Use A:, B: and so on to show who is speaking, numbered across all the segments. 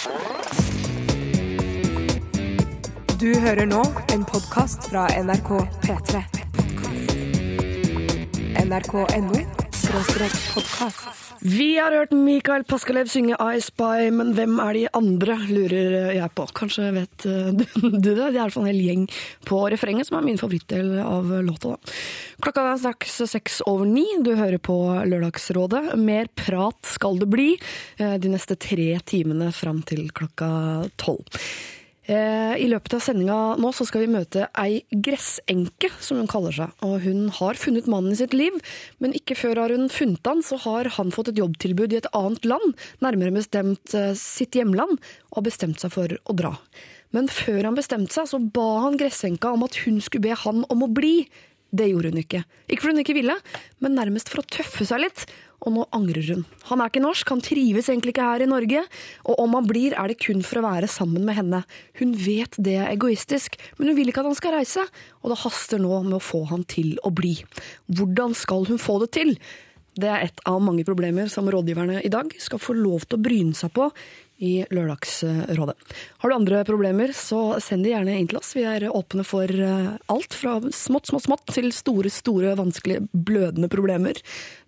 A: Du hører nå en podkast fra NRK P3. NRK.no podkast.
B: Vi har hørt Mikael Paskalev synge I Spy, men hvem er de andre, lurer jeg på. Kanskje vet eh, du det? Det er i hvert fall en hel gjeng på refrenget, som er min favorittdel av låta. da. Klokka er straks seks over ni. Du hører på Lørdagsrådet. Mer prat skal det bli eh, de neste tre timene fram til klokka tolv. Eh, I løpet av sendinga nå så skal vi møte ei gressenke, som hun kaller seg. Og hun har funnet mannen i sitt liv, men ikke før har hun funnet han, så har han fått et jobbtilbud i et annet land, nærmere bestemt eh, sitt hjemland, og har bestemt seg for å dra. Men før han bestemte seg, så ba han gressenka om at hun skulle be han om å bli. Det gjorde hun ikke. Ikke fordi hun ikke ville, men nærmest for å tøffe seg litt. Og nå angrer hun. Han er ikke norsk, han trives egentlig ikke her i Norge. Og om han blir, er det kun for å være sammen med henne. Hun vet det er egoistisk, men hun vil ikke at han skal reise. Og det haster nå med å få han til å bli. Hvordan skal hun få det til? Det er et av mange problemer som rådgiverne i dag skal få lov til å bryne seg på i Lørdagsrådet. Har du andre problemer, så send de gjerne inn til oss. Vi er åpne for eh, alt fra smått, smått, smått til store, store, vanskelige, blødende problemer.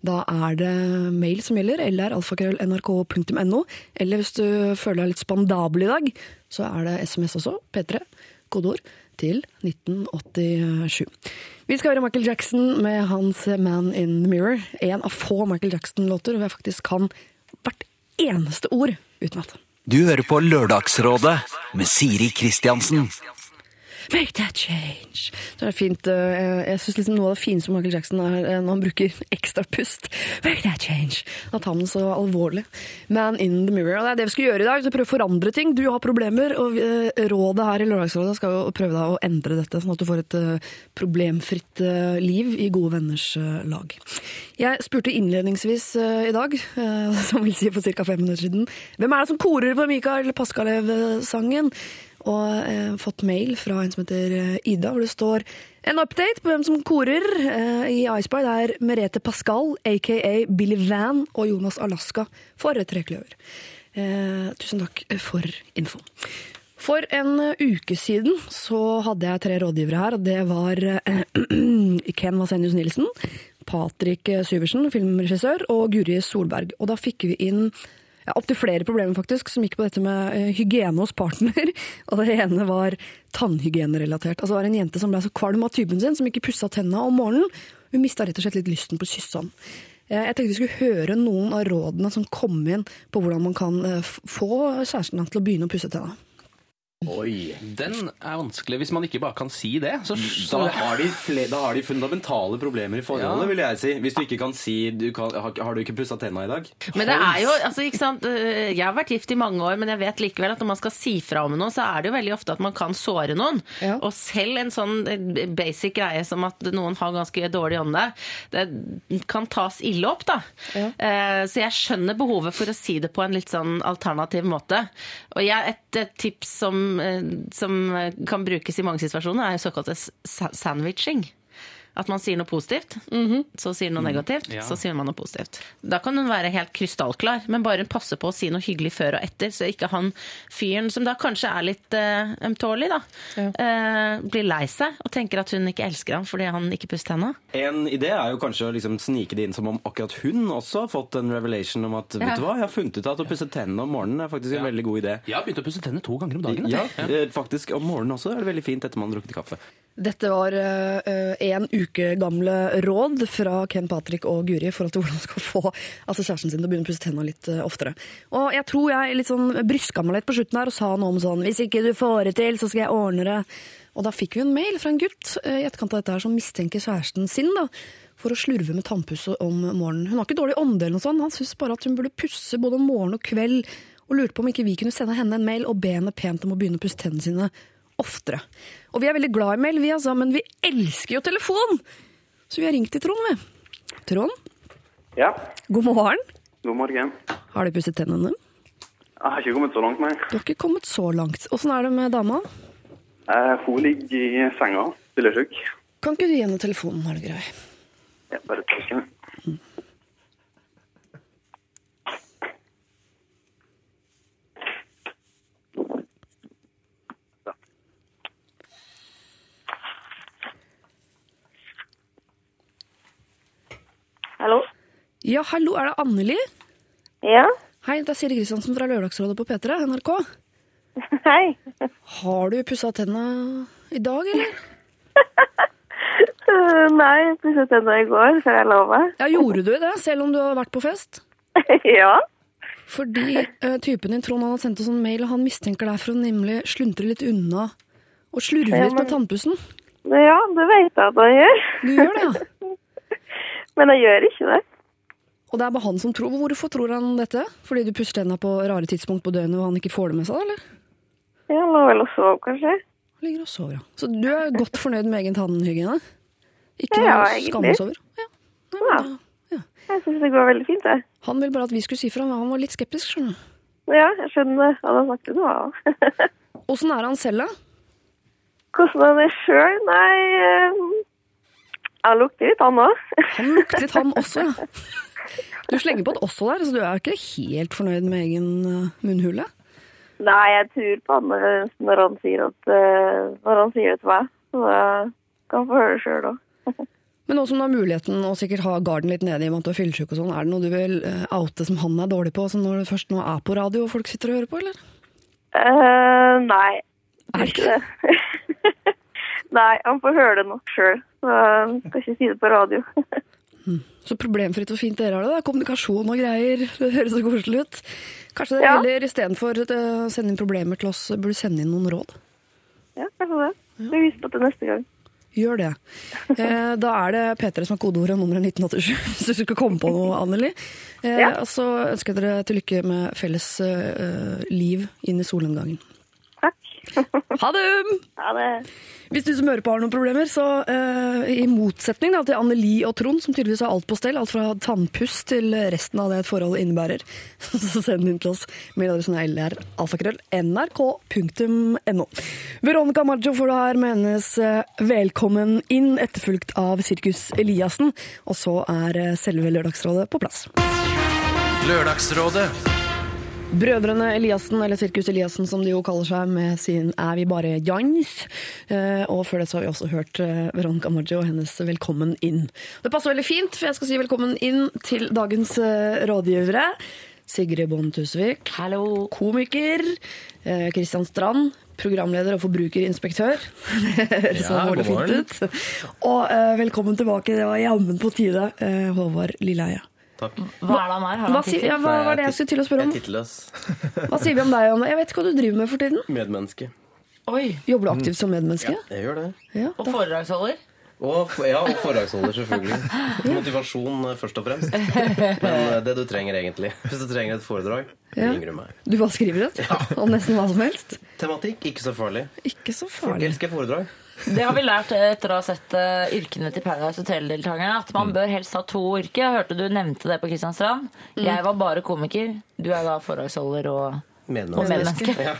B: Da er det mail som gjelder, eller alfakrøll.nrk.no. Eller hvis du føler deg litt spandabel i dag, så er det SMS også. P3, kodeord, til 1987. Vi skal høre Michael Jackson med hans Man in the Mirror. En av få Michael Jackson-låter hvor jeg faktisk kan hvert eneste ord utenat.
C: Du hører på Lørdagsrådet med Siri Kristiansen.
B: Make that change. Så er fint, eh, Jeg syns liksom noe av det fineste med Michael Jackson er eh, når han bruker ekstra pust. Make that change. Da tar han det så alvorlig. Man in the mirror. Og det er det vi skal gjøre i dag. Prøve å forandre ting. Du har problemer, og eh, rådet her i Lørdagsrådet skal jo prøve deg å endre dette, sånn at du får et problemfritt liv i gode venners lag. Jeg spurte innledningsvis i dag, som vil si for ca. fem minutter siden, hvem er det som korer på Mikael Paskalev-sangen? Og eh, fått mail fra en som heter eh, Ida, hvor det står en update på hvem som korer eh, i Iceby. Det er Merete Pascal, aka Billy Van, og Jonas Alaska for Trekløver. Eh, tusen takk for info. For en uke siden så hadde jeg tre rådgivere her, det var eh, Ken Vasenius Nilsen, Patrick Syversen, filmregissør, og Guri Solberg. Og da fikk vi inn ja, opptil flere problemer faktisk, som gikk på dette med uh, hygiene hos partner. Og det ene var tannhygienerelatert. Altså det var en jente som ble så kvalm av typen sin, som ikke pussa tenna om morgenen. Hun mista rett og slett litt lysten på å kysse han. Uh, jeg tenkte vi skulle høre noen av rådene som kom inn på hvordan man kan uh, få kjæresten til å begynne å pusse tenna.
D: Oi, den er vanskelig hvis man ikke bare kan si det. Så,
E: Da har, de fle- da har de fundamentale problemer i forholdet,
D: Ja.
E: vil jeg si. Hvis du ikke kan si du kan, har, du ikke pussa tenna i dag?
F: Men det er jo, altså, ikke sant? øh, Jeg har vært gift i mange år, men jeg vet likevel at når man skal si fra om noe, så er det jo veldig ofte at man kan såre noen.
B: Ja.
F: Og selv en sånn eh, basic greie som at noen har ganske dårlig ånde, det kan tas ille opp, da. Ja. Så jeg skjønner behovet for å si det på en litt sånn alternativ måte. Og jeg, et, et tips som, eh, som kan brukes i mange situasjoner, er såkalt sandwiching. At man sier noe positivt, så sier noe negativt,
D: Ja.
F: så sier man noe positivt. Da kan hun være helt krystallklar, men bare hun passer på å si noe hyggelig før og etter, så ikke han fyren, som da kanskje er litt uh, ømtålig, da, eh, blir lei seg og tenker at hun ikke elsker ham fordi han ikke pusser tenna.
E: En idé er jo kanskje å liksom snike det inn som om akkurat hun også har fått en revelation om at vet du hva, jeg har funnet ut at å pusse tennene om morgenen er faktisk en veldig god idé.
D: Jeg har begynt å pusse tennene to ganger om dagen.
E: Ja,
D: altså.
E: eh, faktisk om morgenen også er det veldig fint etter man har drukket kaffe.
B: Dette var uh, en uke gamle råd fra Ken Patrick og Guri i forhold til hvordan man skal få altså kjæresten sin til å begynne å pusse tenna litt eh, oftere. Og jeg tror jeg litt sånn bryska meg litt på slutten her og sa noe om sånn Hvis ikke du får det til, så skal jeg ordne det. Og da fikk vi en mail fra en gutt eh, i etterkant av dette her som mistenker kjæresten sin da, for å slurve med tannpuss om morgenen. Hun har ikke dårlig ånde, eller noe sånt. han syntes bare at hun burde pusse både om morgen og kveld, og lurte på om ikke vi kunne sende henne en mail og be henne pent om å begynne å pusse tennene sine oftere. Og vi er veldig glad i mail, vi altså, men vi elsker jo telefon! Så vi har ringt til Trond, vi. Trond,
G: Ja,
B: god morgen.
G: god morgen.
B: Har du pusset tennene?
G: Jeg har ikke kommet så langt, nei.
B: Du har ikke kommet så langt. Åssen er det med dama?
G: Eh, Hun ligger i senga, spillersjuk.
B: Kan ikke du gi henne telefonen, har du grei?
G: Ja, bare et sekund.
B: Ja, hallo, er det Anneli?
H: Ja,
B: Hei, det er Siri Kristiansen fra Lørdagsrådet på P3, NRK.
H: hei.
B: Har du pussa tenna i dag, eller?
H: Nei, jeg pusset tenna i går før jeg lova.
B: Ja, gjorde du det, selv om du har vært på fest?
H: ja.
B: Fordi eh, typen din, Trond, han har sendt oss en mail, og han mistenker deg for å nemlig sluntre litt unna og slurve litt med tannpussen.
H: ja, det vet jeg at han gjør.
B: Du gjør det, ja?
H: Men jeg gjør ikke det.
B: Og det er bare han som tror. Hvorfor tror han dette? Fordi du pusser tenna på rare tidspunkt på døgnet og han ikke får det med seg, eller?
H: Ja, Han lå vel og sov, kanskje.
B: Han Ligger og sover, ja. Så du er godt fornøyd med egen tannhygiene? Ikke
H: Ja,
B: noe over? Ja. Nei,
H: Ja.
B: da-
H: Jeg syns det går veldig fint, jeg.
B: Han ville bare at vi skulle si fra, men han var litt skeptisk, skjønner du.
H: Ja, jeg skjønner. Han har sagt det noe av.
B: Åssen er han selv, da?
H: Hvordan er det sjøl? Nei eh, Jeg lukter litt, han òg.
B: Han lukter litt, han også, ja. Du slenger på et 'også' der, så du er ikke helt fornøyd med egen eh, munnhule?
H: Nei, jeg tror på han når- når han sier at eh, Når han sier det til meg. Så jeg kan få høre det sjøl òg.
B: Men nå som du har muligheten å sikkert ha garden litt nede i og med at du er fyllesyk og sånn, er det noe du vil eh, oute som han er dårlig på, som når det først nå er på radio og folk sitter og hører på, eller?
H: Uh, nei.
B: Er det ikke
H: det? nei, han får høre det nok sjøl. Så skal ikke si det på radio.
B: Så problemfritt og fint dere har det. da. Kommunikasjon og greier. Det høres så koselig ut. Kanskje dere
H: Ja.
B: heller istedenfor å sende inn problemer til oss, burde sende inn noen råd?
H: ja, kanskje det. Vi viser på det neste gang.
B: Gjør det. Eh, da er det P3 som er kodeordet og nummeret 1987, hvis du skal komme på noe, Anneli. Eh,
H: Ja.
B: Så ønsker jeg dere til lykke med felles eh, liv inn i solnedgangen. Ha det!
H: Ha det.
B: Hvis du som hører på har noen problemer, så uh, i motsetning da, til Anneli og Trond, som tydeligvis har alt på stell, alt fra tannpuss til resten av det et forhold innebærer, så send inn til oss. Mailadressen er alfakrøll, nrk.no. Veronica Maggio får du her med hennes eh, Velkommen inn, etterfulgt av Sirkus Eliassen. Og så er eh, selve Lørdagsrådet på plass.
E: Lørdagsrådet
B: Brødrene Eliassen, eller Sirkus Eliassen som de jo kaller seg, med sin Er vi bare Jans? Eh, og før det så har vi også hørt eh, Veronica Maggio og hennes Velkommen inn. Det passer veldig fint, for jeg skal si velkommen inn til dagens eh, rådgivere. Sigrid Bonde Tusvik.
I: Hallo.
B: Komiker. Eh, Kristian Strand. Programleder og forbrukerinspektør. Det høres så
J: Ja,
B: alvorlig fint ut. Og eh, velkommen tilbake, det var jammen på tide, eh, Håvard Lilleheie.
K: Takk.
I: Hva er det han er? Har
B: Hva, si, ja, hva var det jeg skulle til å spørre
K: Jeg
B: om?
K: er tittelløs.
B: Hva sier vi om deg, Anne? Jeg vet ikke hva du driver med for tiden.
K: Medmenneske.
I: Oi.
B: Jobber du aktivt som medmenneske?
K: Ja, Jeg gjør det.
B: Ja,
I: Og
B: da.
I: foredragsholder?
K: Og, ja, og foredragsholder, selvfølgelig. Motivasjon eh, først og fremst. Men eh, det du trenger egentlig. Hvis du trenger et foredrag,
B: Ja.
K: ringer du meg.
B: Du bare skriver det? Om nesten hva som helst?
K: Tematikk, ikke så farlig.
B: Ikke så
K: Folk
B: farlig.
K: elsker foredrag.
I: Det har vi lært etter å ha sett eh, yrkene til Paradise Hotel-deltakerne. At man bør helst ha to yrker. Jeg hørte du nevnte det på Kristiansand. Jeg var bare komiker. Du er da foredragsholder og,
K: Medmenneske.
I: Ja.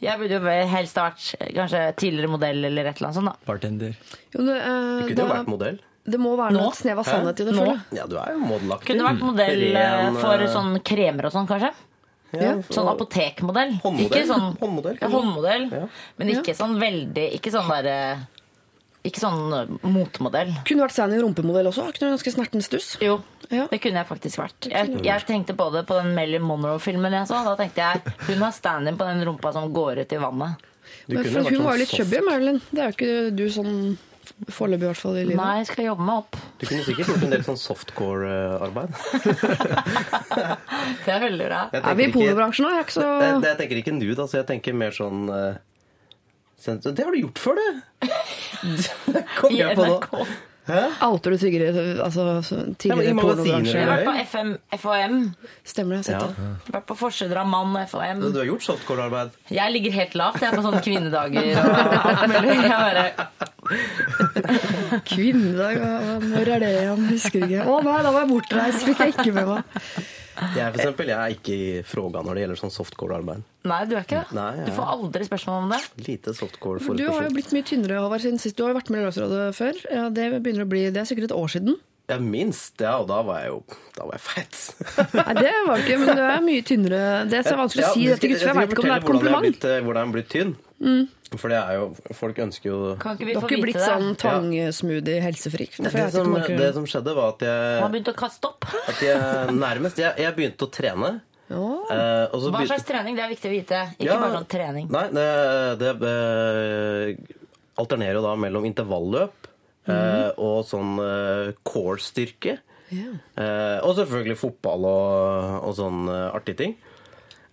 I: Jeg burde jo helst ha vært kanskje tidligere modell eller et eller annet sånt. da.
J: Bartender.
B: Jo, det, eh,
K: Du kunne jo vært modell.
B: det må være noe snev av sannhet i det,
I: Nå?
K: Ja, du er jo modelaktig.
I: Kunne vært modell eh,
K: Ren,
I: for sånn kremer og sånn, kanskje.
K: Ja,
I: Sånn apotekmodell.
K: Håndmodell.
I: Ikke sånn
K: Håndmodell,
I: ja, håndmodell.
K: Ja.
I: Men ikke sånn veldig Ikke sånn der, Ikke sånn eh, motemodell.
B: Kunne vært stand-in rumpemodell også. Ikke ganske snerten stuss?
I: Jo,
B: Ja.
I: det kunne jeg faktisk vært. Jeg, jeg tenkte på det på den Melly Monroe-filmen jeg så. Da tenkte jeg hun har stand-in på den rumpa som går ut i vannet.
B: Men for hun
K: sånn
B: var jo litt chubby, Marilyn. Det er jo ikke du sånn foreløpig, i hvert fall, i livet.
I: Nei, jeg skal jobbe meg opp.
K: Du kunne sikkert gjort en del sånn softcore-arbeid.
I: Det er veldig bra.
K: Jeg
B: Er vi i pornobransjen nå? Jeg så
K: Jeg, jeg tenker ikke nude, altså. Jeg tenker mer sånn eh, Det har du gjort før, det! Kom
I: I
K: jeg på nå.
I: NRK.
B: Outer du Sigrid? Altså tidligere
K: Ja, magasiner,
I: Jeg har vært på FM, FHM.
B: Stemmer det? Jeg har
K: Ja.
B: sett det.
I: Vært på forsider av Mann og FHM.
K: Du har gjort softcore-arbeid.
I: Jeg ligger helt lavt jeg er på sånne kvinnedager og alt mulig. Jeg bare,
B: Kvinnedag, når er det igjen? Husker ikke. Å nei, da var jeg bortreist. Fikk jeg ikke med meg.
K: Jeg, for eksempel, jeg er ikke i fråga når det gjelder sånn softcore-arbeid.
I: nei, du er ikke det.
K: Nei, jeg-
I: Du får aldri spørsmål om det.
K: Lite softcore for
B: Du har jo blitt mye tynnere Håvard, siden sist. Du har jo vært med i Lørdagsrådet før. Ja, det begynner å bli, det er sikkert et år siden.
K: Ja, minst. Ja, og da var jeg jo Da var jeg feit.
B: Nei, det var ikke, men du er mye tynnere. Det er så vanskelig å si
K: Ja,
B: dette, gutter, Jeg,
K: jeg
B: vet ikke om det er et
K: kompliment. hvordan jeg blitt, eh, hvordan jeg har blitt tynn. For det er jo Folk ønsker jo
I: Kan ikke vi få vite
B: blitt
I: det?
B: sånn tangesmoothie helsefrik?
K: Det som, det som skjedde, var at
I: jeg Man
K: jeg,
I: å kaste opp.
K: at jeg nærmest jeg, jeg begynte å trene.
B: Ja.
K: eh, og så
I: Hva
K: begynte-
I: slags trening? Det er viktig å vite. Ikke
K: Ja.
I: bare sånn trening.
K: Nei, det, det eh, alternerer jo da mellom intervalløp eh, og sånn eh, core-styrke. Eh, og selvfølgelig fotball og, og sånn eh, artige ting.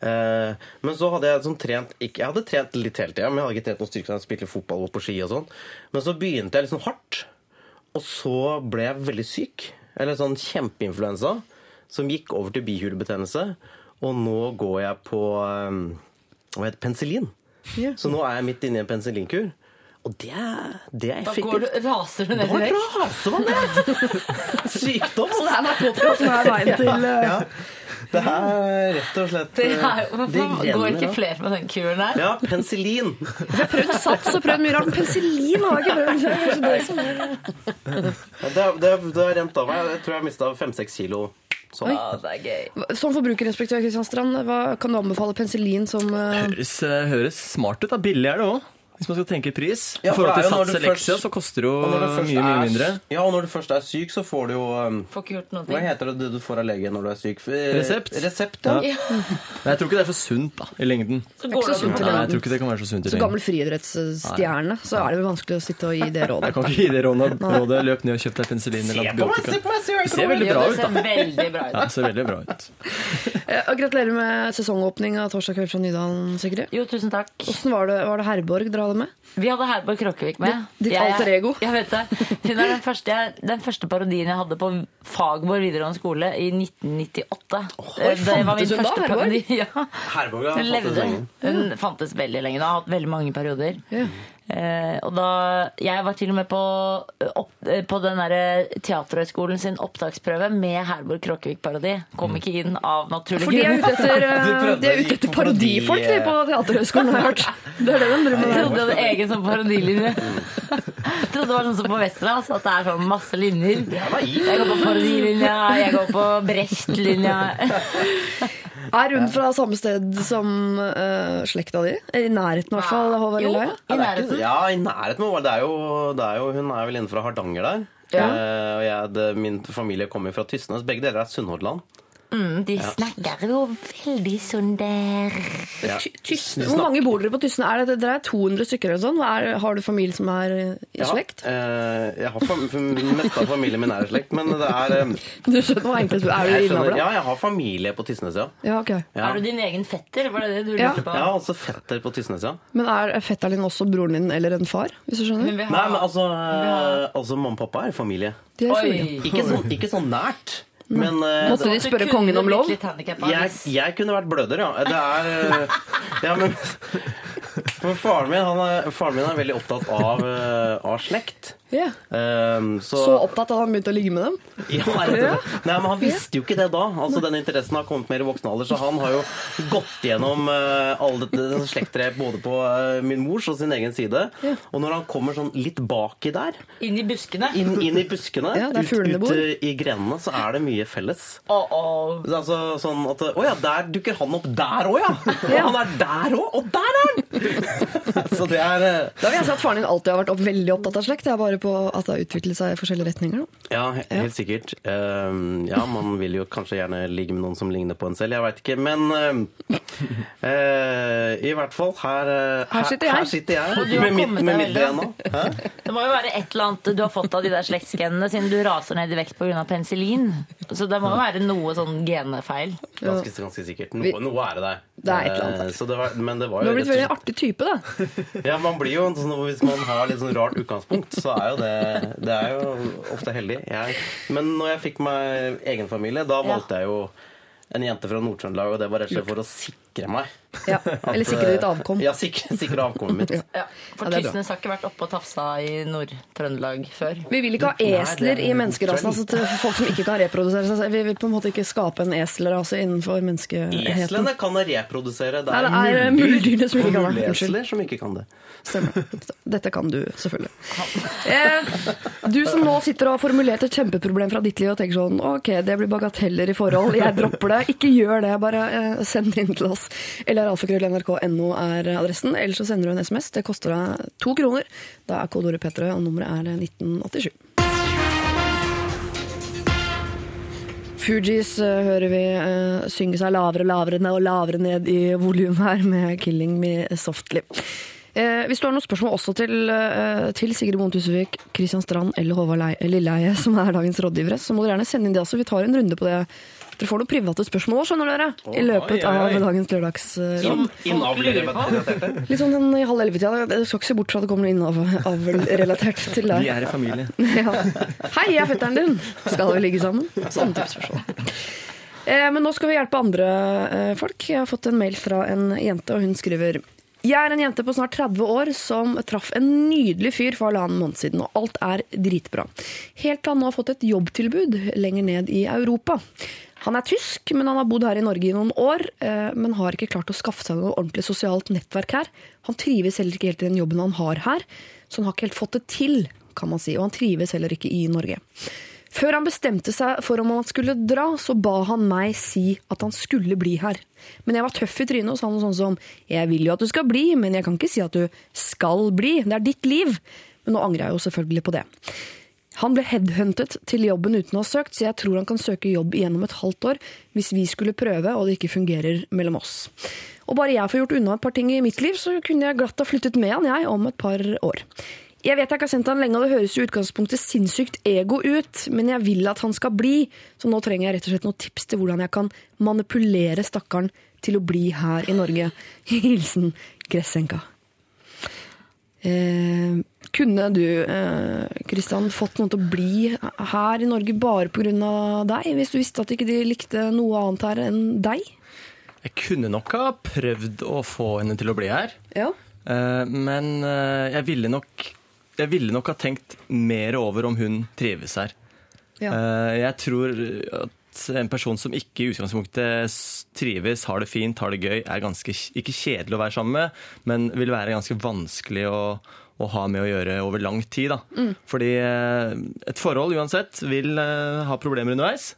K: Eh, men så hadde jeg sånn trent ikke, Jeg hadde trent litt hele tida, men jeg hadde ikke trent noen styrke. Jeg spilte fotball og på ski og sånn. Men så begynte jeg sånn hardt. Og så ble jeg veldig syk. Eller sånn kjempeinfluensa. Som gikk over til bihulebetennelse. Og nå går jeg på eh, hva heter penicillin.
B: Ja.
K: Så nå er jeg midt inne i en penicillinkur. Og det er, det er
I: Da går du, raser du ned i vekk.
K: Da raser man ned! Sykdom.
B: Så det er narkotika som er veien til eh,
K: Ja. Det er rett og slett
I: Det
K: eh,
I: er, hvorfor
K: det
I: går ikke flere med den kuren der?
K: Ja, penicillin.
B: Jeg har prøvd sats og prøvd mye rart, men penicillin har jeg ikke prøvd. Det er det
K: Det, har rent av meg. Jeg tror jeg har mista fem-seks kilo. Sånn.
I: Ja, det er gøy.
B: Som forbrukerinspektør Kristian Strand, hva kan du anbefale penicillin som uh...
J: Høres, eh, høres smart ut. da. Billig er det òg. Hvis man skal tenke pris.
K: Ja,
J: I
K: for
J: forhold
K: det er
J: til
K: jo når
J: Sats
K: du først-
J: så koster det jo mye, mye
K: er-
J: mindre.
K: Ja, og når du først er syk, så får du jo um,
I: Får ikke gjort noe.
K: Hva heter det du får av legen når du er syk? Eh,
J: Resept.
K: Resept, ja.
J: Ja. Men jeg tror ikke det er så sunt da, i lengden.
I: Så går
B: så sunt i.
J: Nei, jeg tror ikke det kan være så sunt i
B: så gammel friidrettsstjerne, så er det vel vanskelig å sitte og gi det rådet.
J: Jeg kan ikke gi det rådet. rådet. Løp ned og kjøp deg penicillin eller
K: Se på meg, se
J: antibiotika.
K: på meg,
J: Det ser veldig bra
I: det
J: ut,
I: ser
J: da.
I: veldig bra ut.
J: Ja, det ser veldig bra ut.
B: Eh, Gratulerer med sesongåpning av Torsdag kveld fra Nydalen, Sigrid.
I: Jo, tusen takk.
B: Åssen var det, var det Herborg dere hadde med?
I: Vi hadde Herborg Krokkevik med.
B: Ditt
I: Jeg-
B: alter ego.
I: Jeg vet det. Hun er den første, jeg- den første parodien jeg hadde på Fagborg videregående skole i 1998.
B: Oh,
I: det var min første
B: da,
I: parodi. Ja.
K: Herborg har
I: Hun levde.
K: lenge.
I: Hun fantes veldig lenge. Hun har hatt veldig mange perioder.
B: Ja.
I: Eh, og da, Jeg var til og med på, opp, eh, på den der Teaterhøgskolen sin opptaksprøve med Herborg Krokkevik-parodi. Kom ikke inn av naturlige
B: For de er ute etter,
K: Du
B: eh, de er ute etter parodifolk de, på Teaterhøgskolen, har jeg hørt. Det er det de driver
I: Jeg trodde de hadde egen sånn parodilinje. Jeg trodde det var sånn som på Westerdals, at det er sånn masse linjer. Jeg går på parodilinja, jeg går på Brecht-linja.
B: Er hun fra samme sted som uh, slekta di? I nærheten, i hvert fall. Håvard
I: Jo,
B: Lilleheie?
I: i nærheten.
K: Ja, i nærheten. men Det er jo, det er jo, hun er vel innenfor Hardanger der.
B: Ja.
K: Eh, og jeg, det, min familie kommer fra Tysnes. Begge deler er Sunnhordland.
I: Mm, de snakker jo veldig sånn der.
K: Ja.
B: Hvor mange bor dere på Tysne? Er det, dere er 200 stykker eller sånn? Er, har du familie som er eh, i
K: Ja,
B: slekt?
K: eh, jeg har fam meste av familien min er i slekt, men det er eh,
B: Du skjønner hva enkelt Er du
K: jeg? Ja, jeg har familie på Tysnes, ja.
B: Ja, okay.
K: ja.
I: Er du din egen fetter? Var det det du
B: Ja.
I: lurte på?
K: Har også fetter på Tysnes, ja.
B: Men er fetteren din også broren din eller en far? Hvis du skjønner?
I: Men har-
K: Nei, men altså, eh, altså Mamma og pappa er familie.
B: De er familie.
K: Ikke sånn, ikke sånn nært, men eh,
B: Måtte de spørre kongen om lov?
K: jeg, jeg kunne vært bløder, ja. Det er eh, Ja, men For faren min, han er, faren min er veldig opptatt av, eh, av slekt.
B: Ja.
K: Um, så,
B: Så opptatt at han begynte å ligge med dem?
K: ja, rett og slett. Nei, men han visste jo ikke det da. Altså, Den interessen har kommet mer i voksen alder, så han har jo gått gjennom uh, alle dette slektstreet både på uh, min mors og sin egen side. Og når han kommer sånn litt baki der,
I: Inn i buskene.
K: inn, inn i buskene,
B: Ja,
K: ut, ut eh, i grenene, så er det mye felles.
I: Oh, oh.
K: Altså sånn at Å ja, der dukker han opp der òg, ja! Og han er der òg! Og der er han! så det er uh...
B: Da vil jeg si at faren din alltid har vært opp, veldig opptatt av slekt. Jeg er bare på at det har utviklet seg i forskjellige retninger. Da.
K: Ja, helt helt sikkert. Uh, ja, man vil jo kanskje gjerne ligge med noen som ligner på en selv. Jeg veit ikke. Men uh, uh, i hvert fall, her, eh,
B: Her sitter jeg.
K: Her sitter jeg
I: du
K: med mitt, med mitt. DNA. Hæ?
I: Det må jo være et eller annet du har fått av de der slektsgenene, siden du raser ned i vekt pga. penicillin. Så det må jo være noe sånn genefeil.
K: Ganske, ganske sikkert. Noe, noe er det der.
B: Det er et eller annet der.
K: Eh, Så det var, men det var
B: Du har blitt veldig artig type, da.
K: Ja, man blir jo en sånn, Hvis man har litt sånn rart utgangspunkt, så er jo det Det er jo ofte heldig. Jeg, men når jeg fikk meg egen familie, da valgte jeg jo en jente fra Nord-Trøndelag, og det var rett og slett for å sikre meg.
B: Ja. Eller sikre ditt avkom.
K: Ja, sikre, sikre avkommet mitt.
I: Ja, for
B: Ja.
I: Tysnes har ikke vært oppe og tafsa i Nord-Trøndelag før.
B: Vi vil ikke ha esler i menneskerasen. Altså til folk som ikke kan reprodusere seg. Vi vil på en måte ikke skape en eselrase innenfor menneskeheten.
K: Eslene kan reprodusere. Det
B: Nei,
K: er,
B: det er muldyrene som ikke kan det. Unnskyld.
K: som ikke kan det.
B: Stemmer. Dette kan du, selvfølgelig. Eh, du som nå sitter og har formulert et kjempeproblem fra ditt liv og tenker sånn Ok, det blir bagateller i forhold, jeg dropper det. Ikke gjør det, bare eh, send det inn til oss. Eller er alfakrøll.nrk.no er adressen. Eller så sender du en SMS. Det koster deg to kroner. Da er kodeordet P3, og nummeret er 1987. Fugees eh, hører vi eh, synge seg lavere og lavere ned og lavere ned i volum her med 'Killing Me Softly'. Eh, hvis du har noen spørsmål også til, eh, til Sigrid Bonde Tusvik, Kristian Strand eller Håvard Lilleheie, som er dagens rådgivere, så må du gjerne sende inn det også. Vi tar en runde på det. Dere får noen private spørsmål òg, skjønner dere. I løpet
K: oi, oi.
B: av dagens
D: lørdagsrom.
B: Litt sånn en, i halv elleve-tida. Du skal ikke se bort fra at det kommer noe innavlrelatert til deg.
J: Vi er i familie.
B: Ja. Hei, jeg er fetteren din! Skal vi ligge sammen? Sånne type spørsmål. Eh, men nå skal vi hjelpe andre eh, folk. Jeg har fått en mail fra en jente, og hun skriver jeg er en jente på snart 30 år som traff en nydelig fyr for halvannen måned siden, og alt er dritbra. Helt til han nå har fått et jobbtilbud lenger ned i Europa. Han er tysk, men han har bodd her i Norge i noen år, eh, men har ikke klart å skaffe seg noe ordentlig sosialt nettverk her. Han trives heller ikke helt i den jobben han har her, så han har ikke helt fått det til, kan man si, og han trives heller ikke i Norge. Før han bestemte seg for om han skulle dra, så ba han meg si at han skulle bli her. Men jeg var tøff i trynet og sa noe sånn som Jeg vil jo at du skal bli, men jeg kan ikke si at du skal bli. Det er ditt liv. Men nå angrer jeg jo selvfølgelig på det. Han ble headhuntet til jobben uten å ha søkt, så jeg tror han kan søke jobb igjennom et halvt år hvis vi skulle prøve og det ikke fungerer mellom oss. Og bare jeg får gjort unna et par ting i mitt liv, så kunne jeg glatt ha flyttet med han, jeg, om et par år. Jeg vet jeg ikke har sendt han lenge, og det høres i utgangspunktet sinnssykt ego ut, men jeg vil at han skal bli, så nå trenger jeg rett og slett noen tips til hvordan jeg kan manipulere stakkaren til å bli her i Norge. Hilsen Gressenka. Eh, kunne du, Kristian, fått noen til å bli her i Norge bare pga. deg, hvis du visste at ikke de likte noe annet her enn deg?
J: Jeg kunne nok ha prøvd å få henne til å bli her.
B: Ja.
J: Eh, Men eh, jeg ville nok jeg ville nok ha tenkt mer over om hun trives her.
B: Ja.
J: Eh, Jeg tror at en person som ikke i utgangspunktet trives, har det fint, har det gøy, er ganske ikke kjedelig å være sammen med, men vil være ganske vanskelig å, å ha med å gjøre over lang tid. Da. Fordi eh, et forhold uansett vil eh, ha problemer underveis.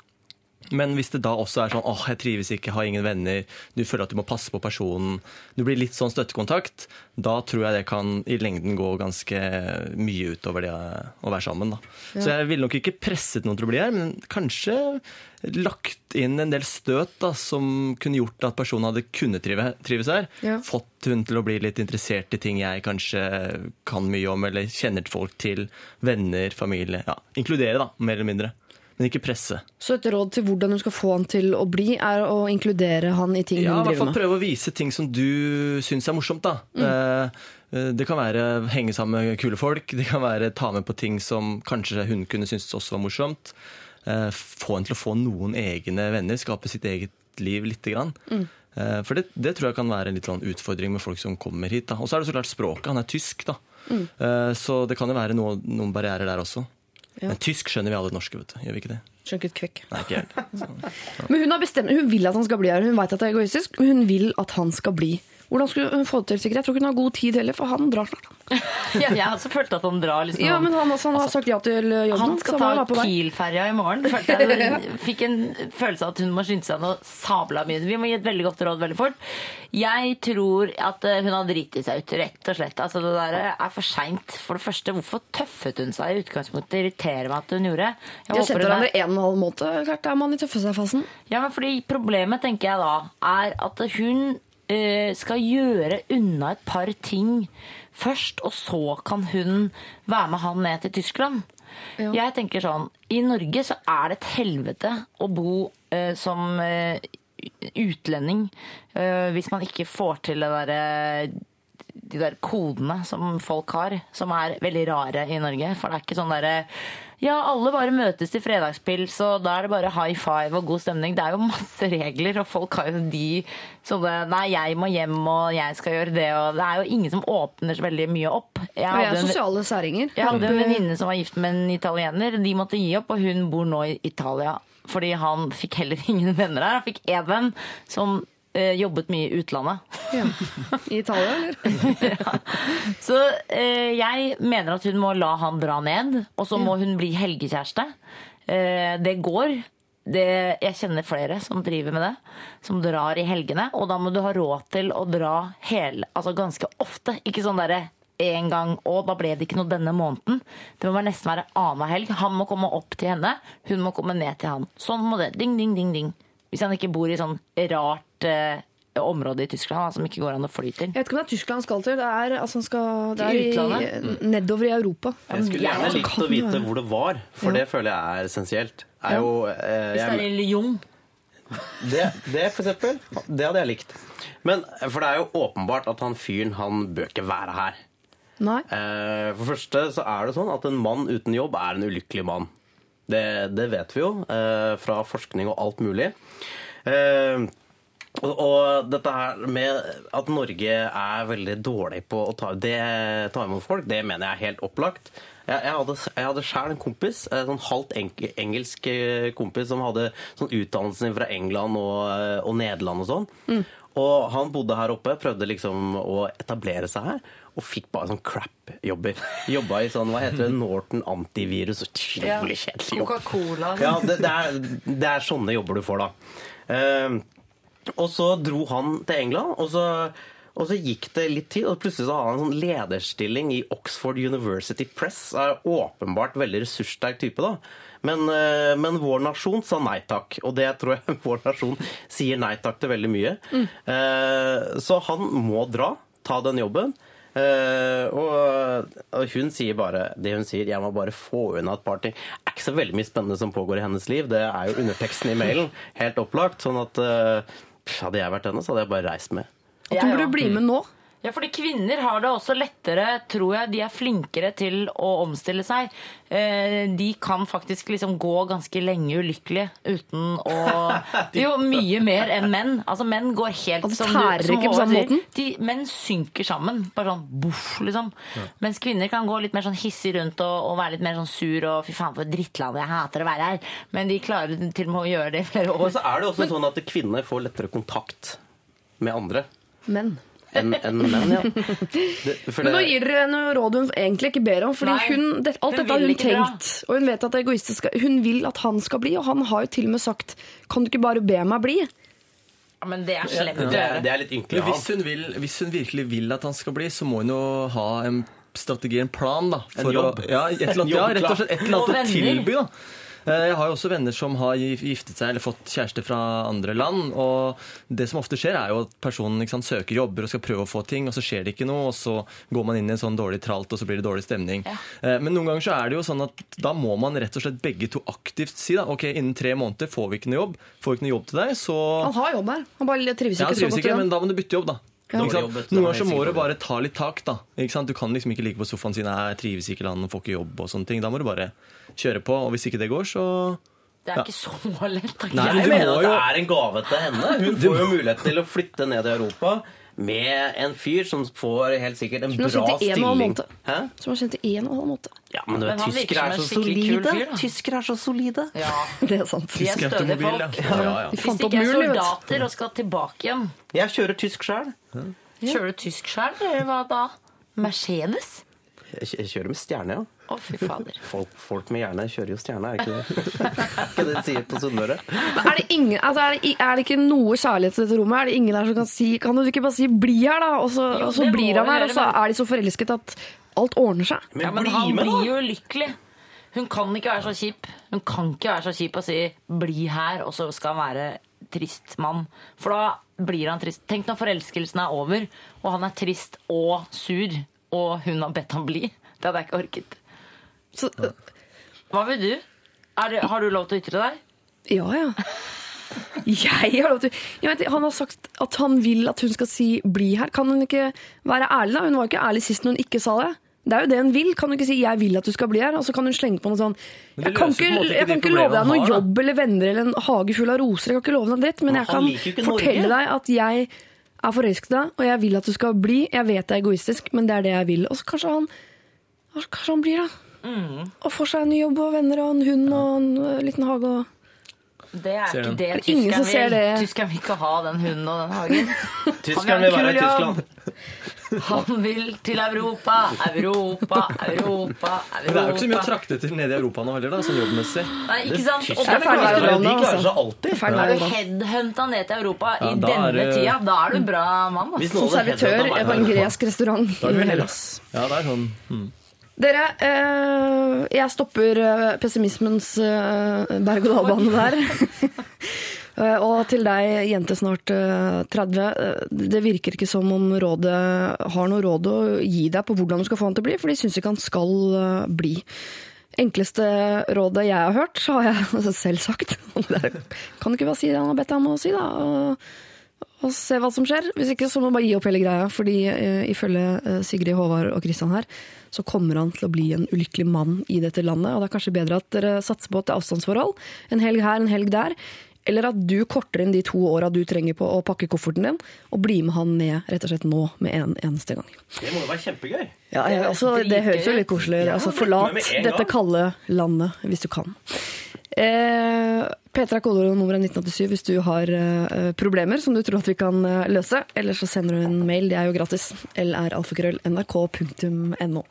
J: Men hvis det da også er sånn åh, jeg trives ikke, har ingen venner, du føler at du må passe på personen, du blir litt sånn støttekontakt, da tror jeg det kan i lengden gå ganske mye utover det å være sammen. Da. Så jeg ville nok ikke presset noen til å bli her, men kanskje lagt inn en del støt da, som kunne gjort at personen hadde kunnet trive, trives her.
B: Ja.
J: Fått hun til å bli litt interessert i ting jeg kanskje kan mye om, eller kjenner folk til, venner, familie. Ja, inkludere, da, mer eller mindre. Men ikke presse.
B: Så et råd til hvordan du skal få han til å bli, er å inkludere han i ting
J: Ja, i
B: hun
J: hvert
B: driver
J: fall prøve å vise ting som du syns er morsomt. da. Eh, eh, Det kan være henge sammen med kule folk, det kan være ta med på ting som kanskje hun kunne synes også var morsomt. Eh, Få henne til å få noen egne venner, skape sitt eget liv lite grann. Mm. For det, det tror jeg kan være en litt sånn utfordring med folk som kommer hit. Og så er det så klart språket. Han er tysk, da. Mm. Så det kan jo være noe, noen barrierer der også.
B: Ja.
J: Men tysk skjønner vi alle norske, vet du. Gjør vi ikke det?
B: Skjønner ikke et kvekk.
J: Nei, ikke helt.
B: Men hun har bestemt, hun vil at han skal bli her. Hun vet at det er egoistisk, men hun vil at han skal bli. Hvordan skulle hun få det til, sikkert? Jeg tror ikke hun har god tid heller, for han drar snart.
I: Ja, jeg har også følt at han drar liksom
B: Ja, men han, også, han har sagt ja til jobben.
I: Han skal ta
B: er.
I: Kiel-ferja i morgen. Følte jeg, jeg fikk en følelse av at hun må skynde seg noe sabla mye. Vi må gi et veldig godt råd veldig fort. Jeg tror at eh, hun har driti seg ut, rett og slett. Altså, det der er for seint. For det første, hvorfor tøffet hun seg i utgangspunktet? Det irriterer meg at hun gjorde. Jeg
B: De har
I: er-
B: hverandre en og en halv måned. Klart er man i tøffe seg-fasen.
I: ja, men fordi Problemet tenker jeg da er at hun eh, skal gjøre unna et par ting først, og så kan hun være med han ned til Tyskland. Jeg tenker sånn, I Norge så er det et helvete å bo eh, som eh, utlending eh, hvis man ikke får til det derre de der kodene som folk har, som er veldig rare i Norge. For det er ikke sånn derre Ja, alle bare møtes til fredagspils, og da er det bare high five og god stemning. Det er jo masse regler, og folk har jo de sånne Nei, jeg må hjem, og jeg skal gjøre det, og det er jo ingen som åpner så veldig mye opp. Jeg
B: Og jeg er sosiale særinger.
I: jeg hadde en venninne som var gift med en italiener. De måtte gi opp, og hun bor nå i Italia. Fordi han fikk heller ingen venner her. Han fikk én venn som jobbet mye i utlandet.
B: Ja. I Italia, eller?
I: Så eh, jeg mener at hun må la han dra ned, og så må hun bli helgekjæreste. Eh, det går. det, jeg kjenner flere som driver med det, som drar i helgene. Og da må du ha råd til å dra hele, altså ganske ofte. Ikke sånn derre en gang, og da ble det ikke noe denne måneden. Det må nesten være annenhver helg. Han må komme opp til henne, hun må komme ned til han. Sånn må det. Ding, ding, ding, ding. Hvis han ikke bor i sånn rart eh, område i Tyskland da, som ikke går an å fly til.
B: Jeg vet ikke om det er Tyskland han skal til. Det er, altså, han skal, det er i, nedover i Europa.
K: Jeg skulle gjerne likt
B: Kan
K: å vite hvor det var, for det føler jeg er essensielt. Er jo, eh,
I: Hvis det er i Lyon.
K: det, det, for eksempel, det hadde jeg likt. Men, for det er jo åpenbart at han fyren, han bør ikke være her.
B: Nei.
K: Eh, For første så er det sånn at en mann uten jobb er en ulykkelig mann. Det, det vet vi jo eh, fra forskning og alt mulig. Eh, og, dette her med at Norge er veldig dårlig på å ta, det, ta imot folk, det mener jeg er helt opplagt. Jeg, jeg hadde, jeg hadde selv en kompis, en sånn halvt engelsk eh, kompis, som hadde sånn utdannelsen fra England og, eh, og Nederland og sånn. Og han bodde her oppe, prøvde liksom å etablere seg her, og fikk bare sånn crap-jobber. Jobba i sånn, hva heter det, Norton antivirus. Utrolig kjedelig jobb.
I: Coca-Cola.
K: Ja, det, det, er, det er sånne jobber du får da. Uh, og så dro han til England, og så, og så gikk det litt tid, og plutselig så har han en sånn lederstilling i Oxford University Press. Er åpenbart veldig ressurssterk type, da. Men, eh, men vår nasjon sa nei takk, og det tror jeg vår nasjon sier nei takk til veldig mye. Mm. så han må dra, ta den jobben. Uh, og, og hun sier bare det hun sier, jeg må bare få unna et par ting. Det er ikke så veldig mye spennende som pågår i hennes liv. Det er jo underteksten i mailen. Helt opplagt. Sånn at uh, pff, hadde jeg vært henne, så hadde jeg bare reist med.
B: At hun burde bli med nå.
I: Ja, fordi kvinner har det også lettere, tror jeg. De er flinkere til å omstille seg. Eh, De kan faktisk liksom gå ganske lenge ulykkelige uten å Jo, mye mer enn menn. Altså Menn går helt som du
B: tærer
I: som
B: ikke på samme måten?
I: De, menn synker sammen. Bare sånn boff, liksom. Mens kvinner kan gå litt mer sånn hissig rundt og, og være litt mer sånn sur og fy faen for et drittland, jeg hater å være her. Men de klarer til og med å gjøre det i flere år.
K: Og så er det også sånn at kvinner får lettere kontakt med andre
B: Men.
K: Enn en menn. Ja. Det, for
B: Men nå gir dere noe råd hun egentlig ikke ber om. Fordi hun, det, alt
I: hun
B: dette har hun tenkt. Bra. og hun vet at det er egoistisk. Hun vil at han skal bli, og han har jo til og med sagt Kan du ikke bare be meg bli?
I: Ja, men det er slemt å
K: det, er,
I: gjøre.
K: det er litt ynkelig.
J: Hun, hvis hun virkelig vil at han skal bli, så må hun jo ha en strategi, en plan, da.
K: En jobb.
J: Å, ja, et eller annet, ja, rett og slett et eller annet å tilby, da. Eh, Jeg har jo også venner som har giftet seg eller fått kjæreste fra andre land. og Det som ofte skjer, er jo at personen sant, søker jobber og skal prøve å få ting, og så skjer det ikke noe, og så går man inn i en sånn dårlig tralt, og så blir det dårlig stemning. Ja. Men noen ganger så er det jo sånn at da må man rett og slett begge to aktivt si da, ok, innen tre måneder får vi ikke noe jobb, får vi ikke noe jobb til deg, så
B: Han har jobb her. Han bare trives ikke
J: ja,
B: han
J: trives
B: så godt
J: ikke, men da må du bytte jobb, da.
B: Ja.
J: Noen
K: er
J: ganger så må du bare ta litt tak. da. Ikke sant? Du kan liksom ikke ligge på sofaen sin jeg trives ikke i landet, får ikke jobb og sånne ting. Da må du bare kjøre på, og hvis ikke det går, så
I: Det er ikke så lett.
J: Nei,
K: Jeg mener at det er en gave til henne. Hun får jo mulighet til å flytte ned i Europa med en fyr som får helt sikkert en bra stilling.
B: Som har kjent i en og en halv måned.
K: Ja, men du
I: Men
K: vet, tyskere er. Tyskere er så solide.
I: Ja,
B: Det er sant.
I: de er stødige folk.
J: ja. Ja, ja.
B: De
I: Hvis de ikke er soldater og skal tilbake igjen,
K: Jeg kjører tysk sjøl.
I: kjører du tysk sjøl, eller hva da? Mercedes?
K: Jeg kjører med stjerne, ja.
I: Å, fy fader.
K: Folk, folk med hjerne kjører jo stjerne, er det ikke det? ikke det de sier på Sunnmøre?
B: Er altså er, er det ikke noe kjærlighet til dette rommet? Er det ingen der som kan si Kan du ikke bare si 'bli her', da? Og så,
I: Jo,
B: og så blir han her, og så er de så forelsket at alt ordner seg.
I: Ja, men
K: bli
I: han
K: med,
I: blir jo ulykkelig. Hun kan ikke være så kjip. Hun kan ikke være så kjip og si 'bli her', og så skal han være trist mann. For da blir han trist. Tenk når forelskelsen er over, og han er trist og sur, og hun har bedt ham bli. Det hadde jeg ikke orket.
B: Så,
I: Hva vil du? Er det, har du lov til å ytre deg?
B: ja, ja. Jeg har lov til jeg vet, Han har sagt at han vil at hun skal si 'bli her'. Kan hun ikke være ærlig, da? Hun var jo ikke ærlig sist når hun ikke sa det. Det er jo det hun vil. Kan hun ikke si 'jeg vil at du skal bli her'? Og så kan hun slenge på noe sånn Jeg kan ikke,
J: ikke
B: jeg kan ikke love deg noe jobb eller venner eller en hage full av roser. Jeg kan ikke love deg dritt, men
K: Men
B: jeg kan fortelle
K: Norge.
B: deg at jeg er forelsket i deg, og jeg vil at du skal bli. Jeg vet det er egoistisk, men det er det jeg vil. Og så kanskje han, kanskje han blir, da.
I: Mm.
B: Og får seg en ny jobb og venner og en hund og en liten hage. og...
I: Det er ikke det
B: Er det
I: tyskeren vil.
B: det?
I: Tyskeren vil ikke ha den hunden og den hagen.
K: Tyskeren vil være i Tyskland.
I: Han vil til Europa, Europa, Europa,
J: Men det er jo ikke så mye å trakte til nede i Europa nå heller, da, sånn jobbmessig.
I: Nei, ikke sant?
J: Tyskland
I: det er
J: klarer seg- de klarer seg alltid.
I: Er du headhunta ned til Europa
J: Ja,
I: i
J: da er
I: denne
J: det-
I: tida, da er du bra mann.
J: Hvis
I: Altså.
J: noen hadde
B: servitør
J: headhuntet meg
B: på en
J: her-
B: gresk restaurant
J: Da
B: i Hellas.
J: Ja, det er sånn hmm.
B: Dere, eh, jeg stopper eh, pessimismens eh, berg-og-dal-bane der. Eh, og til deg, jente snart eh, 30. eh, det virker ikke som om rådet har noe råd å gi deg på hvordan du skal få han til å bli, for de syns ikke han skal eh, bli. Enkleste rådet jeg har hørt, har jeg selv sagt. Kan ikke bare si det han har bedt deg om å si, da? Og, se hva som skjer. Hvis ikke så må du bare gi opp hele greia. Fordi uh, ifølge eh, Sigrid, Håvard og Kristian her, så kommer han til å bli en ulykkelig mann i dette landet. Og det er kanskje bedre at dere satser på et avstandsforhold. En helg her, en helg der. Eller at du korter inn de to åra du trenger på å pakke kofferten din, og bli med han ned rett og slett nå med en eneste gang.
K: Det må jo være kjempegøy.
B: Ja, jeg, altså, det høres jo litt koselig ut. Altså, forlat dette kalde landet hvis du kan. Eh, P3 er nummeret 1987 hvis du har eh, problemer som du tror at vi kan eh, løse. Eller så sender du en mail, det er jo gratis. lralfakrøll.nrk.no.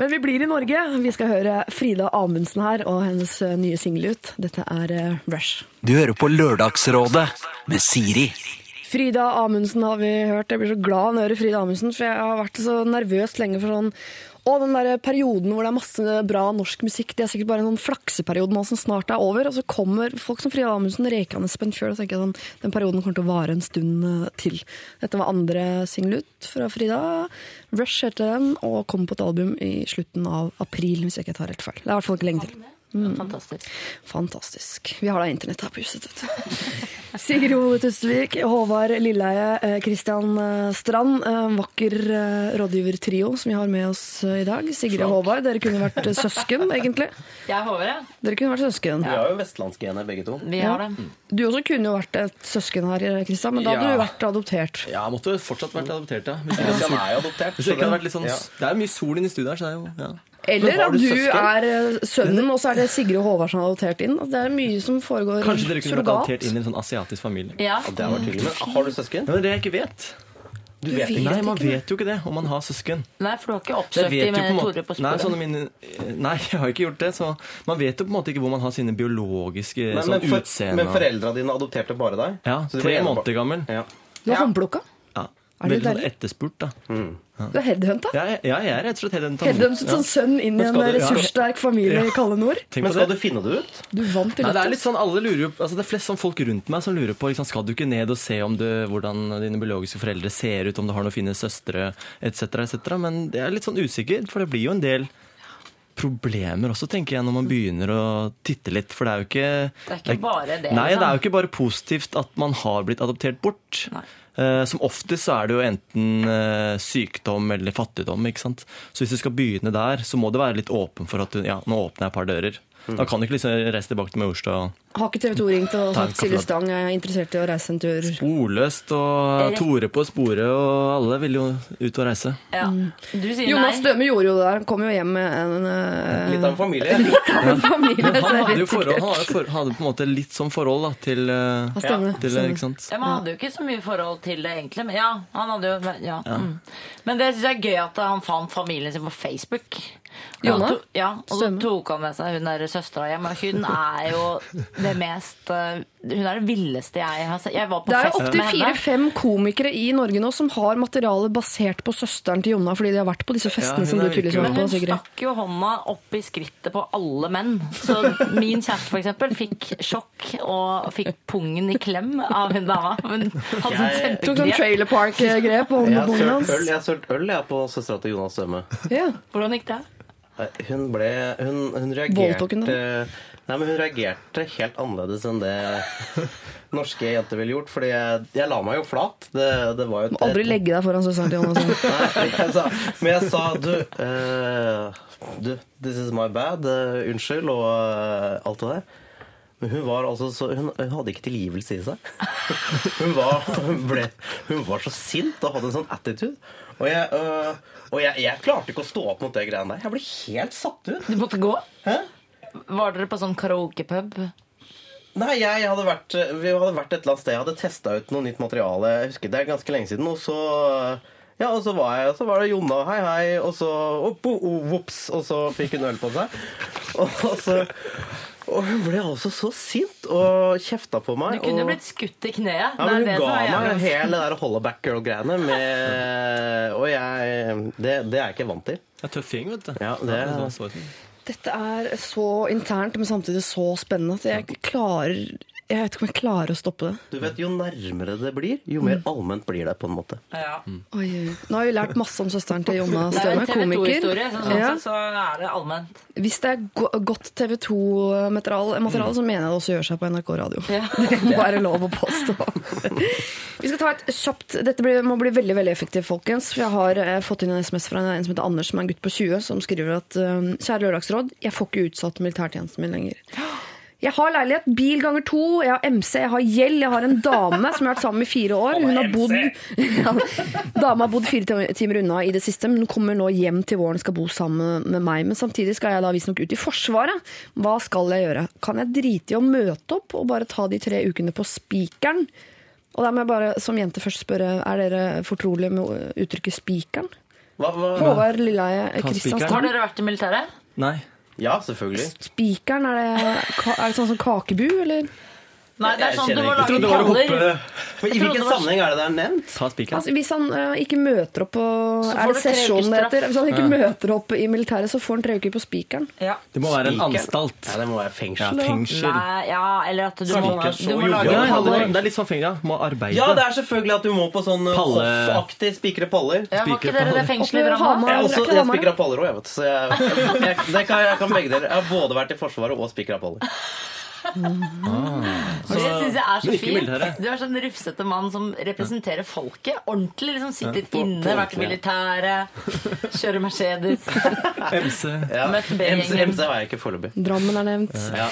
B: Men vi blir i Norge. Vi skal høre Frida Amundsen her og hennes nye singel ut. Dette er Rush.
C: Du hører på Lørdagsrådet med Siri.
B: Frida Amundsen har vi hørt. Jeg blir så glad når jeg hører Frida Amundsen, for jeg har vært så nervøs lenge for sånn å, den der perioden hvor det er masse bra norsk musikk, det er sikkert bare en sånn flakseperiode nå som snart er over. Og så kommer folk som Frida Amundsen rekende spent fjøl, og tenker jeg sånn, den perioden kommer til å vare en stund eh, til. Dette var andre singel ut fra Frida. Rush heter den, og kommer på et album i slutten av april, hvis jeg ikke tar helt feil. Det er i hvert fall ikke lenge til. Mm.
I: Fantastisk.
B: Fantastisk. Vi har da internett her på huset, vet du. Sigrid Hole Tustvik, Håvard Lilleheie, Kristian Strand. eh, Vakker eh, rådgivertrio som vi har med oss eh, i dag. Sigrid og Håvard, dere kunne vært eh, søsken, egentlig.
I: Jeg håper det.
B: Dere kunne vært søsken.
K: Vi har jo vestlandsgener begge to.
I: Vi har det.
B: Du også kunne jo vært et søsken her, Kristian, men da hadde
J: Ja.
B: du vært adoptert.
J: Ja, måtte fortsatt vært adoptert, ja. Hvis
K: Ja,
J: ikke-
K: han er adoptert,
J: Hvis ikke hadde
K: det-
J: vært litt sånn,
K: ja.
J: Det er mye sol inne i studiet her, så det er jo ja.
B: Eller at du
J: søsken?
B: er eh, sønnen, og så er det Sigrid Håvard som er adoptert inn. Altså, Det er mye som foregår
J: Kanskje dere kunne vært
B: surrogat.
J: adoptert inn i en sånn asiatisk familie.
I: Ja.
K: Det var tydelig, men Har du søsken?
J: Men det er det jeg ikke vet.
K: Du vet vet
J: Nei, man vet jo ikke det om man har søsken.
I: Nei, for du har ikke oppsøkt dem
J: jo på
I: med Tore på
J: Nei,
I: sporet?
J: sånne mine, nei, jeg har ikke gjort det. Så man vet jo på en måte ikke hvor man har sine biologiske
K: nei,
J: sånn
K: men, for,
J: utseende.
K: men foreldra dine adopterte bare deg?
J: Ja, tre måneder gammel.
K: Ja.
B: Du er håndplukka.
J: Ja.
B: Er det
J: Veldig sånn etterspurt, da.
B: Du er headhunta.
J: Ja, ja, jeg er rett og slett headhunta.
B: Headhuntet som sønn inn i en
J: du- ja.
B: ressurssterk familie i kalde nord.
J: Tenk
K: Men skal
J: det.
K: du finne det ut?
B: Du vant i
J: Nei, det er litt sånn, alle lurer jo, altså det er flest sånn folk rundt meg som lurer på liksom, skal du ikke ned og se om du, hvordan dine biologiske foreldre ser ut, om du har noen fine søstre etc., etc. Men det er litt sånn usikker, for det blir jo en del problemer også, tenker jeg, når man begynner å titte litt. For det er jo ikke
I: Det er ikke bare det,
J: Nei,
I: liksom.
J: det er jo ikke bare positivt at man har blitt adoptert bort. Eh, som oftest så er det jo enten eh, sykdom eller fattigdom. ikke sant? Så hvis du skal begynne der, så må du være litt åpen for at du, ja, nå åpner jeg et par dører. Da kan du ikke liksom reise tilbake til Majorstua og
B: Har ikke TV 2 ringt og sagt Silje. Stang er interessert i å reise en tur?
J: Sporløst og Tore på sporet, og alle vil jo ut og reise.
I: Ja. Du sier
B: Jonas
I: Døme
B: Støme gjorde jo det der. Han kom jo hjem med en uh,
K: Litt av en familie.
B: litt av en familie.
J: Men han hadde jo forhold, han hadde, for, hadde på en måte litt sånn forhold da, til, eh,
B: Ja, stemmer,
J: til
B: stemmer.
J: ikke sant?
I: Ja, men Han hadde jo ikke så mye forhold til det, egentlig. Men ja, han hadde jo ja.
J: Ja.
I: Mm. Men det syns jeg er gøy at han fant familien sin på Facebook.
B: Jonas?
I: Ja, og så tok han med seg hun der søstera hjem. Og hun er jo det mest eh, Hun er det villeste jeg har sett. Jeg var på
B: Det er opptil fire-fem komikere i Norge nå som har materiale basert på søsteren til Jonna, fordi de har vært på disse festene
J: ja,
B: som du
J: er
B: tydeligvis
J: virkelig-
B: var
I: Men
B: på,
I: hun stakk jo hånda opp i skrittet på alle menn. Så min kjæreste for eksempel fikk sjokk og fikk pungen i klem av hun dama. Hun hadde sånn
K: Jeg-
B: Tok sånn. Trailer Park-grep på hånden på hans.
K: jeg har sølt øl jeg, på søstera til Jonas Stømme.
B: Ja.
I: Hvordan gikk det?
K: Hun ble Hun, hun reagerte? Nei, men hun reagerte helt annerledes enn det norske jenter ville gjort. Fordi jeg, jeg la meg jo flat. Det, det var jo
B: Må aldri legge deg foran søsteren til Jonna. altså.
K: Nei, jeg sa, men jeg sa du, uh, du This is my bad. Uh, unnskyld og uh, alt det der. Men hun var altså så Hun, hun hadde ikke tilgivelse i seg. Hun var, hun, ble, hun var så sint og hadde en sånn attitude. Og jeg, øh, og jeg, jeg klarte ikke å stå opp mot det greiene der. Jeg ble helt satt ut.
I: Du måtte gå?
K: Hæ?
I: Var dere på sånn karaokepub?
K: Nei, jeg hadde vært, vi hadde vært et eller annet sted. Jeg hadde testa ut noe nytt materiale. Jeg husker Det er ganske lenge siden. Og så Ja, og så var, jeg, så var det Jonna, hei, hei, og så opp, oh, vops, og så fikk hun øl på seg. Og så og hun ble altså så sint og kjefta på meg.
I: Du kunne
K: og,
I: blitt skutt i kneet.
K: ja, men Hun
I: det
K: ga meg hele det der hollaback girl-greiene med Og jeg det, det er jeg ikke vant til.
J: Det er tøffing, vet du.
K: Ja, det
J: Ja, det så.
B: Dette er så internt, men samtidig så spennende at jeg klarer Jeg vet ikke om jeg klarer å stoppe det.
K: du vet, Jo nærmere det blir, jo mer allment blir det, på en måte.
I: Ja.
B: Oi, oi. Nå har vi lært masse om søsteren til Jonna
I: Det er
B: Støme,
I: en TV
B: komiker.
I: 2-historie, så sånn
B: Ja.
I: så er det allment.
B: Hvis det er go godt TV 2-materiale, materiale, så mener jeg det også gjør seg på NRK Radio.
I: Ja.
B: Det må være lov å påstå. Vi skal ta et kjapt Dette blir, må bli veldig veldig effektivt, folkens. For jeg har eh, fått inn en SMS fra en som heter Anders, som er en gutt på 20, som skriver at eh, Kjære Lørdagsråd, jeg får ikke utsatt militærtjenesten min lenger. Jeg har leilighet, bil ganger to, jeg har MC, jeg har gjeld, jeg har en dame som jeg har vært sammen med i fire år. Hun har bodd, ja, dama har bodd fire timer unna i det siste, men hun kommer nå hjem til våren skal bo sammen med meg. Men samtidig skal jeg da visstnok ut i Forsvaret. Hva skal jeg gjøre? Kan jeg drite i å møte opp og bare ta de tre ukene på spikeren? Og da må jeg bare som jente først spørre, er dere fortrolige med uttrykket spikeren?
K: Hva, hva?
B: Håvard Lilleheie
J: Ta
I: Har dere vært i militæret?
J: Nei.
K: Ja, selvfølgelig.
B: Spikeren, er det, er det sånn som kakebu, eller?
I: Nei, det er sånn du må lage
J: var
I: paller.
K: Men I hvilken sammenheng er det det er nevnt?
J: Ta spikeren.
B: Altså, hvis han uh, ikke møter opp på
I: Så får
B: Er det
I: sesjonen etter?
B: sesjon det heter? Hvis han ikke møter opp i militæret, så får han tre uker på spikeren.
I: Ja.
J: Det må være en anstalt.
K: Ja, det må være
J: Ja,
K: fengsel.
J: fengsel.
I: Nei, ja, eller at du må, du må lage
J: Ja, ja,
I: paller.
J: det er litt sånn fengsel, ja. Må arbeide.
K: Ja, det er selvfølgelig at du må på sånn
J: Palle.
K: hoffaktig spikre paller.
I: Ja, var ikke dere det fengselet i Drammen?
B: Hamar.
K: Jeg, også, jeg spikra paller òg, jeg, vet du. Så jeg, jeg, jeg, kan, jeg kan begge deler. Jeg har både vært i Forsvaret og spikra paller.
I: Det synes jeg er så fint. Du er sånn rufsete mann som representerer folket. Ordentlig liksom sitter
K: ja,
I: inne, vært i militæret, kjører Mercedes.
J: MC.
K: Ja.
I: Møtt
K: MC. MC var jeg ikke foreløpig.
B: Drammen er nevnt.
K: Ja.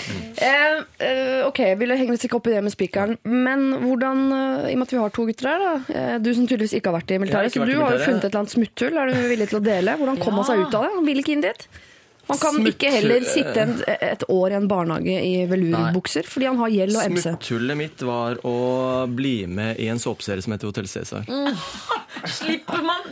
B: Eh, eh, ok, jeg ville henge litt opp i det med spikeren. Men hvordan, eh, i og med at vi har to gutter her, da. eh, du som tydeligvis ikke har vært i
J: har
B: militæret, så du har jo funnet et eller annet smutthull. Er du villig til å dele? Hvordan kom han seg ut av det? Han ville ikke inn dit. Han kan ikke heller sitte en, et år i en barnehage i velurbukser fordi han har gjeld og MC.
J: Smutthullet mitt var å bli med i en såpeserie som heter Hotell Cæsar.
I: Slipper man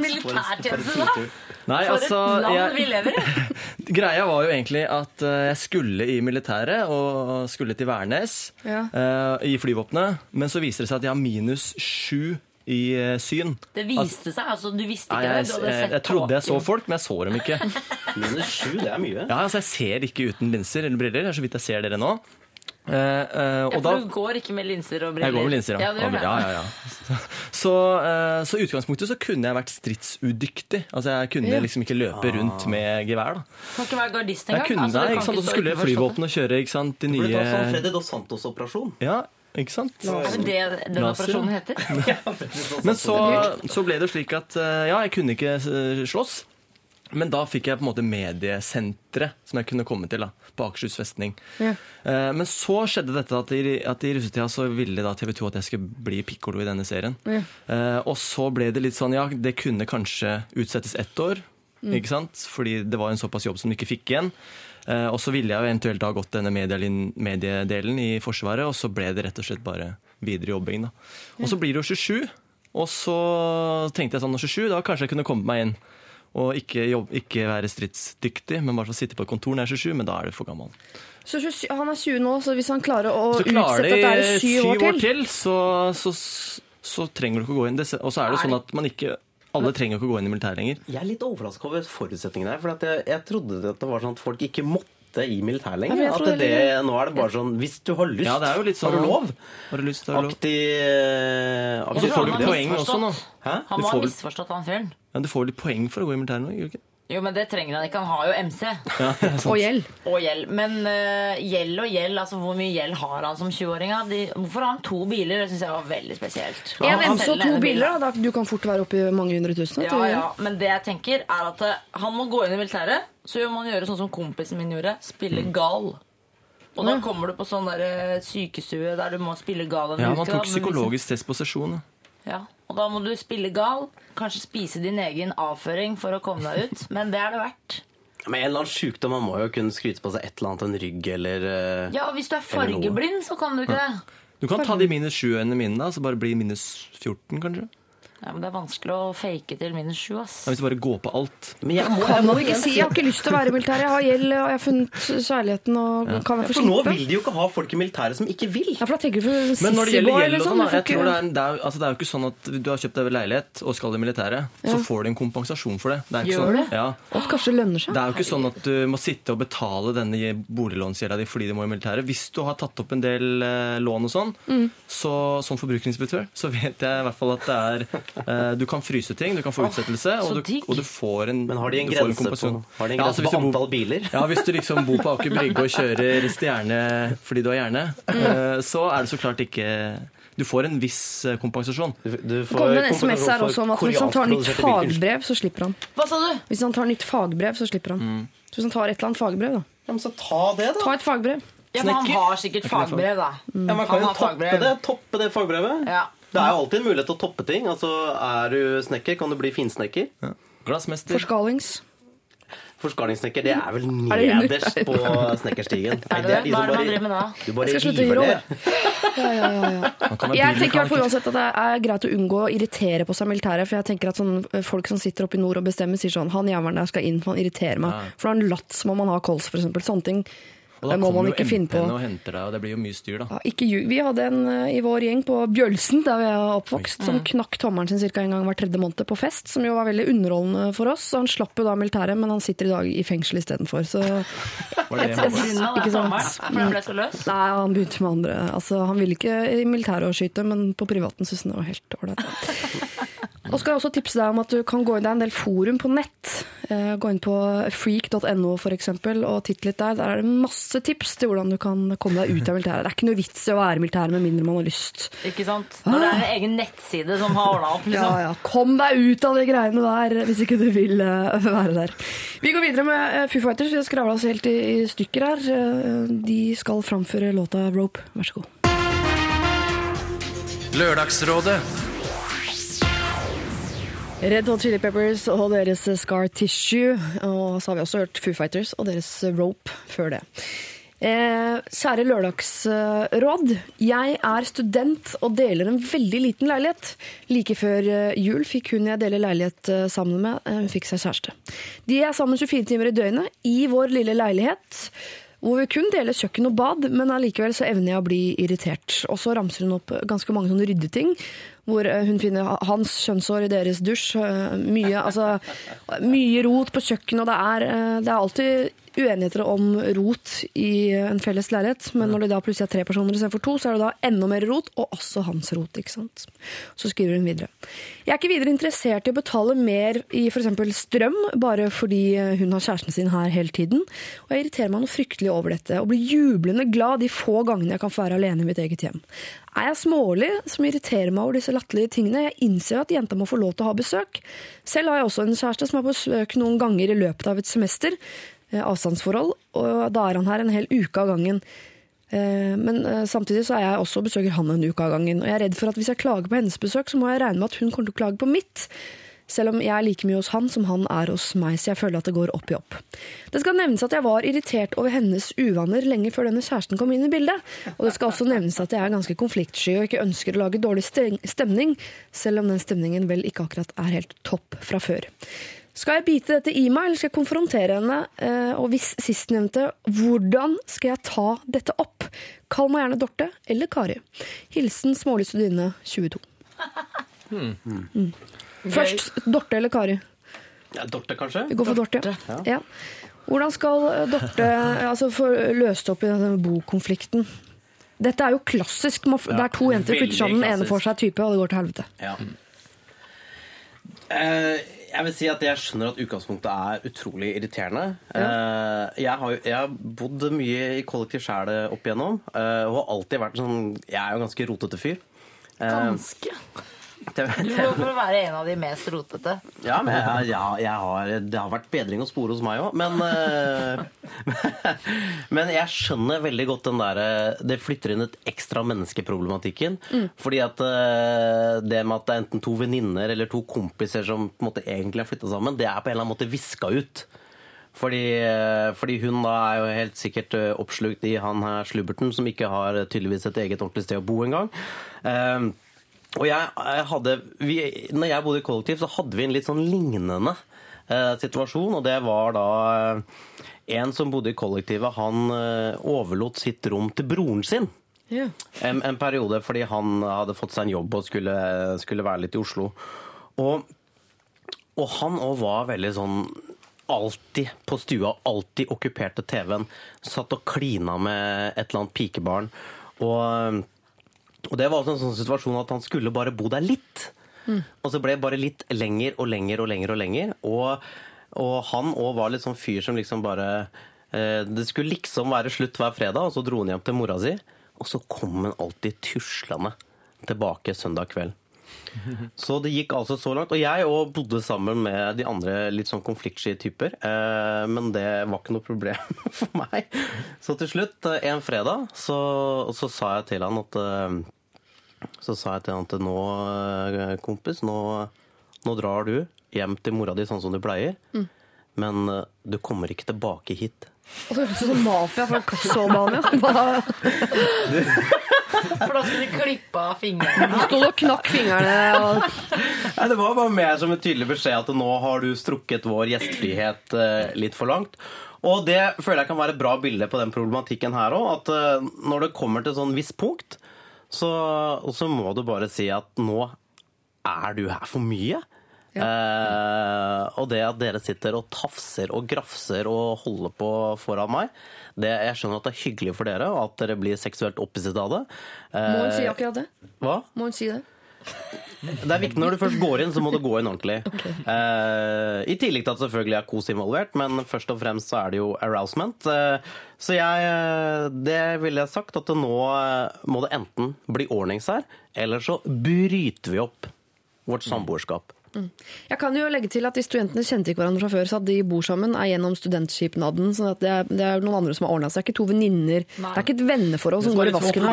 I: militærtjeneste, da?
J: Nei,
I: For
J: altså
I: et land
J: jeg-
I: vi lever i!
J: Greia var jo egentlig at eh, jeg skulle i militæret og skulle til Værnes
B: Ja.
J: uh, i flyvåpenet. Men så viser det seg at jeg har minus sju i eh, syn.
I: Det viste seg, altså. Du visste
J: Nei,
I: ikke
J: jeg,
I: det. Du hadde
J: jeg,
I: sett
J: jeg trodde jeg så folk, men jeg så dem ikke.
K: Minus sju, det er mye.
J: Ja, altså Jeg ser ikke uten linser eller briller. Det er så vidt jeg ser dere nå. Uh, uh,
I: Ja,
J: og da
I: for du går ikke med linser og briller?
J: Jeg går med linser, ja.
I: ja,
J: ja, ja, ja. Så, uh, så utgangspunktet så kunne jeg vært stridsudyktig. Altså Jeg kunne
B: Ja.
J: liksom ikke løpe rundt med gevær. da
I: Kan ikke være gardist
J: Jeg
I: engang.
J: kunne
I: Altså,
J: det, ikke sant? Og så skulle flyvåpenet kjøre ikke sant? de
K: Det ble tatt sånn Freddy Dos Santos-operasjon.
J: Ja, ikke sant?
I: Er det det den operasjonen heter?
J: Men så, så ble det slik at eh, ja, jeg kunne ikke eh, slåss. Men da fikk jeg på en måte mediesenteret som jeg kunne komme til da, på Akershus festning.
B: Ja.
J: Eh, Men så skjedde dette at i, at i russetida så ville da TV 2 at jeg skulle bli pikkolo i denne serien.
B: Ja.
J: Eh, Og så ble det litt sånn, ja, det kunne kanskje utsettes ett år. Ikke sant? Fordi det var en såpass jobb som du ikke fikk igjen. Eh, Og så ville jeg jo eventuelt ha gått denne mediedelen i Forsvaret, og så ble det rett og slett bare videre jobbing. da. Og så blir det jo 27, og så tenkte jeg sånn, 27, da kanskje jeg kunne komme meg inn. Og ikke, jobb, ikke være stridsdyktig, men bare sitte på et kontor når jeg er 27, men da er du for gammel.
B: Så 27 han er 20 nå, så hvis han klarer å
J: klarer
B: utsette
J: det
B: er
J: syv
B: i til, år til
J: så, så, så trenger du ikke å gå inn. Og så er det sånn at man ikke alle trenger ikke å gå inn i militæret lenger.
K: Jeg er litt overraska over forutsetningene her. For at jeg, jeg trodde at det var sånn at folk ikke måtte i militær lenger.
B: Ja,
K: at det,
B: det-
K: nå er det bare sånn Hvis du har lyst,
J: Ja, det er jo litt sånn
K: har du lov.
J: Har du lyst, har du lov.
K: Aktig eh,
J: Og så får du poeng også nå.
K: Hæ?
I: Han ha misforstått han fyren.
J: Ja, du får litt poeng for å gå i militæret nå, gjør du ikke?
I: Jo, men det trenger han ikke. Han har jo MC.
B: og gjeld.
I: Og gjeld. Men uh, gjeld og gjeld, altså hvor mye gjeld har han som 20-åring? Hvorfor har han to biler? Det syns jeg var veldig spesielt.
B: Ja,
I: Han
B: han
I: så
B: to biler, da. Du kan fort være oppe i mange hundre tusen.
I: Ja, ja, men det jeg tenker er at uh, han må gå inn i militæret. Så gjør man gjøre sånn som kompisen min gjorde. Spille gal. Og da kommer du på sånn der uh, sykestue der du må spille gal en
J: Ja,
I: uke.
J: man
I: da,
J: tok
I: liksom-
J: psykologisk test på sesjon. da.
I: Ja, og da må du spille gal. Kanskje spise din egen avføring for å komme deg ut. Men det er det verdt.
K: Men en eller annen sykdom, man må jo kunne skryte på seg et eller annet, en rygg eller eh,
I: Ja, og hvis du er fargeblind, så kan du ikke det.
J: Du kan ta de minus 7 mine da, så bare bli minus 14, kanskje.
I: Ja, men det er vanskelig å fake til minus sju, ass.
J: Ja, hvis du bare går på alt.
K: Men jeg må,
B: jeg må ikke si 'jeg har ikke lyst til å være i militæret', jeg har gjeld og jeg har funnet kjærligheten og kan jeg få
K: For nå
B: slippe?
K: vil de jo ikke ha folk i militæret som ikke vil.
B: Ja, for da tenker du for
J: Men når det gjelder
B: Sissy-boy,
J: gjeld og
B: liksom,
J: sånn, da, jeg tror det, er, det, er, altså, det er jo ikke sånn at du har kjøpt deg leilighet og skal i militæret, så får du en kompensasjon for det. det, er ikke
B: Gjør
J: sånn,
B: det?
J: Ja.
B: At kanskje det lønner seg?
J: Det er jo ikke sånn at du må sitte og betale denne boliglånsgjelda di fordi du må i militæret. Hvis du har tatt opp en del eh, lån og sånn,
B: Mm.
J: så som forbrukerinspektør, så vet jeg i hvert fall at det er Du kan fryse ting, du kan få utsettelse, og, du, og du får en
K: Men har de en
J: du får
K: grense på-
J: kompensasjon.
K: har de en
J: Ja, altså,
K: på
J: bor-
K: antall biler?
J: Ja, hvis du liksom bor på Aker Brygge og kjører stjerne fordi du har hjerne, eh, så er det så klart ikke Du får en viss eh, kompensasjon.
B: Det kommer en SMS her også om at hvis han tar nytt fagbrev, så slipper han.
I: Hva sa du?
B: Hvis han tar nytt fagbrev, så slipper han.
J: Mm.
B: Så hvis han tar et eller annet fagbrev, da.
K: Ja, men så ta det, da.
B: Ta et fagbrev.
I: Ja, men han har sikkert fagbrev, da.
K: Ja, man
I: Han
K: kan jo toppe det, toppe det fagbrevet.
I: Ja.
K: Det er jo alltid en mulighet til å toppe ting. Altså, Er du snekker, kan du bli finsnekker.
J: Glassmester.
B: Forskalings.
K: Forskalingssnekker, det er vel
B: under?
K: nederst på snekkerstigen.
I: Er det det? Hva er det man driver med da?
K: Du bare
B: Jeg skal slutte å gi
K: river
B: råd,
K: ned.
B: Ja, ja, ja, ja. Jeg tenker fall uansett at det er greit å unngå å irritere på seg militæret. For jeg tenker at sånn, folk som sitter oppe i nord og bestemmer, sier sånn Han jævelen der skal inn, for han irriterer meg. For da har han latt som om han har kols, for eksempel. Sånne ting
J: Og da kommer jo. MP-ene og henter deg, og det blir jo mye styr, da.
B: Ja, ikke ljug. Vi hadde en eh, i vår gjeng på Bjølsen, der vi er oppvokst, som knakk tommelen sin ca. en gang hver tredje måned på fest, som jo var veldig underholdende for oss. Og han slapp jo da militæret, men han sitter i dag i fengsel istedenfor. Så
J: Var det
B: Ikke sant?
I: For den ble så løs?
B: Nei, han begynte med andre. Altså, han ville ikke i militæret å skyte, men på privaten syntes han det var helt ålreit. Og skal jeg også tipse deg om at du kan gå inn, Det er en del forum på nett. Eh, gå inn på freak.no eksempel, og titt litt der. Der er det masse tips til hvordan du kan komme deg ut av militæret. Det er ikke noe vits i å være i militæret med mindre man har lyst.
I: Ikke sant? Når det er en egen nettside som har ordna opp, liksom.
B: ja. ja. Kom deg ut av de greiene der, hvis ikke du vil eh, være der. Vi går videre med uh, Foo Fighters. Vi har skravla oss helt i, i stykker her. Eh, de skal framføre låta Rope. Vær så god.
C: Lørdagsrådet.
B: Red Hot Chili Peppers og deres Scar Tissue. Og så har vi også hørt Foo Fighters og deres Rope før det. Eh, kjære lørdagsråd. Jeg er student og deler en veldig liten leilighet. Like før eh, jul fikk hun jeg deler leilighet eh, sammen med, eh, hun fikk seg kjæreste. De er sammen 24 timer i døgnet i vår lille leilighet. Hvor vi kun deler kjøkken og bad, men allikevel så evner jeg å bli irritert. Og så ramser hun opp ganske mange sånne ryddeting, hvor eh, hun finner hans kjønnshår i deres dusj. eh, Mye, altså, mye rot på kjøkkenet, og det er, eh, det er alltid uenigheter om rot i en felles leilighet, men når det da plutselig er tre personer istedenfor to, så er det da enda mer rot, og også hans rot. ikke sant? Så skriver hun videre. Jeg er ikke videre interessert i å betale mer i f.eks. strøm, bare fordi hun har kjæresten sin her hele tiden. Og jeg irriterer meg noe fryktelig over dette, og blir jublende glad de få gangene jeg kan få være alene i mitt eget hjem. Er jeg smålig som irriterer meg over disse latterlige tingene? Jeg innser at jenta må få lov til å ha besøk. Selv har jeg også en kjæreste som har besøk noen ganger i løpet av et semester. Eh, Avstandsforhold. Og da er han her en hel uke av gangen. Eh, Men eh, samtidig så er jeg også og besøker han en uke av gangen. Og jeg er redd for at hvis jeg klager på hennes besøk, så må jeg regne med at hun kommer til å klage på mitt. Selv om jeg er like mye hos han som han er hos meg, så jeg føler at det går opp i opp. Det skal nevnes at jeg var irritert over hennes uvaner lenge før denne kjæresten kom inn i bildet. Og det skal også nevnes at jeg er ganske konfliktsky og ikke ønsker å lage dårlig stemning, selv om den stemningen vel ikke akkurat er helt topp fra før. Skal jeg bite dette i meg, eller skal jeg konfrontere henne? Eh, Og hvis sistnevnte, hvordan skal jeg ta dette opp? Kall meg gjerne Dorte eller Kari. Hilsen smålig studinne 22. Mm. Først Dorte eller Kari?
K: Ja, Dorte, kanskje?
B: Vi går for Dorte. Ja. Hvordan skal eh, Dorte altså, få løst opp i denne bokonflikten? Dette er jo klassisk. Det er to jenter flytter sammen, den ene får seg type, og det går til helvete.
K: Ja. Eh, jeg vil si at jeg skjønner at utgangspunktet er utrolig irriterende. Ja. jeg, har, jeg har bodd mye i kollektiv sjæl opp igjennom, eh, og har alltid vært sånn Jeg er jo en ganske rotete fyr. Eh,
I: Ganske. Du går for å være en av de mest rotete.
K: Ja, men jeg, ja, jeg har, det har vært bedring å spore hos meg òg. Men, eh, men jeg skjønner veldig godt den der Det flytter inn et ekstra menneskeproblematikken. Fordi at eh, det med at det er enten to venninner eller to kompiser som på en måte egentlig har flytta sammen, det er på en eller annen måte viska ut. Fordi, eh, fordi hun da er jo helt sikkert eh, oppslukt i han her slubberten som ikke har tydeligvis et eget ordentlig sted å bo engang. Eh, Og jeg, hadde vi, Når jeg bodde i kollektiv, så hadde vi en litt sånn lignende eh, situasjon. Og det var da eh, en som bodde i kollektivet, han eh, overlot sitt rom til broren sin.
B: Ja.
K: En, en periode fordi han hadde fått seg en jobb og skulle, skulle være litt i Oslo. Og, og han òg var veldig sånn alltid på stua, alltid okkuperte TV-en. Satt og klina med et eller annet pikebarn. Og, og det var altså en sånn situasjon at han skulle bare bo der litt. Og så ble det bare litt lenger og lenger og lenger og lenger. Og, og han òg var litt sånn fyr som liksom bare eh, Det skulle liksom være slutt hver fredag, og så dro han hjem til mora si. Og så kom han alltid tuslende tilbake søndag kveld. Så det gikk altså så langt. Og jeg òg bodde sammen med de andre litt sånn konfliktsky typer. Eh, men det var ikke noe problem for meg. Så til slutt, eh, en fredag, så, så sa jeg til han at eh, Så sa jeg til han at nå, kompis, nå, nå drar du hjem til mora di sånn som du pleier.
B: Mm.
K: Men du kommer ikke tilbake hit.
B: Og det høres ut som mafia fra Castlevania.
I: For da skulle de klippe av fingrene.
B: Du sto og knakk fingrene. Og...
K: Nei, Det var bare mer som en tydelig beskjed at nå har du strukket vår gjestfrihet eh, litt for langt. Og det føler jeg kan være et bra bilde på den problematikken her òg. At eh, når det kommer til sånn visst punkt, så, så må du bare si at nå er du her for mye. Eh, og det at dere sitter og tafser og grafser og holder på foran meg, det, jeg skjønner at det er hyggelig for dere, og at dere blir seksuelt opphisset av det. Eh,
B: Må hun si akkurat det?
K: Hva?
B: Må hun si det?
K: Det er viktig når du først går inn, så må du gå inn ordentlig. Eh, I tillegg til at selvfølgelig er kos involvert, men først og fremst så er det jo arousement. Eh, så jeg, eh, det ville jeg sagt at nå eh, må det enten bli ordnings her, eller så bryter vi opp vårt samboerskap.
B: Mm. Jeg kan jo legge til at de studentene kjente ikke hverandre fra før, så at de bor sammen er gjennom studentskipnaden. Så at det, er, det er noen andre som har ordna seg. Det er ikke to venninner. Det er ikke et venneforhold som går i vasken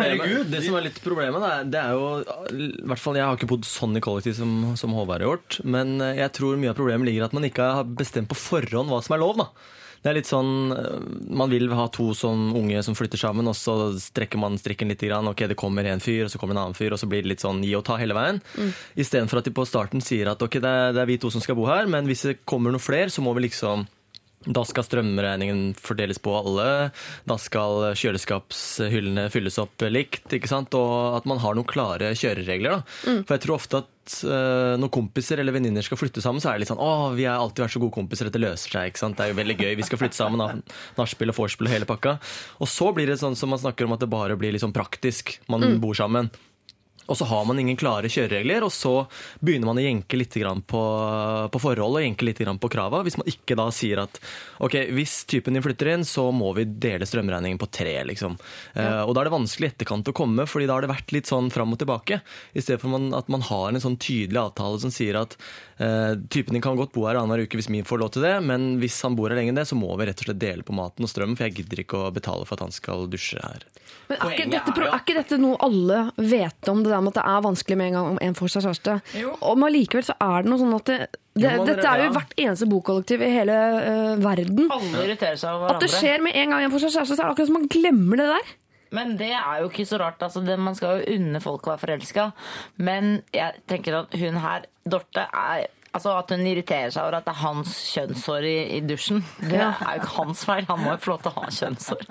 J: det som er litt problemet, det er, det er jo i hvert fall Jeg har ikke bodd sånn i kollektiv som, som Håvard har gjort, men eh, jeg tror mye av problemet ligger i at man ikke har bestemt på forhånd hva som er lov. da. Det er litt sånn, eh, Man vil ha to sånn unge som flytter sammen, og så strekker man strikken litt. Grann. Ok, Det kommer en fyr, og så kommer en annen fyr, og så blir det litt sånn gi og ta hele veien.
B: Mm.
J: Istedenfor at de på starten sier at ok, det er, det er vi to som skal bo her, men hvis det kommer noen flere, så må vi liksom da skal strømregningen fordeles på alle. Da skal kjøleskapshyllene fylles opp likt. ikke sant? Og at man har noen klare kjøreregler. da.
B: Mm.
J: For jeg tror ofte at uh, når kompiser eller venninner skal flytte sammen, så er det litt sånn å, vi har alltid vært så gode kompiser, dette løser seg. ikke sant? Det er jo veldig gøy. Vi skal flytte sammen. da. Nachspiel og vorspiel og hele pakka. Og så blir det sånn som man snakker om at det bare blir litt sånn praktisk. Man
B: Mm.
J: bor sammen. Og så har man ingen klare kjøreregler, og så begynner man å jenke litt på, på forholdet og jenke litt på krava. Hvis man ikke da sier at ok, hvis typen din flytter inn, så må vi dele strømregningen på tre. liksom. Eh, og da er det vanskelig i etterkant å komme, fordi da har det vært litt sånn fram og tilbake. I stedet for man, at man har en sånn tydelig avtale som sier at eh, typen din kan godt bo her annenhver uke hvis min får lov til det, men hvis han bor her lenge, det, så må vi rett og slett dele på maten og strømmen, for jeg gidder ikke å betale for at han skal dusje her.
B: Men er ikke, dette, er ikke dette noe alle vet om, det der med at det er vanskelig med en gang om en får seg kjæreste? Og allikevel så er det noe sånn at det, det,
I: Jo,
B: Dette er jo
I: ja.
B: hvert eneste bokollektiv i hele uh, verden.
I: Alle irriterer seg over
B: At det skjer med en gang en får seg kjæreste, så er det akkurat som man glemmer det der.
I: Men det er jo ikke så rart. Altså, det, man skal jo unne folk å være forelska. Men jeg tenker at hun her, Dorte, er Altså At hun irriterer seg over at det er hans kjønnshår i, i dusjen. Det
B: Ja.
I: er jo ikke hans feil. Han må jo få lov til å ha kjønnshår.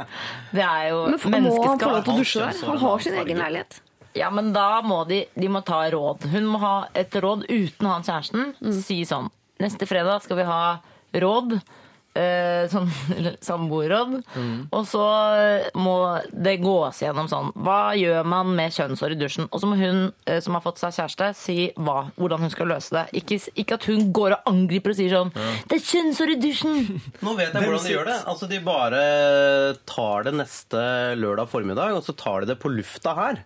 I: Det er jo
B: Men må han få lov til å dusje der? Han har sin egen leilighet.
I: Ja, men da må de, de må ta råd. Hun må ha et råd uten han kjæresten. Si sånn Neste fredag skal vi ha råd. Eh, sånn samboerråd. Og så må det gås gjennom sånn Hva gjør man med kjønnshår i dusjen? Og så må hun eh, som har fått seg kjæreste, si hva, hvordan hun skal løse det. Ikke, ikke at hun går og angriper og sier sånn Det er kjønnshår i dusjen!
K: Nå vet jeg
J: Hvem
K: hvordan de gjør det. Altså, De bare tar det neste lørdag formiddag, og så tar de det på lufta her.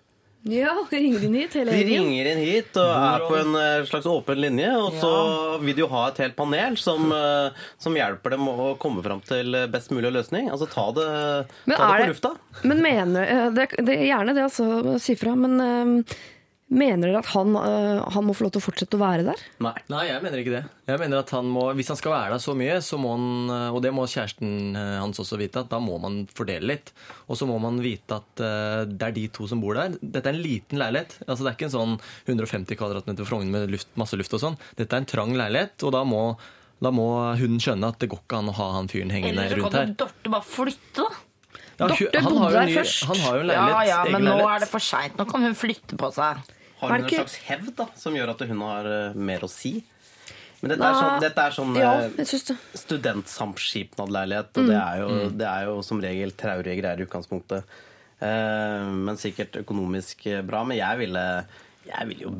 B: Ja, ringer inn hit hele
K: De
B: gjengen.
K: ringer inn hit og er på en eh, slags åpen linje, og så vil de jo ha et helt panel som, eh, som hjelper dem å komme fram til best mulig løsning. Altså ta det, ta det på lufta.
B: Men mener eh, det, det er Gjerne det, altså. Si fra. Men eh, Mener dere at han, øh, han må få lov til å fortsette å være der?
E: Nei.
J: Nei, jeg mener ikke det. Jeg mener at han må, Hvis han skal være der så mye, så må han, og det må kjæresten eh, hans også vite, at da må man fordele litt. Og så må man vite at eh, det er de to som bor der. Dette er en liten leilighet. altså Det er ikke en sånn 150 kvadratmeter Frogner med luft, masse luft og sånn. Dette er en trang leilighet, og da må, da må hun skjønne at det går ikke an å ha han fyren hengende rundt her.
I: Eller så kan jo Dorte bare flytte, da.
J: Ja,
B: Dorte
J: han har
B: bodde der
J: ny-
B: først.
J: Han har jo en leilighet.
I: ja,
J: ja,
I: men nå
J: leilighet.
I: er det for seint. Nå kan hun flytte på seg.
K: Har hun en slags hevd da, som gjør at hun har uh, mer å si? Men dette er sånn, dette er sånn
B: Ja,
K: eh, studentsamskipnadleilighet,
B: Mm.
K: og det er, jo, det er jo som regel traurige greier i utgangspunktet. Uh, men sikkert økonomisk bra. Men jeg ville, jeg ville jo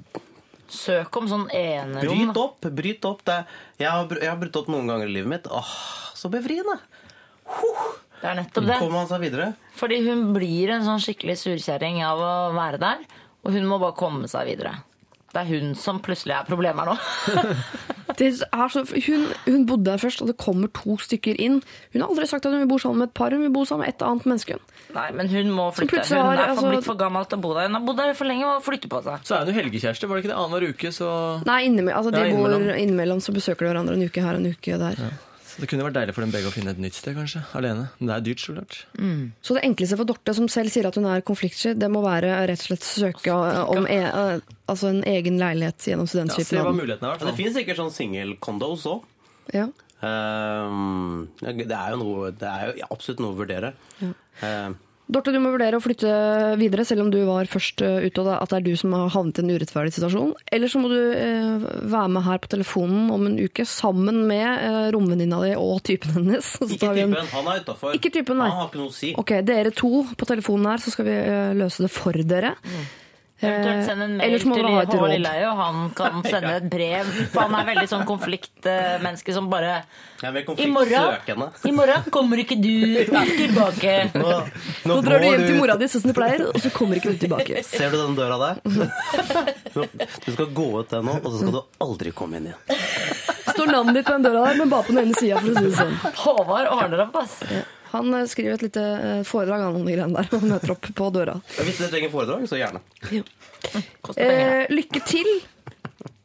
I: Søk om sånn enerom.
K: Bryt opp! bryt opp. Det, jeg, har, jeg har brutt opp noen ganger i livet mitt. Åh, så befriende!
I: Det er nettopp det.
K: Kommer han seg videre?
I: Fordi hun blir en sånn skikkelig surkjerring av å være der. Og hun må bare komme seg videre. Det er hun som plutselig er problemet her nå.
B: Det er så, hun, hun bodde der først, og det kommer to stykker inn. Hun har aldri sagt at hun vil bo sammen med et par, hun vil bo sammen med et annet menneske.
I: Nei, men hun må flytte. Hun
B: har,
I: er
B: altså-
I: blitt for gammel til å bo der. Hun har bodd der for lenge og flytter på seg.
J: Så er hun jo helgekjæreste, var det ikke det? Annenhver uke, så
B: Nei, innimellom, altså, de
J: Ja,
B: bor
J: innimellom.
B: innimellom, så besøker de hverandre en uke her og en uke der.
J: Så det kunne vært deilig for dem begge å finne et nytt sted, kanskje. Alene. Men det er dyrt, så klart.
B: Så det enkleste for Dorte, som selv sier at hun er konfliktsky, det må være rett og slett søke om e altså en egen leilighet gjennom
J: Ja, se hva
B: studentskipnaden.
J: er,
K: Ja, det finnes sikkert sånn singelcondos òg.
B: Ja.
K: Um, det er jo noe, det er jo absolutt noe å vurdere. Um,
B: Dorte, du må vurdere å flytte videre, selv om du var først eh, ute, og at det er du som har havnet i en urettferdig situasjon. Eller så må du eh, være med her på telefonen om en uke, sammen med eh, romvenninna di og typen hennes. Så
K: ikke
B: en-
K: typen. Han er utafor.
B: Ikke typen, nei.
K: Han har ikke noe å si.
B: Ok, dere to på telefonen her, så skal vi eh, løse det for dere.
I: Eventuelt sende en
B: Eh,
I: mail
B: må
I: til
B: dere ha et råd.
I: Lilleheie, og han kan sende et brev. For han er veldig sånn konfliktmenneske som bare I morgen. I morgen kommer ikke du tilbake.
K: Nå,
B: Nå drar du hjem til mora di, sånn som du pleier, og så kommer ikke du tilbake.
K: Ser du den døra der? Du skal gå ut den nå, og så skal du aldri komme inn igjen.
B: Står navnet ditt på den døra der, men bare på den ene sida, for å si det sånn.
I: Håvard ordner opp, ass.
B: Han eh, skriver et lite eh, foredrag han, om de greiene der, og møter opp på døra.
K: Hvis dere trenger foredrag, så gjerne.
I: Ja.
B: Eh, lykke til!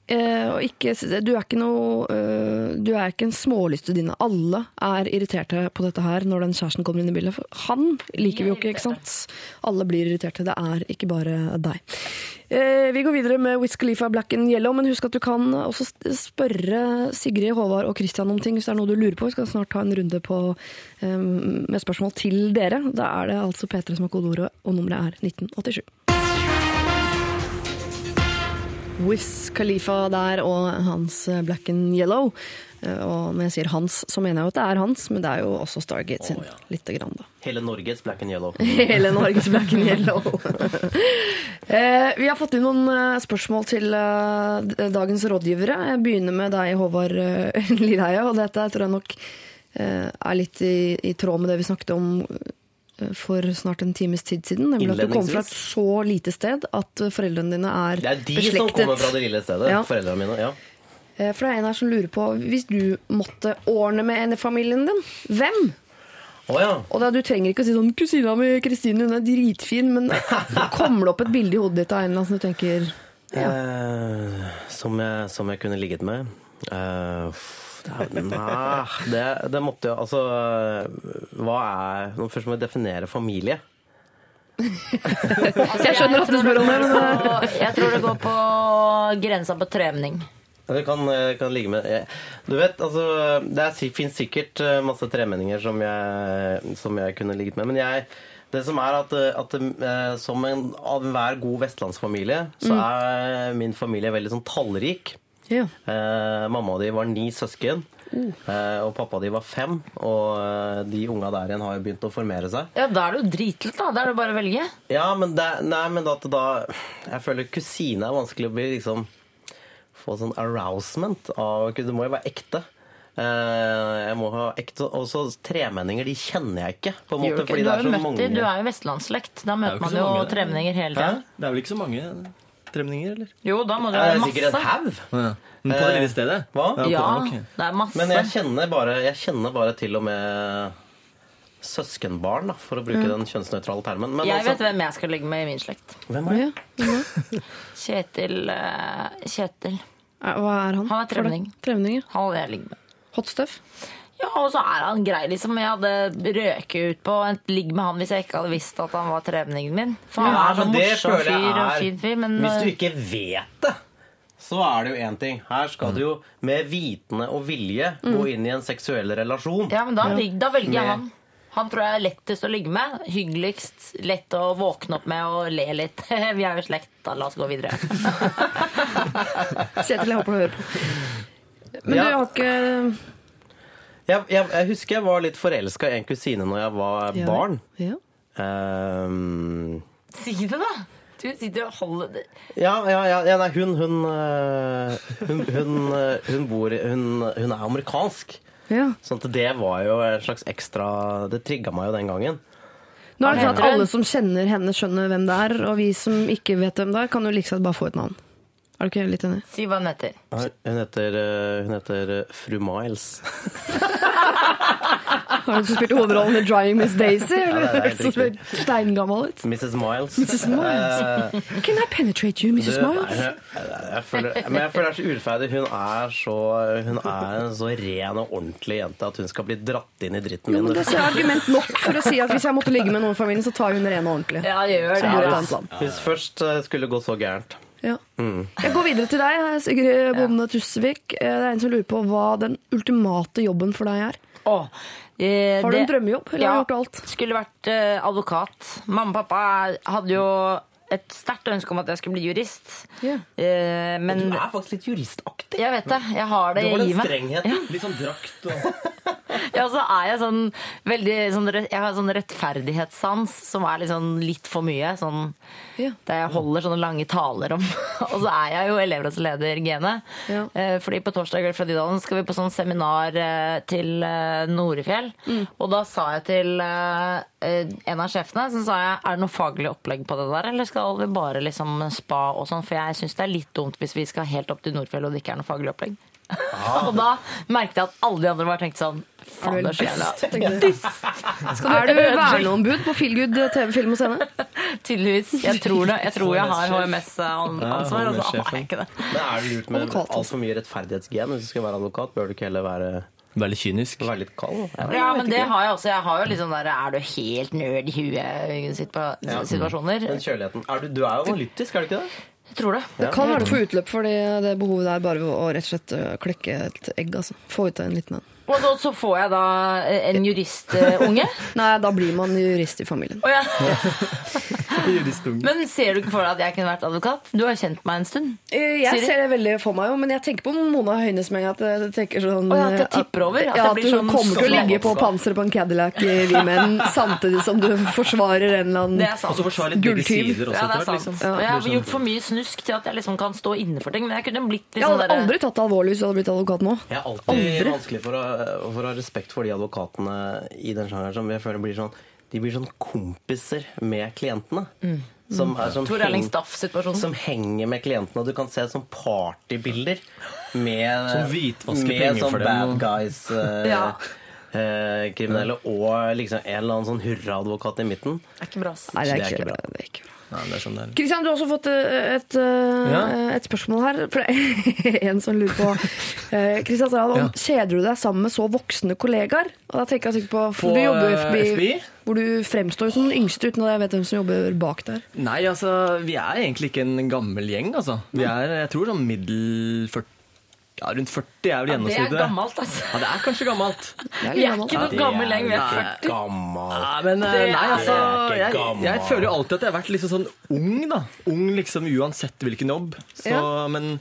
B: Eh, og ikke, du er ikke noe eh, Du er ikke en smålystudinne. Alle er irriterte på dette her når den kjæresten kommer inn i bildet. For han liker vi jo ikke, ikke sant? Alle blir irriterte. Det er ikke bare deg. Eh, vi går videre med Wiz Khalifa Black and Yellow, men husk at du kan også spørre Sigrid, Håvard og Christian om ting hvis det er noe du lurer på. Vi skal snart ta en runde på, eh, med spørsmål til dere. Da er det altså P3 som har kodeordet, og nummeret er 1987. Wiz Khalifa der og hans Black and Yellow. Eh, Og når jeg sier hans, så mener jeg jo at det er hans, men det er jo også Stargate sin. litt grann, da.
K: Hele Norges black and yellow.
B: Hele Norges Black and Yellow. Eh, Vi har fått inn noen eh, spørsmål til eh, dagens rådgivere. Jeg begynner med deg, Håvard eh, Lilleheie. Og dette tror jeg nok er litt i, i tråd med det vi snakket om for snart en times tid siden. Nemlig at du kommer fra et så lite sted at eh, foreldrene dine er beslektet.
K: Det er de
B: beslektet.
K: som kommer fra det lille stedet.
B: Ja.
K: Foreldrene mine. ja.
B: Eh, For det er en her som lurer på Hvis du måtte ordne med en i familien din, hvem?
K: Oh, ja.
B: Og da, Du trenger ikke å si sånn 'Kusina mi Kristine, hun er dritfin', men kommer det opp et bilde i hodet ditt av en eller annen som du tenker
K: Eh, som, jeg, som jeg kunne ligget med? Eh, nei, det, det måtte jo Altså Hva er nå Først må vi definere familie.
B: Jeg skjønner at du spør om det, men
I: Jeg tror det går på grensa på trening.
K: Det kan, kan ligge med Du vet, altså Det fins sikkert eh, masse tremenninger som jeg, som jeg kunne ligget med, men jeg det som er at, at eh, Som en, av enhver god vestlandsfamilie, så er min familie veldig sånn tallrik.
B: Ja.
K: Eh, mamma di var ni søsken, eh, og pappa de var fem. Og eh, de unga der igjen har jo begynt å formere seg.
I: Ja, Da er det jo dritlett, da. Da er det bare å velge.
K: Ja, men, det, nei, men at da Jeg føler kusine er vanskelig å bli liksom Få sånn arousement av Det må jo være ekte. Eh, jeg må ha ekte Og så tremenninger, de kjenner jeg ikke. På en måte,
I: du
K: fordi det er så mange.
I: Du er jo vestlandsslekt. Da møter man jo tremenninger hele tida.
J: Det er vel ikke så mange tremninger, eller?
I: Jo, da må det være
K: er sikkert en
I: masse.
K: haug.
J: Ja. Men på det lille stedet?
K: Hva?
J: Ja,
I: Ja, det er masse.
K: Men jeg kjenner bare, jeg kjenner bare til og med søskenbarn, da, for å bruke
I: Mm.
K: den kjønnsnøytrale termen. Men
I: jeg
K: altså,
I: vet hvem jeg skal ligge med i min slekt.
K: hvem er det?
I: Kjetil eh, Kjetil.
B: Hva er han?
I: Han er. Trevning. Han vil jeg ligge med.
B: Hot stuff?
I: Ja, og så er han grei, liksom. Jeg hadde røket ut på et ligg med han hvis jeg ikke hadde visst at han var trevningen min. For han
K: Ja,
I: er så morsom fyr og fin fyr, men
K: Hvis du
I: eh,
K: ikke vet det, så er det jo én ting. Her skal du jo med vitende og vilje gå inn i en seksuell relasjon.
I: Mm. Ja, men da, da velger jeg
K: Med-
I: han. Han tror jeg er lettest å ligge med. Hyggeligst. Lett å våkne opp med og le litt. Vi er jo slekt, da. La oss gå videre.
B: Kjetil, jeg håper du hører på. Men
K: Ja.
B: du har ikke
K: Jeg, jeg, jeg husker jeg var litt forelska i en kusine når jeg var
B: Ja.
K: barn.
B: Ja.
K: Um,
I: Si det, da! Du sitter og holder det.
K: ja, ja, ja, ja nei, hun hun, øh, hun, hun, øh, hun bor hun, hun er amerikansk.
B: Ja.
K: Sånn at det var jo en slags ekstra Det trigga meg jo den gangen.
B: Nå er det sånn at alle som kjenner henne, skjønner hvem det er, og vi som ikke vet hvem det er, kan jo like godt bare få et navn. Er du ikke litt enig?
I: Si hva hun heter.
K: Hun heter, øh, hun heter øh, fru Miles.
B: Har hun spilt hovedrollen i 'Drying Miss Daisy'? Eller
K: Ja,
B: steingammel ut?
K: Mrs. Miles.
B: Mrs. Miles.
K: Eh,
B: Can I penetrate you, Mrs.
K: Du,
B: Miles?
K: jeg, jeg føler, men jeg føler det er så urettferdig. Hun er så, hun er en så ren og ordentlig jente at hun skal bli dratt inn i dritten
B: Jo,
K: min.
B: men Det er argument nok for å si at hvis jeg måtte ligge med noen i familien, så tar hun ren og ordentlig.
I: Ja, gjør det.
K: Hvis først eh, skulle det gå så gærent.
B: Ja.
K: Mm.
B: Jeg går videre til deg, Sigrid Bonde Tusvik. Eh, Det er en som lurer på hva den ultimate jobben for deg er.
I: Åh, eh,
B: Har du
I: det-
B: en drømmejobb, eller har du gjort alt?
I: Skulle vært eh, advokat. Mamma og pappa hadde jo et sterkt ønske om at jeg skulle bli jurist.
B: Yeah.
I: Eh, men
K: Du er faktisk litt juristaktig.
I: jeg vet det. Jeg har det
K: Du har den strengheten. Ja.
J: Litt sånn drakt og
I: Ja, så er jeg sånn veldig sånn, Jeg har sånn rettferdighetssans som er litt, sånn litt for mye. Sånn,
B: Ja.
I: Der jeg holder sånne lange taler om Og så er jeg jo elevrådsleder-genet.
B: Ja.
I: Eh, Fordi på torsdag fra Dydalen skal vi på sånn seminar eh, til eh, Norefjell.
B: Mm.
I: Og da sa jeg til en av sjefene så sa jeg, er det noe faglig opplegg på det der, eller skal vi bare liksom spa og sånn? For jeg syns det er litt dumt hvis vi skal helt opp til Nordfjell og det ikke er noe faglig opplegg. Og da merket jeg at alle de andre bare tenkte sånn Faen, det er så jævla
B: Skal du verneombud på Feelgood TV, film og scene?
I: Tydeligvis. Jeg tror det. Jeg tror jeg har HMS-ansvar, og så har jeg ikke det.
K: Men er det lurt med altfor mye rettferdighetsgen hvis du skal være advokat? Bør du ikke heller være,
J: Veldig kynisk.
K: være litt kald? Ja.
I: Ja, men det har jeg også. Jeg har jo litt sånn der Er du helt nerd i huet-situasjoner.
K: Den kjøligheten. Er du, du er jo analytisk, er du ikke det?
I: Jeg tror det.
B: Det kan være du får utløp for det, det behovet der bare ved å rett og slett øh, klekke et egg. altså. Få ut en liten en.
I: Og så, så får jeg da eh, en juristunge.
B: Nei, da blir man jurist i familien.
I: Oh, ja. Men ser du ikke for deg at jeg kunne vært advokat? Du har kjent meg en stund.
B: Eh, Jeg
I: Siri?
B: ser det veldig for meg, jo, men jeg tenker på Mona Høines med at jeg tenker sånn
I: oh, ja, at det
B: eh,
I: tipper over, at
B: ja, at du
I: sånn
B: kommer til å ligge på panseret på en Cadillac i Vimen samtidig som du forsvarer en eller
I: er
B: annen Gulltyv.
J: også.
I: Ja, det er sant.
J: liksom.
I: Ja. jeg har gjort for mye snusk til at jeg liksom kan stå inne for ting. Men jeg kunne blitt liksom
B: Jeg
I: sånn
B: hadde aldri tatt det alvorlig hvis du hadde blitt advokat nå.
K: Jeg er alltid
B: Aldri.
K: vanskelig for å, for å ha respekt for de advokatene i den sjangeren som jeg føler blir sånn De blir sånn kompiser med klientene. Som er sånn
I: Tor Erling
K: som henger med klientene, og du kan se sånn partybilder med,
J: Som hvitvasker
K: med sånn
J: dem,
K: bad guys. eh,
I: Ja.
K: eh, kriminelle og liksom en eller annen sånn hurraadvokat i midten.
I: Det er ikke bra.
B: Nei, det er
K: Det er
B: ikke,
K: ikke bra.
B: det er ikke bra.
J: Nei, sånn.
B: Kristian, du har også fått et, et, eh,
J: Ja.
B: et spørsmål her. For det er en som lurer på eh, Kristian Strand, om
J: Ja.
B: Kjeder du deg sammen med så voksne kollegaer? Og da tenker jeg sikkert på,
J: På,
B: du jobber jo
J: eh,
B: FBI,
J: FBI?
B: Hvor du fremstår som den yngste, uten at jeg vet hvem som jobber bak der.
J: Nei, altså, vi er egentlig ikke en gammel gjeng, altså. Vi er, jeg tror, sånn middel 40 Ja, rundt 40 er vel
I: Det er gammelt, altså.
J: Ja, det er kanskje gammelt.
B: Det er
I: Vi er
B: gammelt.
I: ikke noe gammel lenger. Vi er 40.
K: Gammelt.
J: Ja, men eh, nei, altså jeg, jeg føler jo alltid at jeg har vært liksom sånn ung, da. Ung liksom uansett hvilken jobb. Så, men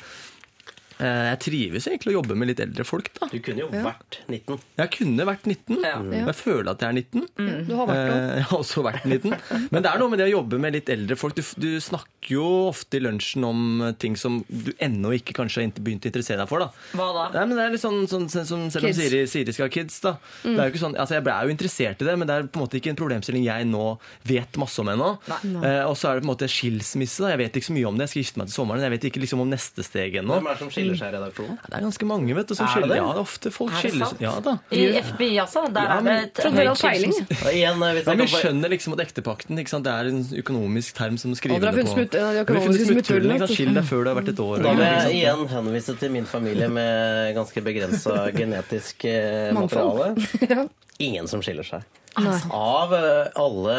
J: jeg trives egentlig å jobbe med litt eldre folk, da.
K: Du kunne jo vært 19.
J: Jeg kunne vært 19.
I: Ja.
J: Jeg føler at jeg er 19.
B: Du har vært det.
J: Eh, Jeg har også vært 19. Men det er noe med det å jobbe med litt eldre folk. Du, du snakker jo ofte i lunsjen om ting som du ennå ikke kanskje har begynt å interessere deg for. da.
I: Hva da?
J: Nei, men det er litt sånn, sånn, sånn som Selv om Siri, Siri skal ha kids, da. Det er jo ikke sånn, altså Jeg er jo interessert i det, men det er på en måte ikke en problemstilling jeg nå vet masse om ennå. Eh, og så er det på en måte skilsmisse. da. Jeg vet ikke så mye om det. Jeg skal gifte meg til sommeren. Jeg vet ikke liksom om neste steg ennå.
K: Hvem er det som skiller skiller seg i redaksjonen?
J: Det er ganske mange vet du, som
K: Er
J: skiller
K: seg.
J: Ja, det er ofte folk
I: Er det
J: skiller seg. Ja da.
I: I FBI, altså. Der
J: Ja,
I: er det et høyt
B: peiling?
J: Ja, men vi skjønner liksom at ektepakten ikke sant? det er en økonomisk term som skriver det på.
B: smutt- ja, økonomiske
J: smutthullene? Skill deg før det har vært et år.
K: Da vil jeg igjen henvise til min familie med ganske begrensa genetisk eh, materiale. Ingen som skiller seg. Av eh, alle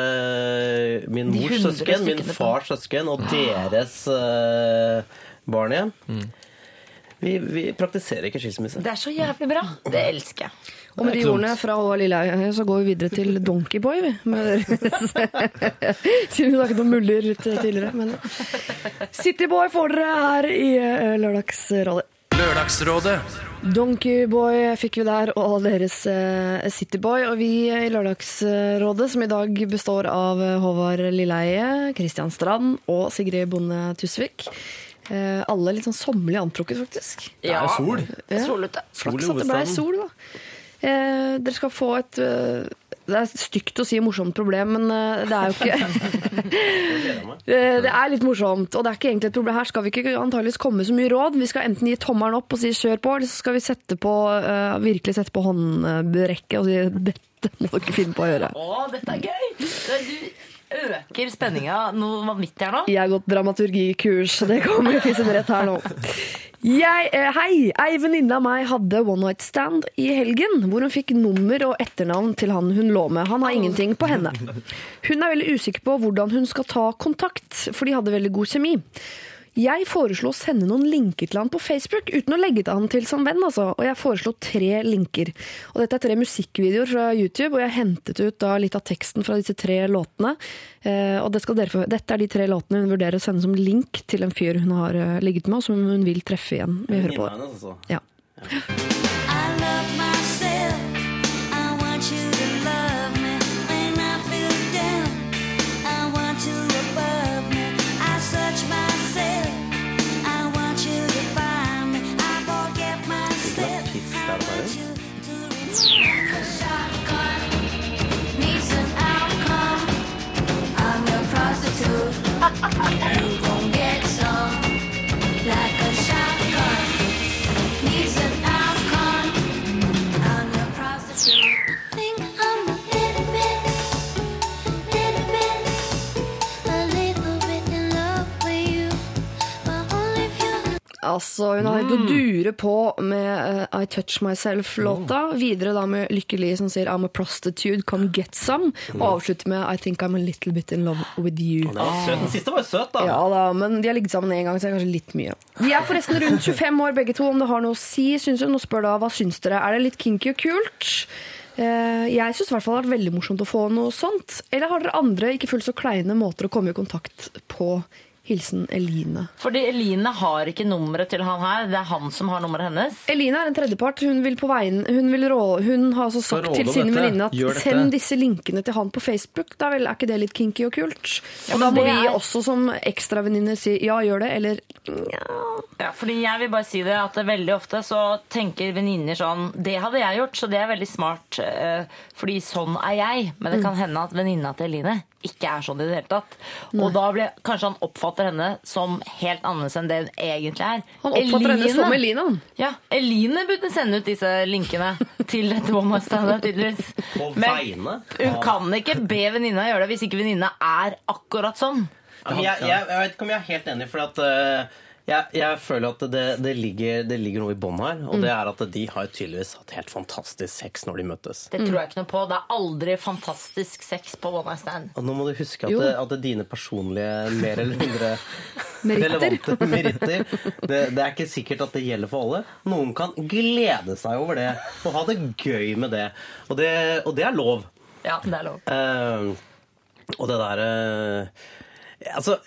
K: min mors søsken, min fars søsken og deres eh, barn igjen. Vi, vi praktiserer ikke skilsmisse.
I: Det er så jævlig bra. Det elsker jeg.
B: Og med de ordene fra Håvard Lilleheie så går vi videre til Donkeyboy, vi. Siden vi snakket om muller tidligere. Men Cityboy får dere her i eh, Lørdagsrådet.
C: Lørdagsrådet.
B: Donkeyboy fikk vi der, og deres eh, Cityboy. Og vi i Lørdagsrådet, som i dag består av Håvard Lilleheie, Kristian Strand og Sigrid Bonde Tusvik. Eh, alle litt sånn sommerlig antrukket, faktisk.
J: Det er sol.
B: Ja.
I: Solete.
J: Sol i
B: Flaks at det ble sol, da. Eh, dere skal få et eh, Det er stygt å si morsomt problem, men eh, det er jo ikke Det er litt morsomt, og det er ikke egentlig et problem. Her skal vi ikke antageligvis komme så mye råd. Vi skal enten gi tommelen opp og si kjør på, eller så skal vi sette på, eh, virkelig sette på håndbrekket og si dette må dere finne på å gjøre.
I: Å, dette er gøy! Det- Du øker spenninga noe vanvittig her nå.
B: Jeg har gått dramaturgikurs, det kommer til sin rett her nå. Jeg, eh, hei! Ei venninne av meg hadde one night stand i helgen, hvor hun fikk nummer og etternavn til han hun lå med. Han har ingenting på henne. Hun er veldig usikker på hvordan hun skal ta kontakt, for de hadde veldig god kjemi. Jeg foreslo å sende noen linker til han på Facebook, uten å legge til han til som venn. Altså. Og jeg foreslo tre linker. Og dette er tre musikkvideoer fra YouTube, og jeg hentet ut da litt av teksten fra disse tre låtene. Eh, og det skal dere få. Dette er de tre låtene hun vurderer å sende som link til en fyr hun har eh, ligget med, og som hun vil treffe igjen. Vi hører på det.
K: Altså.
B: Ja.
L: I love myself. Yeah.
B: Altså, hun har hengt å dure på med uh, I Touch Myself-låta. Videre da med Lykkelig som sier I'm a prostitute, come get some. Og avslutter med I think I'm a little bit in love with you.
K: Søt. Den siste var jo søt, da.
B: Ja da, men de har ligget sammen en gang, så det er kanskje litt mye. De er forresten rundt 25 år begge to, om det har noe å si, syns hun. Og spør da hva syns dere. Er det litt kinky og kult? Eh, Jeg syns i hvert fall det har vært veldig morsomt å få noe sånt. Eller har dere andre ikke fullt så kleine måter å komme i kontakt på? Hilsen Eline.
I: Fordi Eline har ikke nummeret til han her. Det er han som har nummeret hennes.
B: Eline er en tredjepart. Hun vil på veien Hun, vil rå, hun har altså sagt til sine venninner at send disse linkene til han på Facebook. Da vel, er ikke det litt kinky og kult?
I: Ja,
B: og da må vi
I: er-
B: også som ekstravenninner si ja, gjør det, eller nja.
I: Ja, fordi jeg vil bare si det at veldig ofte så tenker venninner sånn Det hadde jeg gjort, så det er veldig smart. eh, Fordi sånn er jeg. Men det kan hende at venninna til Eline ikke er sånn i det hele tatt. Og da blir kanskje han oppfatter henne som helt annerledes enn det hun egentlig er.
B: Han oppfatter henne som Eline.
I: Ja, Eline burde sende ut disse linkene til dette one night standet, tydeligvis. Men hun kan ikke be venninna gjøre det hvis ikke venninna er akkurat sånn.
K: Jeg, jeg, jeg vet ikke om jeg er helt enig, for at eh, jeg, jeg føler at det, det, ligger, det ligger noe i bånn her. Og det er at de har tydeligvis hatt helt fantastisk sex når de møttes.
I: Det tror jeg ikke noe på. Det er aldri fantastisk sex på one night stand.
K: Og nå må du huske at, det, at det er dine personlige mer eller mindre
I: Meritter.
K: relevante meritter det, det er ikke sikkert at det gjelder for alle. Noen kan glede seg over det og ha det gøy med det. Og det, og det er lov.
I: Ja, det er lov.
K: Uh, og det derre Altså,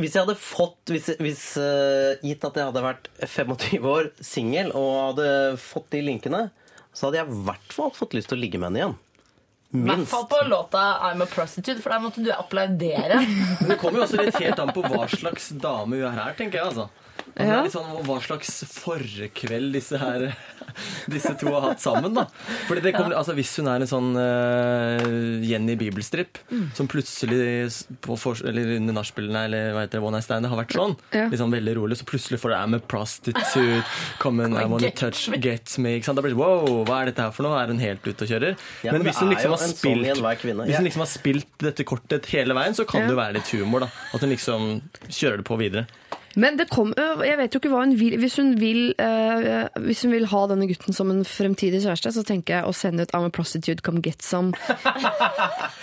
K: hvis jeg hadde fått Hvis, hvis uh, gitt at jeg hadde vært 25 år singel og hadde fått de linkene, så hadde jeg i hvert fall fått lyst til å ligge med henne igjen.
I: I hvert fall på låta 'I'm a Prostitute', for der måtte du applaudere.
J: Men det kommer jo også litt helt an på hva slags dame hun er her, tenker jeg. altså.
I: Ja.
J: litt sånn, Hva slags forkveld disse her disse to har hatt sammen. da. Fordi det kommer, altså Hvis hun er en sånn uh, Jenny Bibelstrip
B: Mm.
J: som plutselig på for, eller under nachspielene eller hva heter det, One Night Stand har vært sånn,
B: Ja.
J: sånn veldig rolig, så plutselig får du I'm a prostitute, come and I wanna
K: Get
J: touch, get me. ikke sant? Da blir det wow, hva er dette her for noe? Er hun helt ute og kjører?
K: Ja,
J: men
K: men
J: hvis hun liksom har
K: sånn
J: spilt. Hvis hun liksom har spilt dette kortet hele veien, så kan
B: Ja.
J: det jo være litt humor. da. At hun liksom kjører det på videre.
B: Men det kom, jeg vet jo ikke hva hun vil. Hvis hun vil, øh, hvis hun vil ha denne gutten som en fremtidig kjæreste, så tenker jeg å sende ut I'm a prostitute, come get some.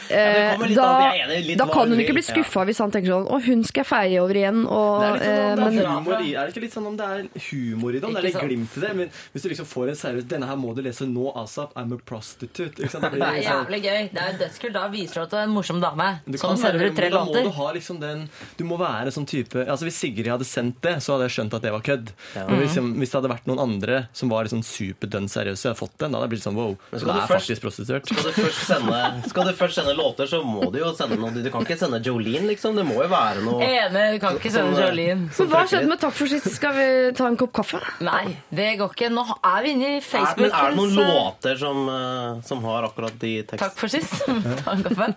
B: Eh,
K: litt
B: da da kan
K: hun
B: ikke bli skuffa hvis han tenker sånn Å, hun skal jeg feie over igjen. Og,
J: Det er, litt sånn,
B: eh,
J: om
B: men,
J: det er, humor i, er det ikke litt sånn om det er humor i det? Om det er litt
I: sant?
J: glimt i det? Men hvis du liksom får en seriøs Denne her må du lese nå, asap. I'm a prostitute. Ikke sant? Det, blir
I: Det er
J: sånn-
I: jævlig gøy. Det er dødskult. Da viser du at du er en morsom dame
J: Du
I: som
J: kan være-
I: server tre
J: låter. da må. Du, ha liksom den, du må være sånn type altså Hvis Sigrid hadde sendt det, så hadde jeg skjønt at det var kødd. Men hvis, hvis det hadde vært noen andre som var liksom superdønn seriøse, hadde fått den, da hadde jeg blitt sånn wow. det
K: skal du
J: er
K: først-
J: faktisk prostituert.
K: Skal du, først sende, skal du først sende låter, så må du jo sende noe Du kan ikke sende Jolene, liksom. Det må jo være noe
I: Enig, du kan ikke sende
K: Sånn,
I: Jolene.
B: så hva skjedde med Takk for sist? Skal vi ta en kopp kaffe?
I: Nei, det går ikke. Nå er vi inne i
K: er, Men er det noen låter som, eh, som har akkurat de tekstene?
I: Takk for sist. Ta en kaffe.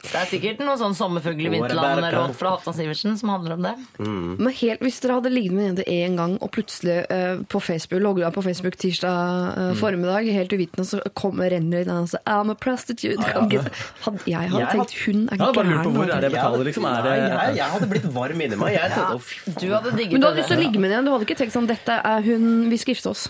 I: Det er sikkert noen sånn 'Sommerfugl i
K: Året
I: vinterland'-låt fra Halvdan Sivertsen som handler om det.
B: Men helt, hvis dere hadde ligget med en jente én gang, og plutselig uh, på Facebook, logger på Facebook tirsdag uh, formiddag, helt uvitende, så kommer renner inn og sier I'm a prostitute.
K: Ja, ja.
B: Hadde, jeg hadde
K: Jeg
B: tenkt hun er
J: Jeg på
B: gæren.
J: hvor er det jeg
K: Jeg hadde-
J: betaler, liksom. Er det
K: jeg, jeg hadde blitt varm inni meg. Jeg tenkte, fy.
I: Du hadde digget
B: Men du hadde lyst til å ligge med henne igjen? Du hadde ikke tenkt sånn dette er hun, vi skal gifte oss?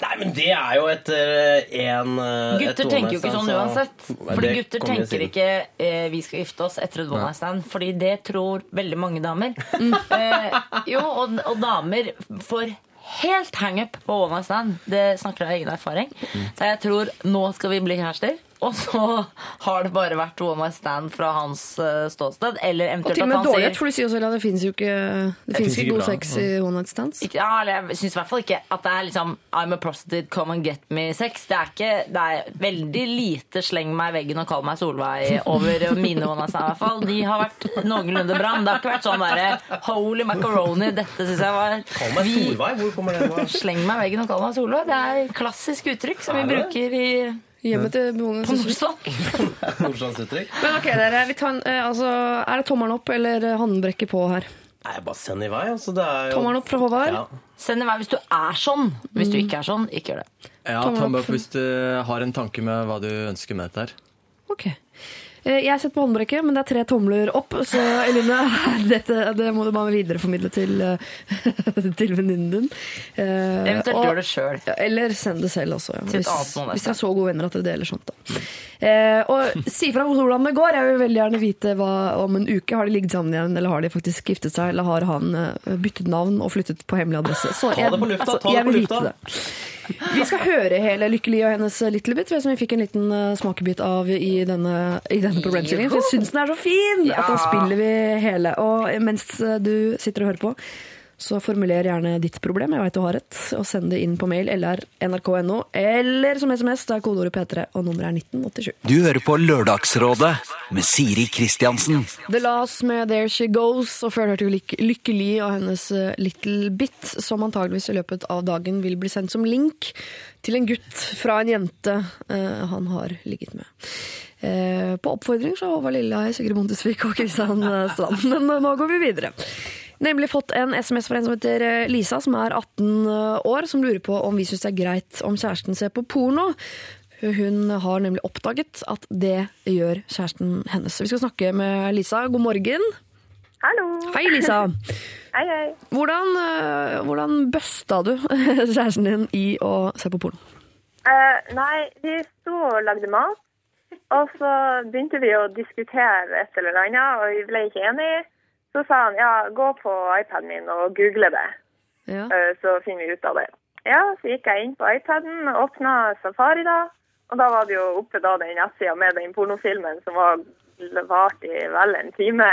K: Nei, men det er jo etter en Gutter et
I: Gutter tenker jo ikke sånn uansett.
K: så-
I: Fordi gutter tenker ikke eh, 'vi skal gifte oss' etter et one night stand. Fordi det tror veldig mange damer. Eh, jo, og, og damer får helt hangup på one night stand. Det snakker jeg av egen erfaring. Så jeg tror nå skal vi bli kjærester. Og så har det bare vært one night stand fra hans eh, ståsted. Eller
B: Og til og
I: at
B: med
I: han
B: dårlighet,
I: sier
B: for du sier jo selv at det finnes jo ikke Det finnes ikke god
J: bra.
B: sex i one night stands.
I: ikke, ja, eller jeg syns i hvert fall ikke at det er liksom I'm a prostitute, come and get me-sex. Det er ikke, det er veldig lite sleng meg i veggen og kall meg Solveig over mine one night stand, i hvert fall. De har vært noenlunde bra, men det har ikke vært sånn derre holy macaroni, dette syns jeg var
K: Kall meg Solveig. Hvor kommer det fra?
I: Sleng meg i veggen og kall meg Solveig. Det er klassisk uttrykk som vi
K: Er
I: bruker i,
B: Hjemmet til bonde.
I: på Nordstrand.
B: Men ok, dere. Vi tar eh, altså, er det tommelen opp eller eh, håndbrekket på her?
K: Nei, bare send i vei. Altså, det er jo
B: Tommelen opp fra Håvard.
K: Ja.
I: Send i vei hvis du er sånn. Hvis du ikke er sånn, ikke gjør det.
J: Ja,
B: Tommel
J: Tommel
B: opp.
J: opp hvis du har en tanke med hva du ønsker med dette her.
B: Ok. Eh, Jeg setter på håndbrekket, men det er tre tomler opp, så Eline, dette, det må du bare videreformidle til, eh, til venninnen din. Eh,
I: Eventuelt gjør det sjøl.
B: Eller send det selv også. Ja. Hvis, hvis dere er så gode venner at dere deler sånt. Da. Eh, og si fra hvordan det går. Jeg vil veldig gjerne vite hva, om en uke. Har de ligget sammen igjen, eller har de faktisk giftet seg? Eller har han eh, byttet navn og flyttet på hemmelig adresse? Så
K: Ta det på lufta, ta det
B: jeg
K: på
B: vil vite det. Vi skal høre hele Lykkelig og hennes Little Bit, som vi fikk en liten eh, smakebit av i denne, i denne problemstillingen. For jeg syns den er så fin! At da spiller vi hele. Og mens eh, du sitter og hører på, så formuler gjerne ditt problem, jeg vet du har et, og send det inn på mail eller nrk.no, eller som SMS, det er kodeordet P3, og nummeret er 1987.
C: Du hører på Lørdagsrådet med Siri Kristiansen.
B: The Last med There She Goes, og før hørte vi Lyk Lykkelig og hennes eh, Little Bit, som antageligvis i løpet av dagen vil bli sendt som link til en gutt fra en jente eh, han har ligget med. Eh, på oppfordring fra Håvard Lilleheie, Sigrid Montesvik og Kristian Strand. Men nå går vi videre. Nemlig fått en SMS fra en som heter eh, Lisa, som er 18 år, som lurer på om vi syns det er greit om kjæresten ser på porno. Hun har nemlig oppdaget at det gjør kjæresten hennes. Vi skal snakke med Lisa. God morgen.
M: Hallo.
B: Hei, Lisa.
M: Hei, hei.
B: Hvordan, eh, hvordan busta du kjæresten din i å se på porno?
M: Uh, nei, vi sto og lagde mat, og så begynte vi å diskutere et eller annet, og vi ble ikke enige. Så sa han, ja, gå på iPaden min og google det,
B: Ja.
M: eh, så finner vi ut av det. Ja, så gikk jeg inn på iPaden, åpna Safari da, og da var det jo oppe da den nettsida med den pornofilmen som var vart i vel en time.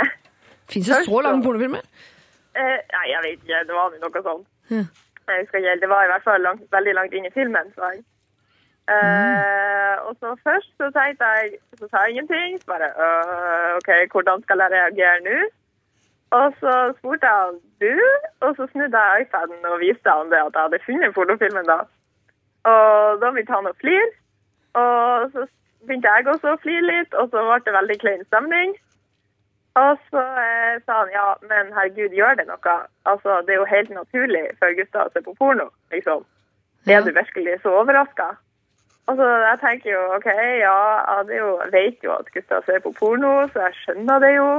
B: Fins det så lange pornofilmer?
M: Eh, nei, jeg vet ikke, det var noe sånt.
B: Ja.
M: Jeg husker ikke helt, det var i hvert fall langt, veldig langt inn i filmen. Så jeg. Eh, og så først så tenkte jeg Så sa jeg ingenting. Så bare øh, OK, hvordan skal jeg reagere nå? Og så spurte jeg han du, og så snudde jeg iPaden og viste han det at jeg hadde funnet pornofilmen da. Og da begynte han å flire. Og så begynte jeg også å flire litt, og så ble det veldig klein stemning. Og så eh, sa han ja, men herregud, gjør det noe? Altså, det er jo helt naturlig for gutter å se på porno, liksom. Er du virkelig så overraska? Altså, jeg tenker jo OK, ja, jeg vet jo at gutter ser på porno, så jeg skjønner det jo.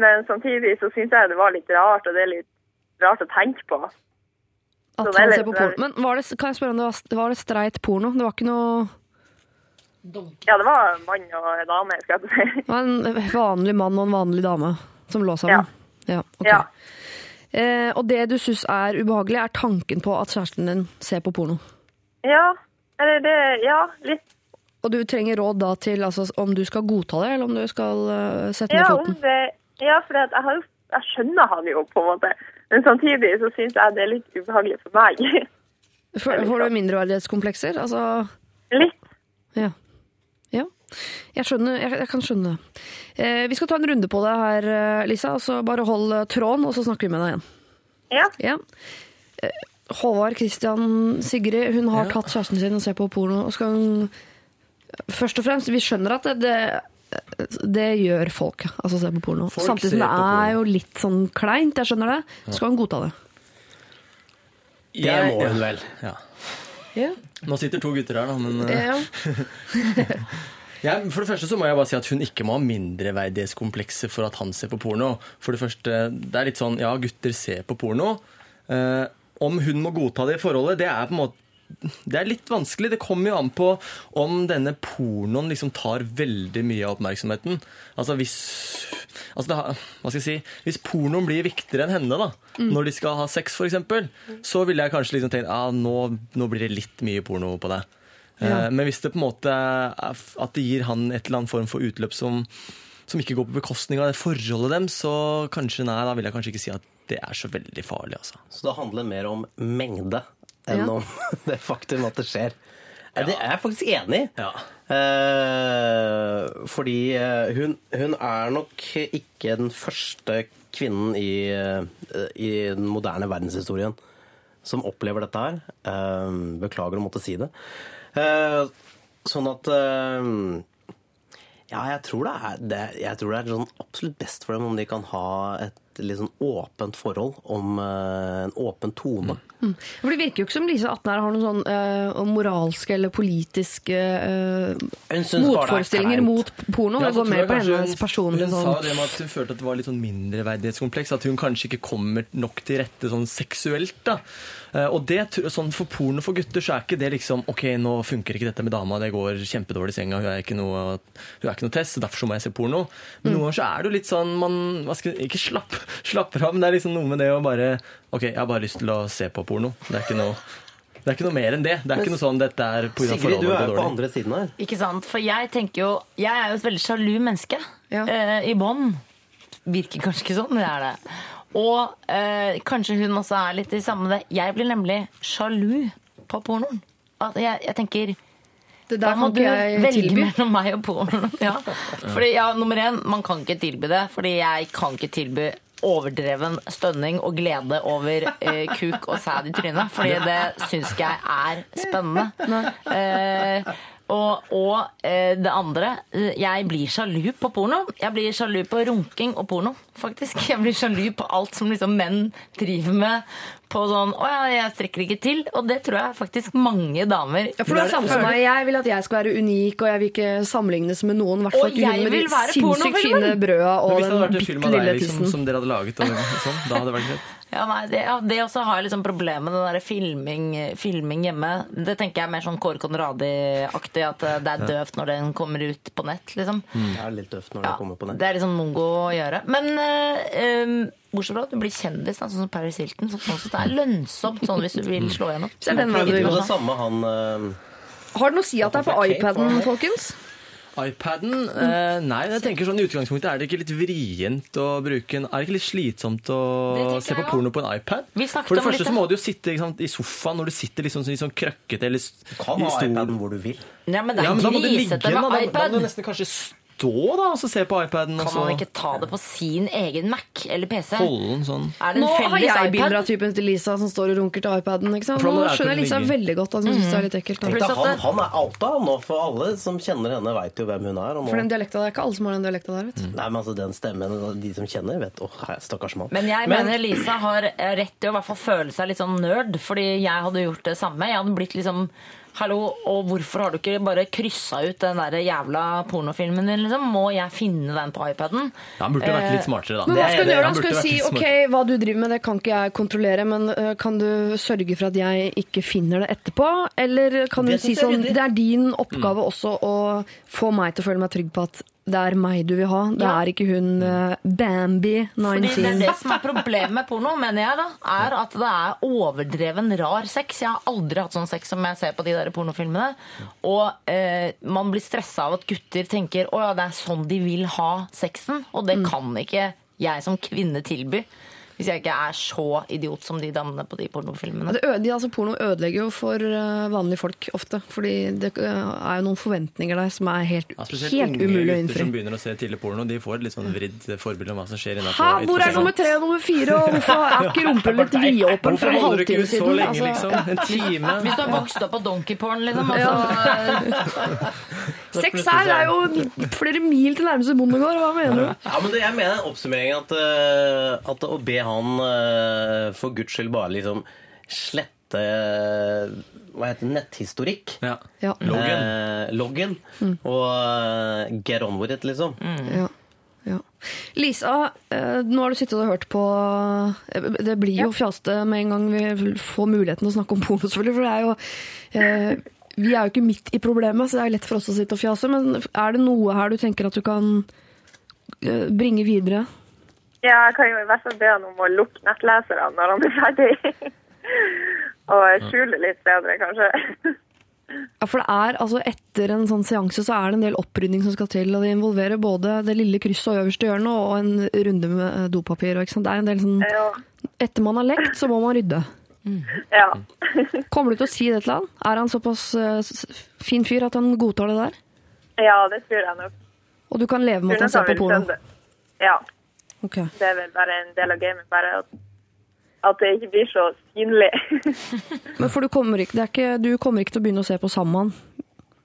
M: Men samtidig så syns jeg det var litt rart, og det er litt rart å tenke på.
B: At
M: det
B: han ser på porno. Men var det, kan jeg spørre om det var, var det streit porno? Det var ikke noe
M: Ja, det var en mann og en dame, skal jeg si.
B: Det var en vanlig mann og en vanlig dame som lå sammen? Ja. ok.
M: Ja.
B: Eh, og det du syns er ubehagelig, er tanken på at kjæresten din ser på porno?
M: Ja, eller det Ja, litt.
B: Og du trenger råd da til altså, om du skal godta det, eller om du skal uh, sette
M: Ja,
B: ned
M: om det, ja for jeg, har jo, jeg skjønner han jo, på en måte. Men samtidig så syns jeg det er litt ubehagelig for meg.
B: For, får du mindreverdighetskomplekser? Altså
M: Litt.
B: Ja. ja. Jeg skjønner, jeg, jeg kan skjønne det. Eh, vi skal ta en runde på det her, Lisa. Lisa. Så bare hold eh, tråden, og så snakker vi med deg igjen.
M: Ja.
B: Ja. Eh, Håvard Christian Sigrid, hun har tatt kjæresten sin og ser på porno. Og skal hun Først og fremst, vi skjønner at det, det, det gjør folk, altså se på porno.
J: Folk
B: Samtidig som det er jo litt sånn kleint, jeg skjønner det. Skal hun godta det?
K: Det må hun vel.
J: Ja.
B: Ja.
J: Nå sitter to gutter her, da, men eh,
B: Ja.
J: Ja, for det første så må jeg bare si at hun ikke må ha mindreverdighetskomplekser for at han ser på porno. For det første, det er litt sånn, ja, gutter ser på porno. Eh, om hun må godta det i forholdet, det er på en måte det er litt vanskelig. Det kommer jo an på om denne pornoen liksom tar veldig mye av oppmerksomheten. Altså hvis altså det, Hva skal jeg si? Hvis pornoen blir viktigere enn henne, da, når de skal ha sex f.eks., så ville jeg kanskje liksom tenkt ah, nå, nå blir det litt mye porno på deg.
B: Ja.
J: Eh, Men hvis det på en måte at det gir han et eller annet form for utløp som, som ikke går på bekostning av det forholdet dem, så kanskje nei, da vil jeg kanskje ikke si at det er så veldig farlig. altså.
K: Så det handler mer om mengde enn
J: Ja.
K: om det faktum at det skjer. Ja. Det er jeg faktisk enig i.
J: Ja.
K: Eh, fordi eh, hun, hun er nok ikke den første kvinnen i, eh, i den moderne verdenshistorien som opplever dette her. Eh, beklager å måtte si det. Eh, sånn at eh, ja, jeg tror det er, det, jeg tror det er sånn absolutt best for dem om de kan ha et litt sånn åpent forhold, om eh, en åpen tone.
B: Mm. For Det virker jo ikke som Lise Atnær har noen sånn uh, moralske eller politiske eh,
K: er
B: motforestillinger mot porno.
J: Ja,
B: det
J: så
B: går mer på hennes
J: hun-
B: personlige
J: Hun sa
B: sånn
J: det med at hun følte at det var litt sånn mindreverdighetskompleks. At hun kanskje ikke kommer nok til rette sånn seksuelt. da. Eh, Og det, sånn For porno for gutter så er ikke det liksom Ok, nå funker ikke dette med dama, det går kjempedårlig i senga, hun er ikke noe, hun er ikke noe test, derfor så må jeg se porno. Men noen ganger så er det jo litt sånn man hva skal, Ikke slapp, slapper av, men det er liksom noe med det å bare Ok, jeg har bare lyst til å se på porno. Det er ikke noe det er ikke noe mer enn det. Det er ikke noe sånn dette er på grunn av
K: Sigrid, du er på andre siden her.
I: Ikke sant? For jeg tenker jo Jeg er jo et veldig sjalu menneske eh, i bånn. Virker kanskje ikke sånn, men det er det. Og eh, kanskje hun også er litt i samme det. Jeg blir nemlig sjalu på pornoen. At jeg, jeg tenker
B: der
I: da må
B: kan
I: du
B: ikke jeg
I: velge
B: tilby.
I: mellom meg og pornoen. Ja. Fordi, ja, nummer én, man kan ikke tilby det. Fordi jeg kan ikke tilby overdreven stønning og glede over eh, kuk og sæd i trynet. Fordi det syns ikke jeg er spennende. Eh, og og eh, det andre eh, Jeg blir sjalu på porno. Jeg blir sjalu på runking og porno, faktisk. Jeg blir sjalu på alt som liksom menn driver med på sånn Å ja, jeg strekker ikke til. Og det tror jeg faktisk mange damer
B: Ja, for det er samme som meg. Jeg vil at jeg skal være unik, og jeg vil ikke sammenlignes med noen. hvert fall ikke hun med de
I: vil være
B: sinnssykt fine brøda og
J: hvis det hadde vært
B: den
J: en film
B: bitte
J: av
B: lille
J: deg liksom, som dere hadde laget, og sånn, da hadde det vært greit.
I: Ja, nei, det, ja, det også har jeg liksom problem med, den der filming, filming hjemme. Det tenker jeg er mer sånn Kåre Conradi-aktig, at eh, det er døvt når den kommer ut på nett, liksom.
K: Det er litt døvt når det kommer på nett.
I: Det er sånn mongo å gjøre. Men eh, um, bortsett fra at du blir kjendis, da, sånn som Paris Hilton, så sånn sett det er lønnsomt sånn hvis du vil slå gjennom.
B: Så er den
K: det samme han eh,
B: Har det noe å si at det er på iPaden, folkens?
J: iPaden? Eh, nei, jeg tenker sånn i utgangspunktet er det ikke litt vrient å bruke en Er det ikke litt slitsomt å se på porno på en iPad?
I: Vi
J: For det
I: om
J: første
I: litt
J: så må du jo sitte ikke sant, i sofaen når du sitter liksom sånn, sånn krøkkete eller Du
K: kan ha iPaden hvor du vil.
I: Ja, men det er
J: Ja, men da må du ligge
I: grisete med
J: Da, da må du nesten kanskje stå da, og se på iPaden.
I: Kan man ikke ta det på sin egen Mac eller PC?
J: holde den sånn.
I: Er det
B: Nå har jeg bilder av typen til Lisa som står og runker til iPaden. Ikke sant? Nå skjønner jeg Lisa veldig godt at hun syns det er litt ekkelt.
K: Tenk han, han er outa nå, for alle som kjenner henne, veit jo hvem hun er. Og nå,
B: For den dialekta der, ikke alle som har den dialekta der. Vet. du.
K: Nei, men altså, den stemmen, de som kjenner, vet Å, hei, stakkars mann.
I: Men jeg mener Lisa har eh, rett til å i hvert fall føle seg litt sånn nerd, fordi jeg hadde gjort det samme. Jeg hadde blitt liksom Hallo, og hvorfor har du ikke bare kryssa ut den der jævla pornofilmen din, liksom? Må jeg finne den på iPaden?
J: Ja, Han burde vært litt smartere, da.
B: Men hva skal du gjøre da?
J: Han
B: Skal du si ok, hva du driver med det kan ikke jeg kontrollere, men øh, kan du sørge for at jeg ikke finner det etterpå? Eller kan du si sånn, det er din
J: Mm.
B: oppgave også å få meg til å føle meg trygg på at det er meg du vil ha, det
I: Ja.
B: er ikke hun øh, Bambi
I: Fordi det
B: 19.
I: det som er problemet med porno, mener jeg da, er at det er overdreven rar sex. Jeg har aldri hatt sånn sex som jeg ser på de der pornofilmene. Og eh, man blir stressa av at gutter tenker å ja, det er sånn de vil ha sexen. Og det kan ikke jeg som kvinne tilby. Hvis jeg ikke er så idiot som de damene på de pornofilmene.
B: Det øde, altså porno ødelegger jo for vanlige folk ofte, fordi det er jo noen forventninger der som er helt,
J: Ja, spesielt
B: helt
J: unge
B: umulig å
J: gutter som begynner å se tidlig porno, de får et litt sånn vridd forbilde om hva som skjer innafor.
B: hvor er nummer tre og nummer fire, og hvorfor er ikke rumpehullet litt vidåpen for en
J: Hvorfor holder du ikke
B: halvtime
J: ut så
B: siden?
J: lenge,
B: Altså,
J: liksom? En time?
I: Hvis du har vokst opp på donkeyporn, liksom. Altså,
B: Sex her er jo flere mil til nærmeste bondegård, hva mener du?
K: Ja, men det, Jeg mener oppsummeringen at, at å be han eh, for guds skyld bare liksom slette eh, hva heter det, netthistorikk.
J: Ja.
B: Ja.
J: Loggen.
K: Eh, loggen. Og eh, get on with it, liksom.
B: Ja. Ja. Lisa, eh, nå har du sittet og hørt på Det blir jo fjaste med en gang vi får muligheten til å snakke om porno, selvfølgelig. For det er jo eh, Vi er jo ikke midt i problemet, så det er lett for oss å sitte og fjase. Men er det noe her du tenker at du kan bringe videre?
M: Ja, jeg kan jo i hvert fall be han om å lukke nettleserne når han er ferdig. Og skjule litt bedre, kanskje.
B: Ja, for det er, altså Etter en sånn seanse så er det en del opprydning som skal til. og Det involverer både det lille krysset og øverste hjørnet og en runde med dopapir. og Ikke sant? Det er en del sånn,
M: Ja.
B: Etter man har lekt, så må man rydde.
M: ja.
B: Kommer du til å si det til han? Er han såpass eh, fin fyr at han godtar det der?
M: ja, det tror jeg nok.
B: Og du kan leve med at han ser på porno?
M: Ja,
B: Ok.
M: det er vel bare en del av gamet. Bare at, at det ikke blir så synlig.
B: Men for du kommer, ikke, det er ikke, du kommer ikke til å begynne å se på sammen?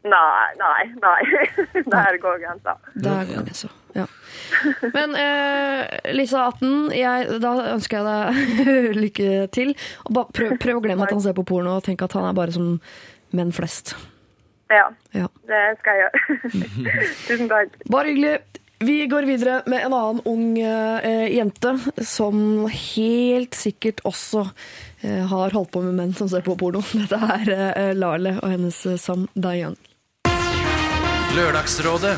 M: nei, nei, nei. Der går grensa.
B: Der går det så. Ja. Men eh, Lisa 18, jeg, da ønsker jeg deg lykke til. Prøv, prøv å glemme at han ser på porno, og tenk at han er bare som menn flest.
M: Ja,
B: Ja.
M: det skal jeg gjøre. Tusen takk.
B: Bare hyggelig. Vi går videre med en annen ung eh, jente som helt sikkert også eh, har holdt på med menn som ser på porno. Dette er eh, Lale og hennes eh, Sam Dayan.
C: Lørdagsrådet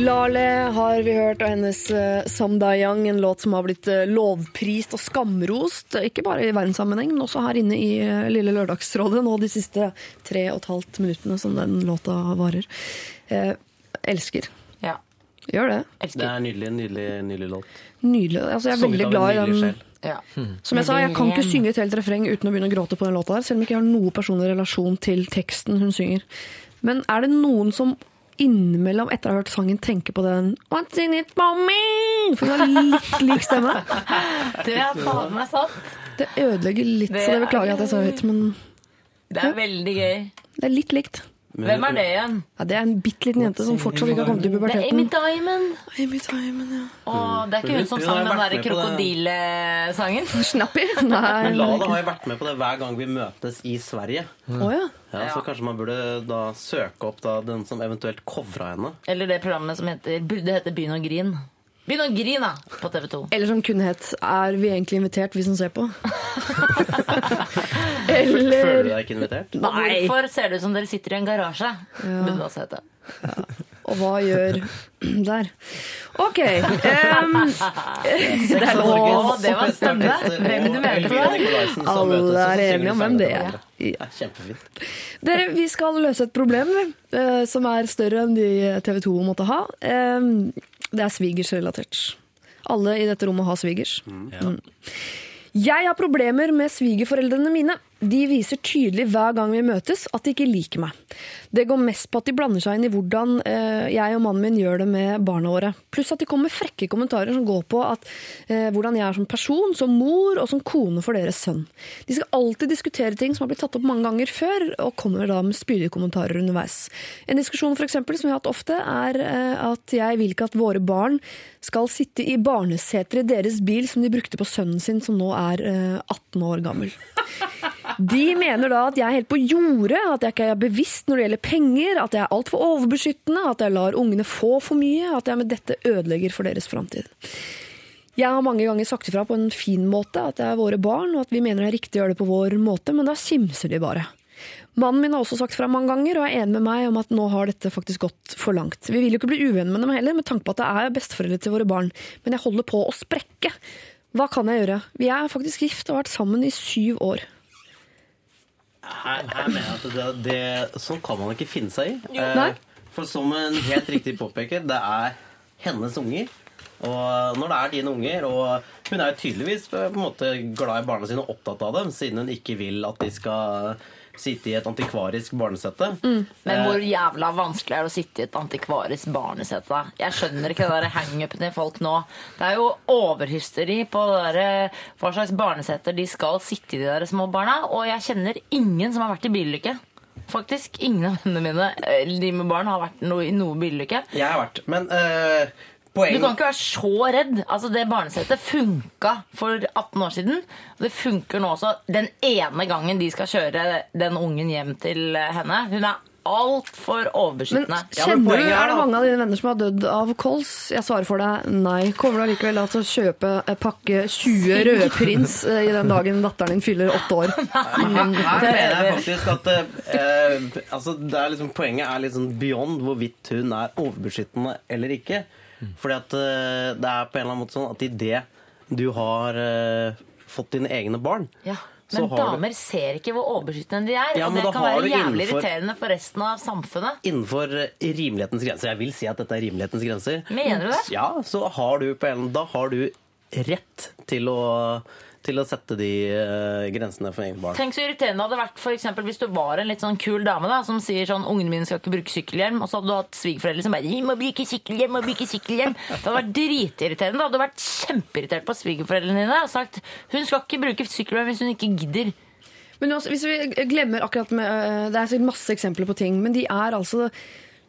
B: Lale har vi hørt, og hennes eh, Sam Dayang, en låt som har blitt eh, lovprist og skamrost. Ikke bare i verdenssammenheng, men også her inne i Lille Lørdagsrådet nå de siste tre og et halvt minuttene som den låta varer. Eh, elsker. Gjør det.
K: Det er nydelig, nydelig, nydelig låt.
B: Nydelig. Altså, jeg er
K: Sunget
B: veldig glad i den.
I: ja.
B: Som jeg sa, jeg kan ikke synge et helt refreng uten å begynne å gråte på den låta der, selv om jeg ikke har noe personlig relasjon til teksten hun synger. Men er det noen som innimellom, etter å ha hørt sangen, tenker på den What's in it for me? For hun har litt lik stemme.
I: Det er faen meg sant.
B: Det ødelegger litt,
I: Det
B: så det
I: er
B: beklager jeg at jeg sa høyt, men
I: Det er veldig gøy.
B: det er litt likt.
I: Hvem er det igjen?
B: Ja, det er en bitte liten jente som fortsatt ikke har kommet til
I: Det er Amy. Diamond.
B: Amy Diamond, ja.
I: Åh, det er ikke hun som sang den derre
K: med
I: krokodillesangen?
B: Snappy? Nei.
K: Men
B: det
K: Lala har jo vært med på det hver gang vi møtes i Sverige.
B: Å ja.
K: Ja, Så kanskje man burde da søke opp da den som eventuelt covra henne.
I: Eller det programmet som heter, burde hete Begynn å grin. Begynn å grine! På TV 2.
B: Eller som kun het Er vi egentlig invitert, vi som ser på? Eller
K: Føler du deg ikke invitert?
I: Og hvorfor ser det ut som dere sitter i en garasje? Burde det også hete.
B: og hva gjør der? Ok. Um, det er lov.
I: Å, det var stemme. Hvem du mente det?
B: Alle er enige om hvem det er.
K: Ja, kjempefint.
B: Dere, vi skal løse et problem eh, som er større enn de TV 2 måtte ha. Eh, det er svigersrelatert. Alle i dette rommet har svigers. Mm. Jeg har problemer med svigerforeldrene mine. De viser tydelig hver gang vi møtes at de ikke liker meg. Det går mest på at de blander seg inn i hvordan eh, jeg og mannen min gjør det med barna våre. Pluss at de kommer med frekke kommentarer som går på at, eh, hvordan jeg er som person, som mor og som kone for deres sønn. De skal alltid diskutere ting som har blitt tatt opp mange ganger før, og kommer da med spydige kommentarer underveis. En diskusjon for eksempel, som vi har hatt ofte, er eh, at jeg vil ikke at våre barn skal sitte i barneseter i deres bil som de brukte på sønnen sin, som nå er eh, 18 år gammel. De mener da at jeg er helt på jordet, at jeg ikke er bevisst når det gjelder penger, at jeg er altfor overbeskyttende, at jeg lar ungene få for mye, at jeg med dette ødelegger for deres framtid. Jeg har mange ganger sagt ifra på en fin måte at det er våre barn, og at vi mener det er riktig å gjøre det på vår måte, men da kimser de bare. Mannen min har også sagt fra mange ganger, og er enig med meg om at nå har dette faktisk gått for langt. Vi vil jo ikke bli uvenner med dem heller, med tanke på at det er besteforeldre til våre barn, men jeg holder på å sprekke. Hva kan jeg gjøre? Vi er faktisk gift og har vært sammen i syv år.
K: Her, her mener jeg at det, det, sånn kan man ikke finne seg i. Eh, For som en helt riktig påpeker, det er hennes unger. Og når det er dine unger, og hun er tydeligvis på en måte glad i barna sine og opptatt av dem, siden hun ikke vil at de skal sitte i et antikvarisk barnesette.
I: Men
K: Eh,
I: hvor jævla vanskelig er det å sitte i et antikvarisk barnesete? Jeg skjønner ikke det hangupen til folk nå. Det er jo overhysteri på der, hva slags barneseter de skal sitte i, de der små barna. Og jeg kjenner ingen som har vært i bilulykke. Faktisk. Ingen av vennene mine eh, de med barn har vært noe, i noe bilulykke.
K: Jeg har vært. Men eh, poeng
I: Du kan ikke være så redd. Altså Det barnesettet funka for 18 år siden. Og det funker nå også. Den ene gangen de skal kjøre den ungen hjem til henne. Hun er altfor
B: Men
I: overbeskyttende.
B: kjenner du, er det mange av dine venner som har dødd av kols? Jeg svarer for deg nei. Kommer du allikevel til å kjøpe pakke 20 rødprins eh, i den dagen datteren din fyller åtte år?
K: Her mener jeg faktisk at eh, altså det er liksom, Poenget er sånn beyond hvorvidt hun er overbeskyttende eller ikke. Fordi at eh, det er på en eller annen måte sånn at idet du har eh, fått dine egne barn
I: Ja. Men
K: damer du-
I: ser ikke hvor overbeskyttende de er.
K: Ja,
I: og det kan være jævlig
K: innenfor-
I: irriterende for resten av samfunnet.
K: Innenfor rimelighetens grenser. Jeg vil si at dette er rimelighetens grenser.
I: Mener du det?
K: Ja, så har du på en, da har du rett til å, til å sette de uh, grensene for egne barn.
I: Tenk så irriterende det hadde vært for eksempel, hvis du var en litt sånn kul dame da, som sier sånn 'ungene mine skal ikke bruke sykkelhjelm', og så hadde du hatt svigerforeldre som bare 'de må bruke sykkelhjelm', må bruke sykkelhjelm. Det hadde vært dritirriterende. Da hadde du vært kjempeirritert på svigerforeldrene dine og sagt 'hun skal ikke bruke sykkelhjelm hvis hun ikke gidder'.
B: Men også, hvis vi glemmer akkurat med øh, Det er sikkert masse eksempler på ting, men de er altså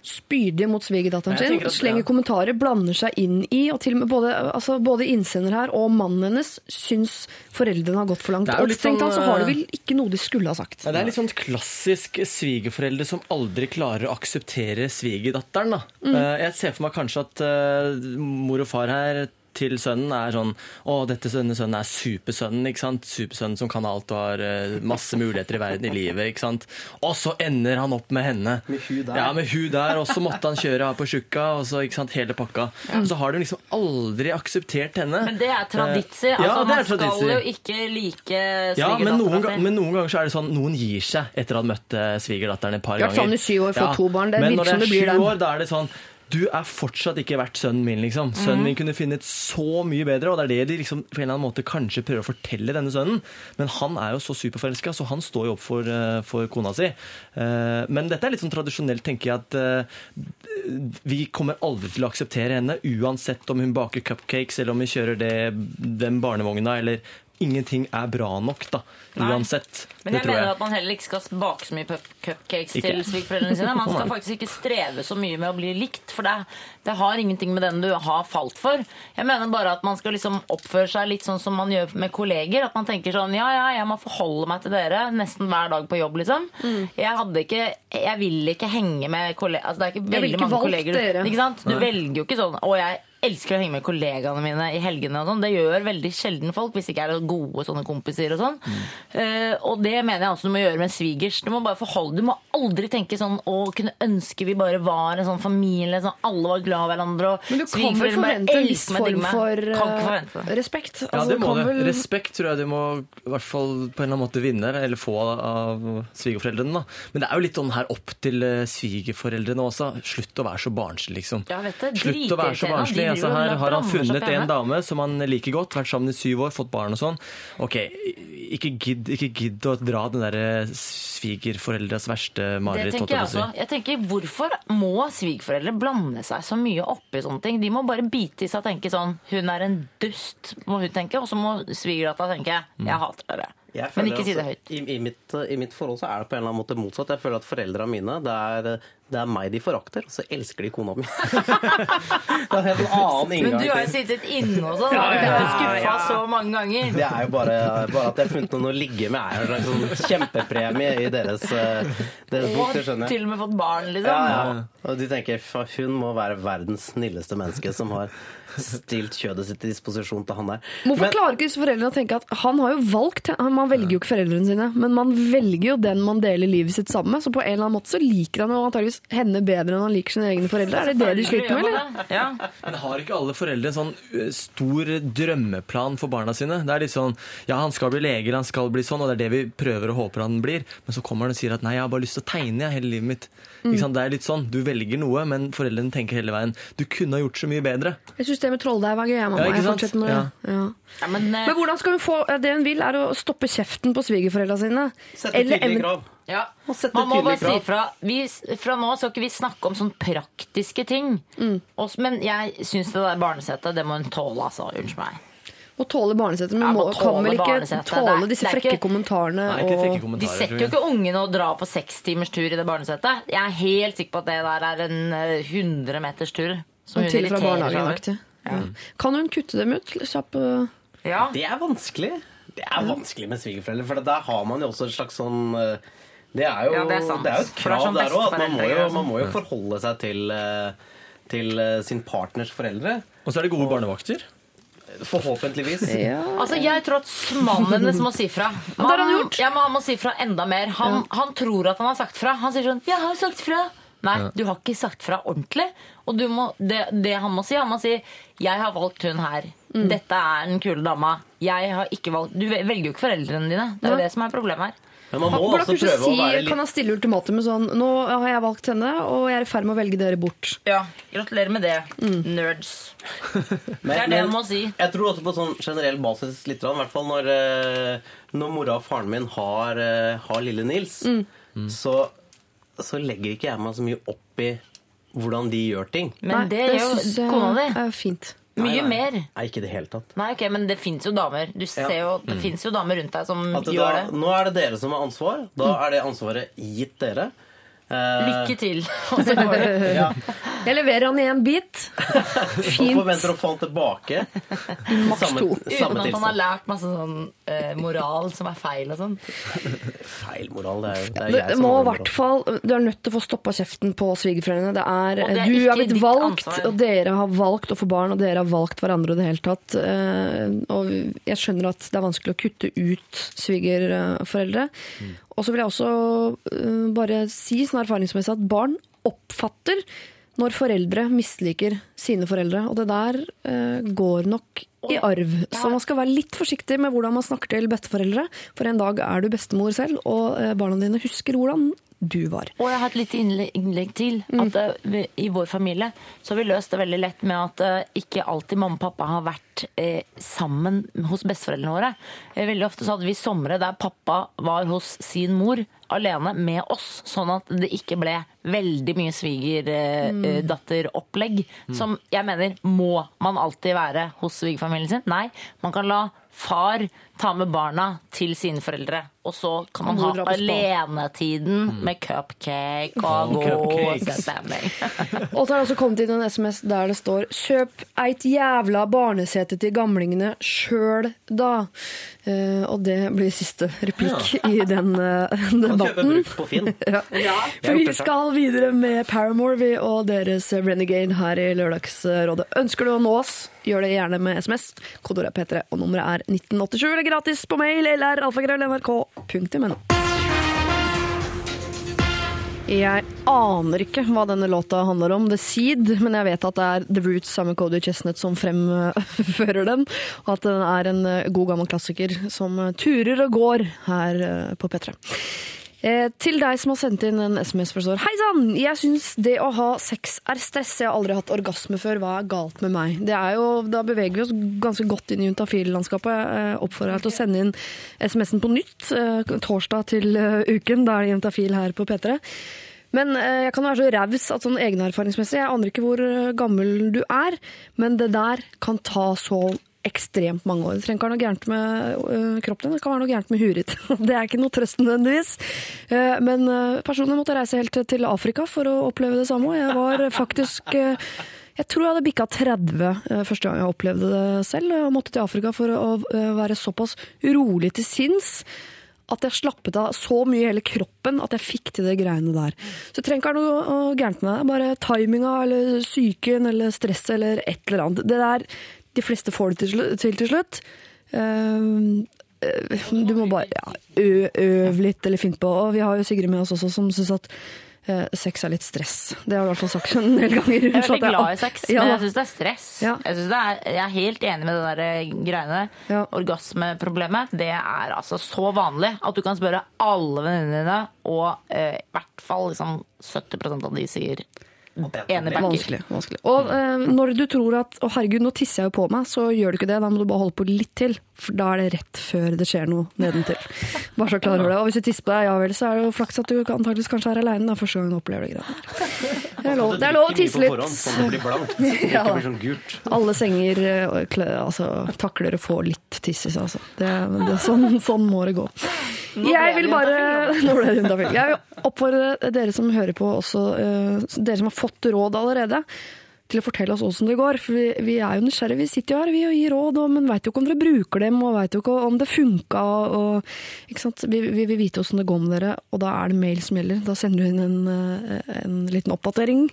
B: spydige mot svigerdatteren sin.
K: Det,
B: Slenger
K: ja.
B: kommentarer, blander seg inn i, og til og med både, altså både innsender her og mannen hennes syns foreldrene har gått for langt. Og strengt tatt så har de
J: øh,
B: vel ikke noe de skulle ha sagt.
J: Ja, det er litt sånn klassisk svigerforeldre som aldri klarer å akseptere svigerdatteren. da.
B: Mm.
J: Eh, Jeg ser for meg kanskje at eh, mor og far her til sønnen er sånn Å, dette sønnen, sønnen er supersønnen, ikke sant? Supersønnen som kan alt og har eh, masse muligheter i verden i livet, ikke sant? Og så ender han opp med henne.
K: Med hu der.
J: Ja, med hu der, og så måtte han kjøre av på tjukka, og så, ikke sant, hele pakka. Så har de liksom aldri akseptert henne.
I: Men det er traditsi.
J: Eh,
I: Altså,
J: ja, det
I: man
J: er
I: skal
J: traditsi.
I: jo ikke like
J: Ja, men noen,
I: svigerdattera si.
J: men noen ganger så er det sånn noen gir seg etter å ha møtt svigerdatteren et par
B: I hvert
J: ganger.
B: fall i syv år, får to barn. Det
J: men
B: virker
J: når
B: som
J: det
B: blir
J: er år, da er det sånn du er fortsatt ikke verdt sønnen min, liksom. Sønnen
B: Mhm.
J: min kunne funnet så mye bedre, og det er det de liksom på en eller annen måte kanskje prøver å fortelle denne sønnen. Men han er jo så superforelska, så han står jo opp for, eh, for kona si. Eh, men dette er litt sånn tradisjonelt, tenker jeg, at eh, vi kommer aldri til å akseptere henne, uansett om hun baker cupcakes, eller om vi kjører det, den barnevogna, eller Ingenting er bra nok, da.
I: Nei.
J: Uansett.
I: Men jeg
J: tror
I: mener at man heller ikke skal bake så mye cupcakes
J: Ikke.
I: til svigerforeldrene sine. Man skal faktisk ikke streve så mye med å bli likt, for det, det har ingenting med den du har falt for. Jeg mener bare at man skal liksom oppføre seg litt sånn som man gjør med kolleger. At man tenker sånn ja, ja, jeg må forholde meg til dere nesten hver dag på jobb, liksom.
B: Mm.
I: Jeg hadde ikke Jeg vil ikke henge med kolleger altså, Det er ikke
B: Jeg ville
I: veldig
B: ikke
I: mange
B: valgt
I: kolleger.
B: dere.
I: Ikke sant? Du
B: Nei.
I: velger jo ikke sånn Å, jeg elsker å henge med kollegaene mine i helgene. og sånn. Det gjør veldig sjelden folk, hvis ikke er det gode sånne kompiser og sånn. Eh, og det mener jeg også du må gjøre med svigers. Du må bare forholde Du må aldri tenke sånn å, kunne ønske vi bare var en sånn familie, sånn alle var glad i hverandre og
B: Men du kan vel forvente en viss form for
I: det.
B: respekt?
J: Ja,
B: Altså,
J: det må du.
B: vel-
J: Respekt tror jeg du må i hvert fall på en eller annen måte vinne, eller få av svigerforeldrene. da. Men det er jo litt sånn her opp til eh, svigerforeldrene også. Slutt å være så barnslig, liksom.
I: Ja, vet du,
J: Slutt å være så barnslig. Altså, her har han funnet en dame som han liker godt, vært sammen i syv år, fått barn og sånn. Ok, ikke gidd, ikke gidd å dra den derre svigerforeldres verste mareritt. Det
I: tenker jeg også. Jeg tenker, Hvorfor må svigerforeldre blande seg så mye opp i sånne ting? De må bare bite i seg og tenke sånn Hun er en dust, må hun tenke. Og så må svigerdattera tenke Jeg hater dere.
K: Jeg
I: Men ikke si det
K: altså,
I: høyt.
K: I, i, mitt, I mitt forhold så er det på en eller annen måte motsatt. Jeg føler at foreldra mine, det er, det er meg de forakter, og så elsker de kona mi. det er en helt annen inngang.
I: Men du har jo sittet inne og sånn.
K: Ja, ja,
I: Du
K: ja,
I: skuffa
K: ja.
I: så mange ganger.
K: Det er jo bare, bare at jeg har funnet noen å ligge med, er en sånn kjempepremie i deres, eh, deres bok. Det
I: har
K: skjønner jeg.
I: til og med fått barn, liksom.
K: Ja, ja. Og de tenker "Fa, hun må være verdens snilleste menneske som har stilt kjødet sitt til disposisjon til han der.
B: Hvorfor
K: Men-
B: klarer ikke disse foreldrene å tenke at han har jo valgt Man velger jo ikke foreldrene sine, men man velger jo den man deler livet sitt sammen med. Så på en eller annen måte så liker han jo antageligvis henne bedre enn han liker sine egne foreldre. Er det det de sliter med, eller?
J: Men har ikke alle foreldre en sånn stor drømmeplan for barna sine? Det er litt sånn Ja, han skal bli lege, eller han skal bli sånn, og det er det vi prøver og håper han blir. Men så kommer han og sier at nei, jeg har bare lyst til å tegne jeg, hele livet mitt.
B: Mm.
J: Ikke sant? Det er litt sånn, Du velger noe, men foreldrene tenker hele veien du kunne ha gjort så mye bedre.
B: Jeg syns det med trolldeig var gøy. mamma.
J: Ja, ikke
B: Jeg Ja. det. Ja.
I: men,
B: Men hvordan skal hun få Det hun vil, er å stoppe kjeften på svigerforeldra sine.
K: Sette
B: Eller
K: tydelige krav.
I: Ja.
K: sette
I: Man må bare
K: krav.
I: si fra. Vi, fra nå skal ikke vi snakke om sånne praktiske ting.
B: Mm.
I: Også, men jeg syns det der barnesettet, det må hun tåle, altså. Unnskyld meg.
B: Å tåle barnesetter, men
I: Ja,
B: må, kan vel ikke
I: barnesetet. Det
B: tåle
I: er-
B: disse
I: det er
B: frekke
I: ikke-
B: kommentarene og
I: De setter jo ikke ungene og drar på sekstimerstur i det barnesettet. Jeg er helt sikker på at det der er en eh, 100 meters tur. Som hun
B: til fra barnehagen. Ja. Kan hun kutte dem ut? Kjapp ja.
K: Det er vanskelig. Det er vanskelig med svigerforeldre, for der har man jo også et slags sånn eh, Det er jo,
I: Ja, det er sant.
K: jo et
I: det er
K: krav
I: sånn
K: der òg, man må, jo, man må jo forholde seg til, eh, til eh, sin partners foreldre.
J: Og så er det gode barnevakter.
K: Forhåpentligvis.
I: Altså, Jeg tror at mannen må si fra.
B: det har han gjort.
I: Ja, men han må si fra enda mer. Han, han tror at han har sagt fra. Han sier sånn 'Jeg har sagt fra'. Nei,
B: Ja.
I: du har ikke sagt fra ordentlig. Og du må, det, det han må si, han må si 'Jeg har valgt hun her'.
B: Mm.
I: Dette er den kule dama. Jeg har ikke valgt Du velger jo ikke foreldrene dine. Det er jo det som er problemet her.
K: Men man må
B: Burde altså
K: prøve
B: si, å
K: være litt
B: Kan han stille ultimatumet sånn Nå har jeg valgt henne, og jeg er i ferd med å velge dere bort.
I: Ja, Gratulerer med det, nerds. det er det han må si.
K: Jeg tror også på sånn generell basis litt, i hvert fall når, eh, når mora og faren min har, eh, har lille Nils,
B: Mm.
K: så, så legger ikke jeg meg så mye opp i hvordan de gjør ting.
I: Men det gjør jo kona di.
B: fint.
I: Mye
K: Nei, nei.
I: mer.
K: Nei, ikke i det hele tatt.
I: Nei, ok, Men det fins jo damer. Du ser jo, Det
K: Mm.
I: finnes jo damer rundt deg som
K: det
I: gjør
K: da,
I: det.
K: nå er det dere som har ansvar. Da er det ansvaret gitt dere. Eh,
I: Lykke til. Og så går det.
K: Ja.
B: Jeg leverer han i en bit.
K: Og
B: Fint.
K: forventer å få han tilbake.
B: Maks
K: Samme-
B: to.
I: Uten at han har lært masse sånn eh, moral som er feil og sånn.
K: Feil moral. Det er, jo- det er jeg som
B: må i
K: har
B: hvert fall, Du er nødt til å få stoppa kjeften på svigerforeldrene. Det er,
I: Og det er
B: du
I: ikke
B: har blitt
I: ditt
B: valgt,
I: ansvar.
B: og dere har valgt å få barn, og dere har valgt hverandre i det hele tatt. Eh, Og jeg skjønner at det er vanskelig å kutte ut svigerforeldre. Og så vil jeg også uh, bare si sånn erfaringsmessig at barn oppfatter når foreldre misliker sine foreldre. Og det der uh, går nok i arv. Så man skal være litt forsiktig med hvordan man snakker til besteforeldre. For en dag er du bestemor selv, og eh, barna dine husker hvordan du var.
I: Og jeg har et lite innlegg, til. At mm. vi- I vår familie så har vi løst det veldig lett med at uh, ikke alltid mamma og pappa har vært eh, sammen hos besteforeldrene våre. Eh, veldig ofte så hadde vi somre der pappa var hos sin mor alene med oss, sånn at det ikke ble veldig mye svigerdatteropplegg. Som jeg mener må man alltid være hos svigerfamilien sin. Nei, man kan la far tar med barna til sine foreldre, og så kan man ha alenetiden med cupcake og god stemning.
B: Og så har det også kommet inn en SMS der det står 'Kjøp eit jævla barnesete til gamlingene sjøl da'. Uh, og det blir siste replikk i den
K: uh,
B: debatten. Ja. For vi skal videre med Paramore vi, og deres Renegade her i Lørdagsrådet. Ønsker du å nå oss, gjør det gjerne med SMS. Kodeordet er P3, og nummeret er 1987. Gratis på mail eller alfakrøll.nrk.no. Jeg aner ikke hva denne låta handler om, The Seed, men jeg vet at det er The Roots sammen med Cody Chestnut som fremfører den, og at den er en eh, god gammel klassiker som turer og går her eh, på P3. Eh, til deg som har sendt inn en SMS for står Hei sann! Jeg syns det å ha sex er stress. Jeg har aldri hatt orgasme før. Hva er galt med meg? Det er jo, da beveger vi oss ganske godt inn i juntafil-landskapet. Jeg oppfordrer deg til å sende inn SMS-en på nytt eh, torsdag til eh, uken. Da er det juntafil her på P3. Men eh, jeg kan være så raus at sånn egenerfaringsmessig Jeg aner ikke hvor eh, gammel du er, men det der kan ta så ekstremt mange år. Det trenger ikke være noe gærent med øh, kroppen din, det kan være noe gærent med huet. Det er ikke noe trøst nødvendigvis. Eh, Men personen måtte reise helt til Afrika for å oppleve det samme. og Jeg var faktisk øh, jeg tror jeg hadde bikka 30 øh, første gang jeg opplevde det selv. Jeg måtte til Afrika for å øh, være såpass rolig til sinns at jeg slappet av så mye i hele kroppen at jeg fikk til de greiene der. Så det trenger ikke være noe øh, gærent med det. Bare timinga eller psyken eller stresset eller et eller annet. Det der de fleste får det til. Til, slutt. Uh, du må bare ja, øve litt eller finne på. Og vi har jo Sigrid med oss også som syns at øh, sex er litt stress. Det har du i hvert fall sagt en del ganger.
I: Jeg er veldig glad i sex,
B: Ja,
I: men jeg syns det er stress.
B: Ja.
I: Jeg, synes det er, jeg er helt enig med det der eh, greiene Ja. Orgasmeproblemet det er altså så vanlig at du kan spørre alle venninnene dine, og eh, i hvert fall liksom 70 av de sier.
B: Vanskelig. vanskelig. Og eh, når du tror at 'å herregud, nå tisser jeg jo på meg', så gjør du ikke det. Da må du bare holde på litt til. For da er det rett før det skjer noe nedentil. Bare så klar over det. Og hvis du tisser på deg, ja vel, så er det jo flaks at du antakeligvis kanskje er aleine første gang du opplever det greiene der. Det er lov, det er lov å tisse litt.
K: Sånn det blir blankt. Det
B: Ja
K: blir sånn gult.
B: Alle senger altså, takler å få litt tiss i seg, altså. Det, det, sånn, sånn må det gå. Jeg vil bare Nå ble det juntafil. Jeg vil oppfordre dere som hører på, også dere som har fått råd allerede, til å fortelle oss åssen det går. For vi, vi er jo nysgjerrige. Vi sitter jo her vi og gir råd, og, men veit jo ikke om dere bruker dem, og veit jo ikke om det funka. Og, sant? Vi, vi vil vite åssen det går med dere, og da er det mail som gjelder. Da sender du inn en, eh, en liten oppdatering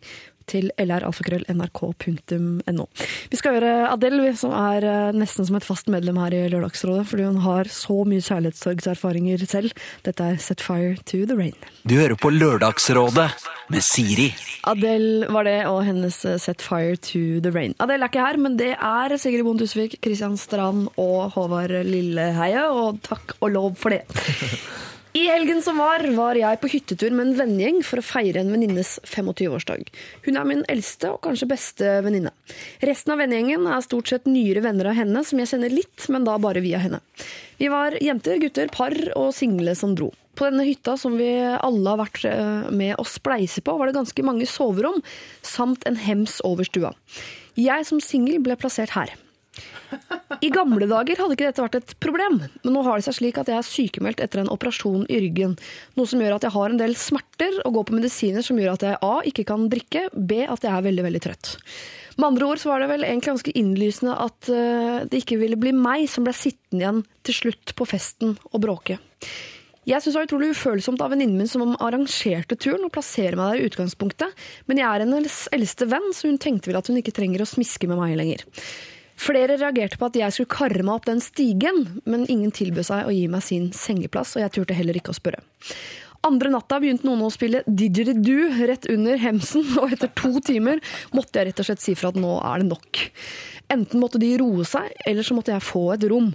B: til lralfakrøll.nrk.no. Vi skal gjøre Adele, som er eh, nesten som et fast medlem her i Lørdagsrådet, fordi hun har så mye kjærlighetssorgserfaringer selv. Dette er Set Fire to the Rain.
C: Du hører på Lørdagsrådet med Siri.
B: Adele var det, og hennes eh, Set Fire to the Rain. Adele er ikke her, men det er Sigrid Bonde Tusvik, Kristian Strand og Håvard Lilleheie, og takk og lov for det. I helgen som var, var jeg på hyttetur med en vennegjeng for å feire en venninnes 25-årsdag. Hun er min eldste og kanskje beste venninne. Resten av vennegjengen er stort sett nyere venner av henne, som jeg kjenner litt, men da bare via henne. Vi var jenter, gutter, par og single som dro. På denne hytta som vi alle har vært eh, med å spleise på, var det ganske mange soverom, samt en hems over stua. Jeg som singel ble plassert her. I gamle dager hadde ikke dette vært et problem, men nå har det seg slik at jeg er sykemeldt etter en operasjon i ryggen. Noe som gjør at jeg har en del smerter og går på medisiner som gjør at jeg A. ikke kan drikke, B. at jeg er veldig, veldig trøtt. Med andre ord så var det vel egentlig ganske innlysende at eh, det ikke ville bli meg som ble sittende igjen til slutt på festen og bråke. Jeg syns det var utrolig ufølsomt av venninnen min som arrangerte turen og plassere meg der i utgangspunktet, men jeg er hennes eldste venn, så hun tenkte vel at hun ikke trenger å smiske med meg lenger. Flere reagerte på at jeg skulle karre meg opp den stigen, men ingen tilbød seg å gi meg sin sengeplass, og jeg turte heller ikke å spørre. Andre natta begynte noen å spille didgeridoo rett under hemsen, og etter to timer måtte jeg rett og slett si fra at nå er det nok. Enten måtte de roe seg, eller så måtte jeg få et rom.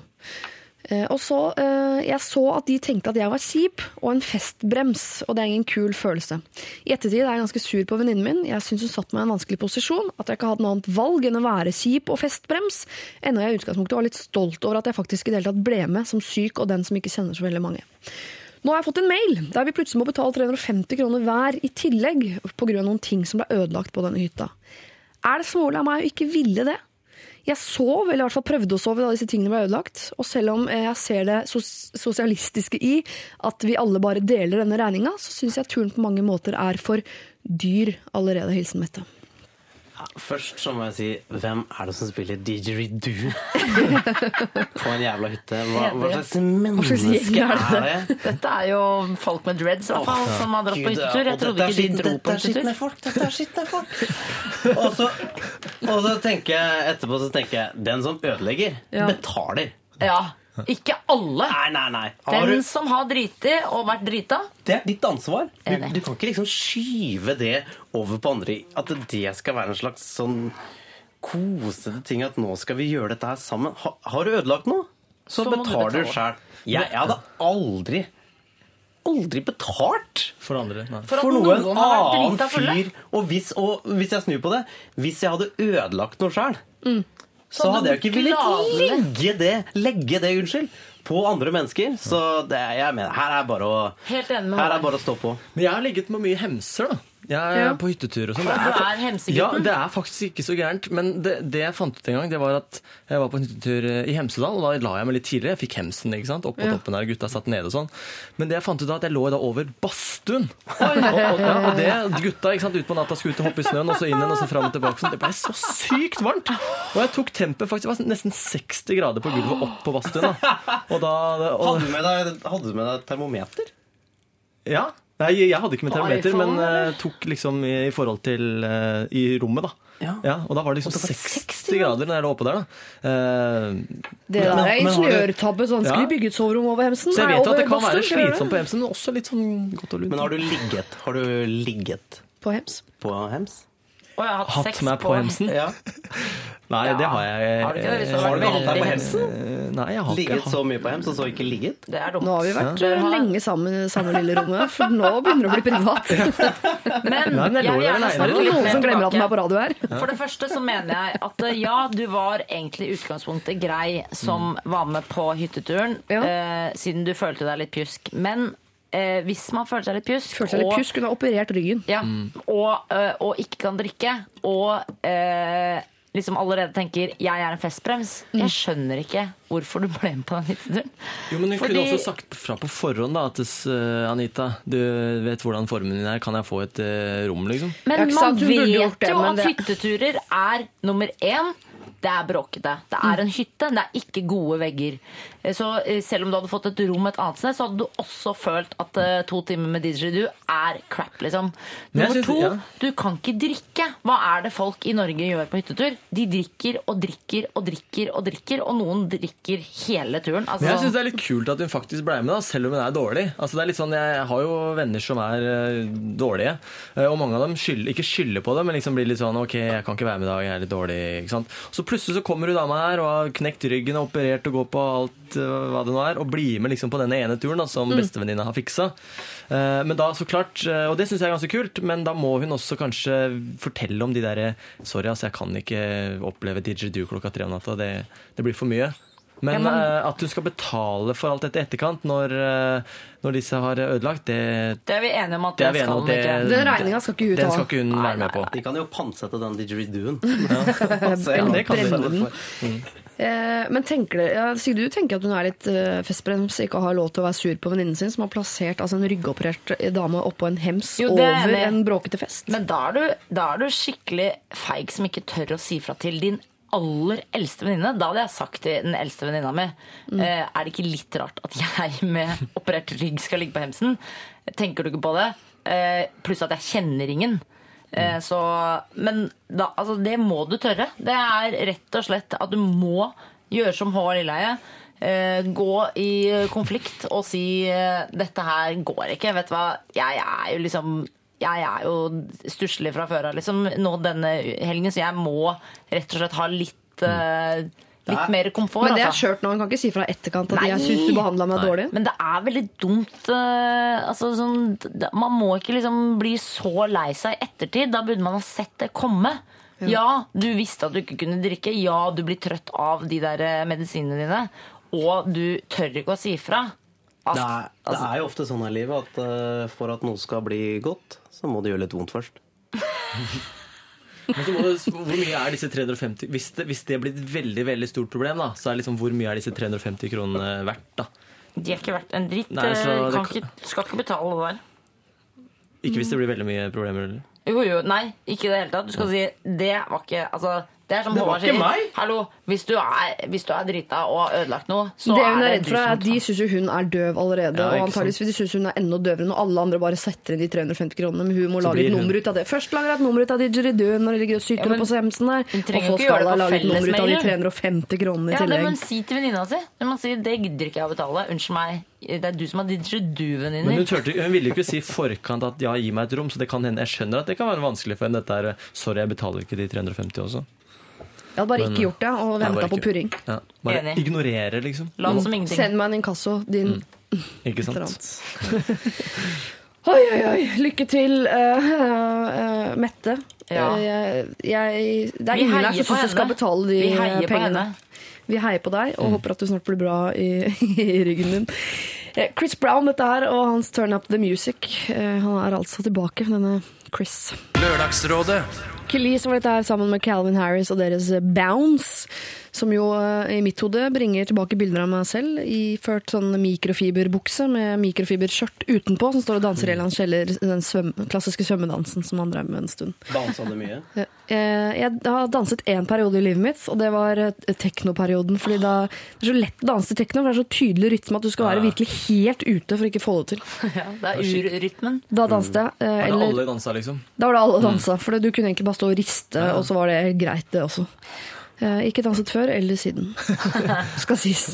B: Eh, Og så, eh, Jeg så at de tenkte at jeg var kjip og en festbrems, og det er ingen kul følelse. I ettertid er jeg ganske sur på venninnen min. Jeg syns hun satt meg i en vanskelig posisjon. At jeg ikke hadde noe annet valg enn å være kjip og festbrems. Enda jeg i utgangspunktet var litt stolt over at jeg faktisk i det hele tatt ble med som syk og den som ikke kjenner så veldig mange. Nå har jeg fått en mail der vi plutselig må betale 350 kroner hver i tillegg pga. noen ting som ble ødelagt på denne hytta. Er det smålig av meg å ikke ville det? Jeg sov, eller i hvert fall prøvde å sove da disse tingene ble ødelagt. Og selv om jeg ser det sos sosialistiske i at vi alle bare deler denne regninga, så syns jeg turen på mange måter er for dyr allerede. Hilsen Mette.
K: Først så må jeg si hvem er det som spiller didgeridoo på en jævla hytte? Hva, hva slags menneske er det?
I: Dette er jo folk med dreads i hvert fall, som har dratt på hyttetur. Jeg trodde ikke de dro på hyttetur.
K: Dette er skitne folk! Og så, og så tenker jeg etterpå så tenker jeg den som ødelegger,
I: Ja.
K: betaler.
I: Ja. Ikke alle.
K: Nei, nei, nei. Har
I: Den
K: du,
I: som har driti og vært drita.
K: det er ditt ansvar. Du,
I: Enig.
K: du kan ikke liksom skyve det over på andre. At det skal være en slags sånn kosete ting at nå skal vi gjøre dette her sammen. Ha, har du ødelagt noe, så,
I: Så må du
K: betaler du
I: betale.
K: sjøl. Jeg, jeg hadde aldri Aldri betalt
J: For andre. Nei.
I: For at
K: for noe en
I: noen har vært
K: annen
I: drita fulle.
K: fyr. Og hvis, og hvis jeg snur på det Hvis jeg hadde ødelagt noe sjøl, så
I: Sånn
K: hadde jeg ikke villet legge det, legge det unnskyld, på andre mennesker. Så det, jeg mener, her er bare å
I: Helt enig med
K: Her er bare å stå på.
J: Men jeg har ligget med mye hemser, da. Jeg er
I: Ja.
J: på hyttetur og sånn.
I: Du er hemsegutten.
J: Ja, det er faktisk ikke så gærent. Men det, det jeg fant ut en gang, det var at jeg var på en hyttetur eh, i Hemsedal, og da la jeg meg litt tidligere. Jeg fikk hemsen ikke sant? opp på
B: Ja.
J: toppen der, gutta satt nede og sånn. Men det jeg fant ut da, at jeg lå da over badstuen. Og, og, ja, og det, gutta ikke sant, ut på natta skulle ut og hoppe i snøen, og så inn igjen, og så fram og tilbake. Sånn. Det ble så sykt varmt! Og jeg tok tempen faktisk, det var nesten 60 grader på gulvet opp på badstuen. da. Og da, og,
K: Hadde du med deg, hadde du med deg termometer?
J: ja. Nei, jeg hadde ikke med termometer, men eh, tok liksom i, i forhold til uh, i rommet, da.
K: Ja.
J: og da var det liksom 60 grader når jeg lå oppe der, da. Uh,
B: Det der er ingeniørtabbe. Sånn, skulle
J: Ja.
B: et soverom over Hemsen?
J: Så jeg vet jo at det kan være
B: vi gjøre
J: slitsomt på Hemsen, men også litt sånn godt og lunt.
K: Men har du ligget? Har du ligget
B: På Hems.
K: på hems?
I: Og jeg har hatt,
J: Hatt
I: sex
J: meg på Hemsen?
K: Ja.
J: Nei, det har jeg
I: Har du ikke det? Har
K: du hatt deg på Hemsen?
J: eh, Nei, jeg har
K: Ligget
J: ikke.
K: så mye på hems, og så ikke ligget?
I: Det er dumt.
B: Nå har vi vært
I: Ja.
B: eh, lenge sammen i samme lille rommet, for nå begynner det å bli privat.
I: Men
J: Nei, men jeg
I: vil gjerne.
B: Er
I: snakke litt
B: noen
I: mer
B: som glemmer at den
I: tilbake.
B: er på radio her?
I: For det første så mener jeg at eh, ja, du var egentlig i utgangspunktet grei som var med på hytteturen,
B: Ja.
I: eh, siden du følte deg litt pjusk. Men eh, hvis man føler seg litt pjusk,
B: Føler seg litt
I: og-
B: pjusk, hun har operert ryggen.
I: ja, og, eh, og ikke kan drikke, og eh, liksom allerede tenker 'jeg er en festbrems', jeg skjønner ikke hvorfor du ble med på den hytteturen.
J: Jo, men Hun
I: Fordi-
J: kunne også sagt fra på forhånd da, at eh, Anita, du vet hvordan formen din er, kan jeg få et eh, rom, liksom?
I: Men
B: ikke
I: man
B: sant, hun burde
I: vet
B: det,
I: jo
B: men
I: at
B: det-
I: hytteturer er nummer én. Det er bråkete. Det er en hytte, det er ikke gode vegger. Eh, Så eh, selv om du hadde fått et rom et annet sted, så hadde du også følt at eh, to timer med didgeridoo er crap, liksom. Nummer
J: synes-
I: to,
J: ja.
I: du kan ikke drikke. Hva er det folk i Norge gjør på hyttetur? De drikker og drikker og drikker og drikker, og noen drikker hele turen. Altså,
J: Men jeg syns det er litt kult at hun faktisk ble med, da, selv om hun er dårlig. Altså, det er litt sånn, Jeg har jo venner som er dårlige, og mange av dem skylder, ikke skylder på det, men liksom blir litt sånn Ok, jeg kan ikke være med i dag, jeg er litt dårlig. Så plutselig så kommer hun dama her og har knekt ryggen og operert og går på alt eh, hva det nå er, og bli med liksom på denne ene turen da, som bestevenninna har fiksa. Eh, Men da, så klart, eh, og det syns jeg er ganske kult, men da må hun også kanskje fortelle om de derre Sorry, altså, jeg kan ikke oppleve didgeridoo klokka tre om natta. Det, det blir for mye. Men,
I: Ja, men-
J: at du skal betale for alt dette i etterkant når, når disse har ødelagt, det,
I: det er vi enige om at
J: det er
I: skal hun ikke.
B: Den regninga skal ikke hun
J: den skal ikke hun være med på.
K: De kan jo pantsette den didgeridooen.
B: Ja,
J: det kan de.
B: den. Eh, Men tenker det, ja, Sigrid, du tenker at hun er litt uh, festbrems, ikke har lov til å være sur på venninnen sin, som har plassert altså, en ryggoperert dame oppå en hems
I: Jo, er
B: over en bråkete fest?
I: Men da er, du, da er du skikkelig feig som ikke tør å si fra til din aller eldste venninne. Da hadde jeg sagt til den eldste venninna mi eh, Er det ikke litt rart at jeg med operert rygg skal ligge på hemsen? Tenker du ikke på det? Eh, pluss at jeg kjenner ingen. Eh, så, men da, altså, det må du tørre. Det er rett og slett at du må gjøre som Håvard Lilleheie. Eh, gå i konflikt og si eh, 'dette her går ikke'. Vet du hva, jeg er jo liksom jeg er jo stusslig fra før av liksom, nå denne helgen, så jeg må rett og slett ha litt, eh, litt mer komfort.
B: Men det er
I: altså.
B: skjørt nå, han kan ikke si fra etterkant at
I: Nei.
B: jeg syns du behandla meg dårlig.
I: Men det er veldig dumt eh, altså, sånn, Man må ikke liksom bli så lei seg i ettertid. Da burde man ha sett det komme. Ja, du visste at du ikke kunne drikke. Ja, du blir trøtt av de der eh, medisinene dine. Og du tør ikke å si fra.
K: Det er, det er jo ofte sånn i livet at eh, for at noe skal bli godt, så må det gjøre litt vondt først.
J: Men så hvor mye er disse 350 Hvis det, hvis det blir et veldig veldig stort problem, da, så er liksom hvor mye er disse 350 kronene verdt? da?
I: De er ikke verdt en dritt.
J: Nei,
I: eh,
J: det
I: ikke, skal ikke betale det der.
J: Ikke hvis det blir veldig mye problemer? eller?
I: Jo, jo, nei, ikke i det hele tatt. Du skal si det var ikke Altså, det er som
J: Det var ikke meg.
I: Hallo, hvis du, er, hvis du er drita og har ødelagt noe, så
B: det hun er
I: er
B: redd
I: det
B: for,
I: du
B: er
I: som
B: at de syns jo hun er døv allerede.
J: Ja,
B: og antakeligvis de synes hun er enda døvere når alle andre bare setter inn de 350 kronene. Men hun må
J: Så
B: lage et
J: hun-
B: nummer ut av det. Først lager hun et nummer ut av det ligger og syter
I: Ja,
B: på semsen
I: der.
B: Og så skal hun lage et nummer ut av de 350 kronene i
I: Ja, det må hun si til venninna si. Det må hun si, det gidder ikke jeg å betale. Unnskyld meg, det er du som har
J: Men hun,
I: didgeridoo-venninner.
J: turte, hun ville jo ikke si i forkant at ja, gi meg et rom. Så det kan hende, jeg skjønner at det kan være vanskelig for henne. Dette er, sorry, jeg betaler ikke de 350 også.
B: Jeg hadde bare
J: Men-
B: ikke gjort det og venta på purring.
J: Ja, bare
I: Enig.
J: ignorere, liksom.
I: Land som ingenting.
B: Send meg en inkasso, din
J: Ikke
B: eller
J: sant?
B: Oi, oi, oi. Lykke til, eh, eh, Mette.
I: Ja.
B: Eh, jeg, jeg, det er
I: Vi
B: ingen her
I: heier
B: som
I: på
B: syns du skal
I: henne.
B: betale de
I: Vi heier på
B: pengene.
I: henne.
B: Vi heier på deg og håper at du snart blir bra i, i ryggen din. Eh, Chris Brown dette her, og hans Turn Up The Music. Eh, Han er altså tilbake, denne Chris.
C: Lørdagsrådet
B: Kelis var dette her sammen med Calvin Harris og deres Bounce, som jo eh, i mitt hode bringer tilbake bilder av meg selv iført sånn mikrofiberbukse med mikrofiberskjørt utenpå, som står og danser i hans kjeller, den svøm, klassiske svømmedansen som han drev med en stund.
K: Dansa du mye?
B: Eh, Jeg har danset én periode i livet mitt, og det var eh, teknoperioden. fordi da, Det er så lett å danse til tekno, for det er så tydelig rytme at du skal være virkelig helt ute for ikke å få det til.
I: Ja, det er urrytmen.
B: Da danset jeg. eh,
J: var
B: det
J: alle dansa, liksom?
B: da var det alle dansa, for du kunne egentlig bare stå og riste, og så var det greit, det også. Eh, ikke danset før eller siden, skal sies.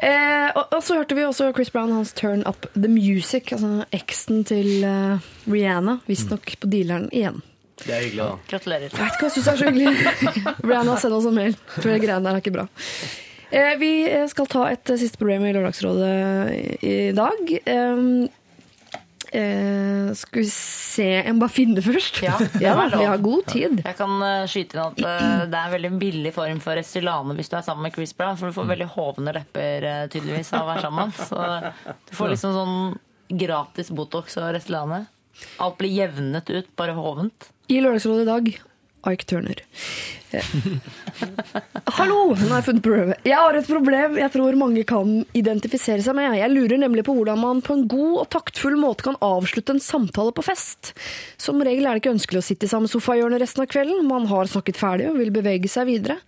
B: Eh, og, og så hørte vi også Chris Brown hans Turn Up The Music, altså eksen til uh, Rihanna, visstnok på dealeren igjen.
K: Det er hyggelig, da.
I: Gratulerer.
B: Jeg vet ikke hva jeg syns er så hyggelig. Rihanna, send oss en mail, for det greiene der er ikke bra. Eh, vi skal ta et eh, siste problem i Lørdagsrådet i, i dag. Eh, eh, skal vi se Jeg må bare finne det først.
I: Ja, det
B: ja, vi har god tid.
I: Jeg kan eh, skyte inn at eh, det er en veldig billig form for Restylane hvis du er sammen med Chris Brown, for du får veldig hovne lepper eh, tydeligvis av å være sammen. Så du får liksom sånn gratis Botox og Restylane. Alt blir jevnet ut, bare hovent.
B: I Lørdagsrådet i dag Ike Turner. Eh, Hallo! Nå har jeg funnet problemet. Jeg har et problem jeg tror mange kan identifisere seg med. Jeg lurer nemlig på hvordan man på en god og taktfull måte kan avslutte en samtale på fest. Som regel er det ikke ønskelig å sitte i samme sofahjørne resten av kvelden. Man har snakket ferdig og vil bevege seg videre.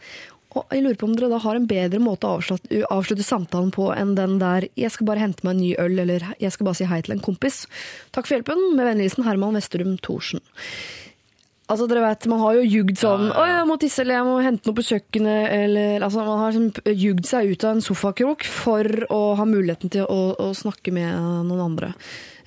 B: Og jeg lurer på om dere da har en bedre måte å avslutte, avslutte samtalen på enn den der 'jeg skal bare hente meg en ny øl', eller 'jeg skal bare si hei til en kompis'. Takk for hjelpen. Med vennligheten Herman Vesterum Thorsen. Altså, dere vet, Man har jo jugd sånn 'Å, jeg må tisse', eller 'jeg må hente noe på kjøkkenet', eller altså, Man har sånn, jugd seg ut av en sofakrok for å ha muligheten til å, å snakke med noen andre.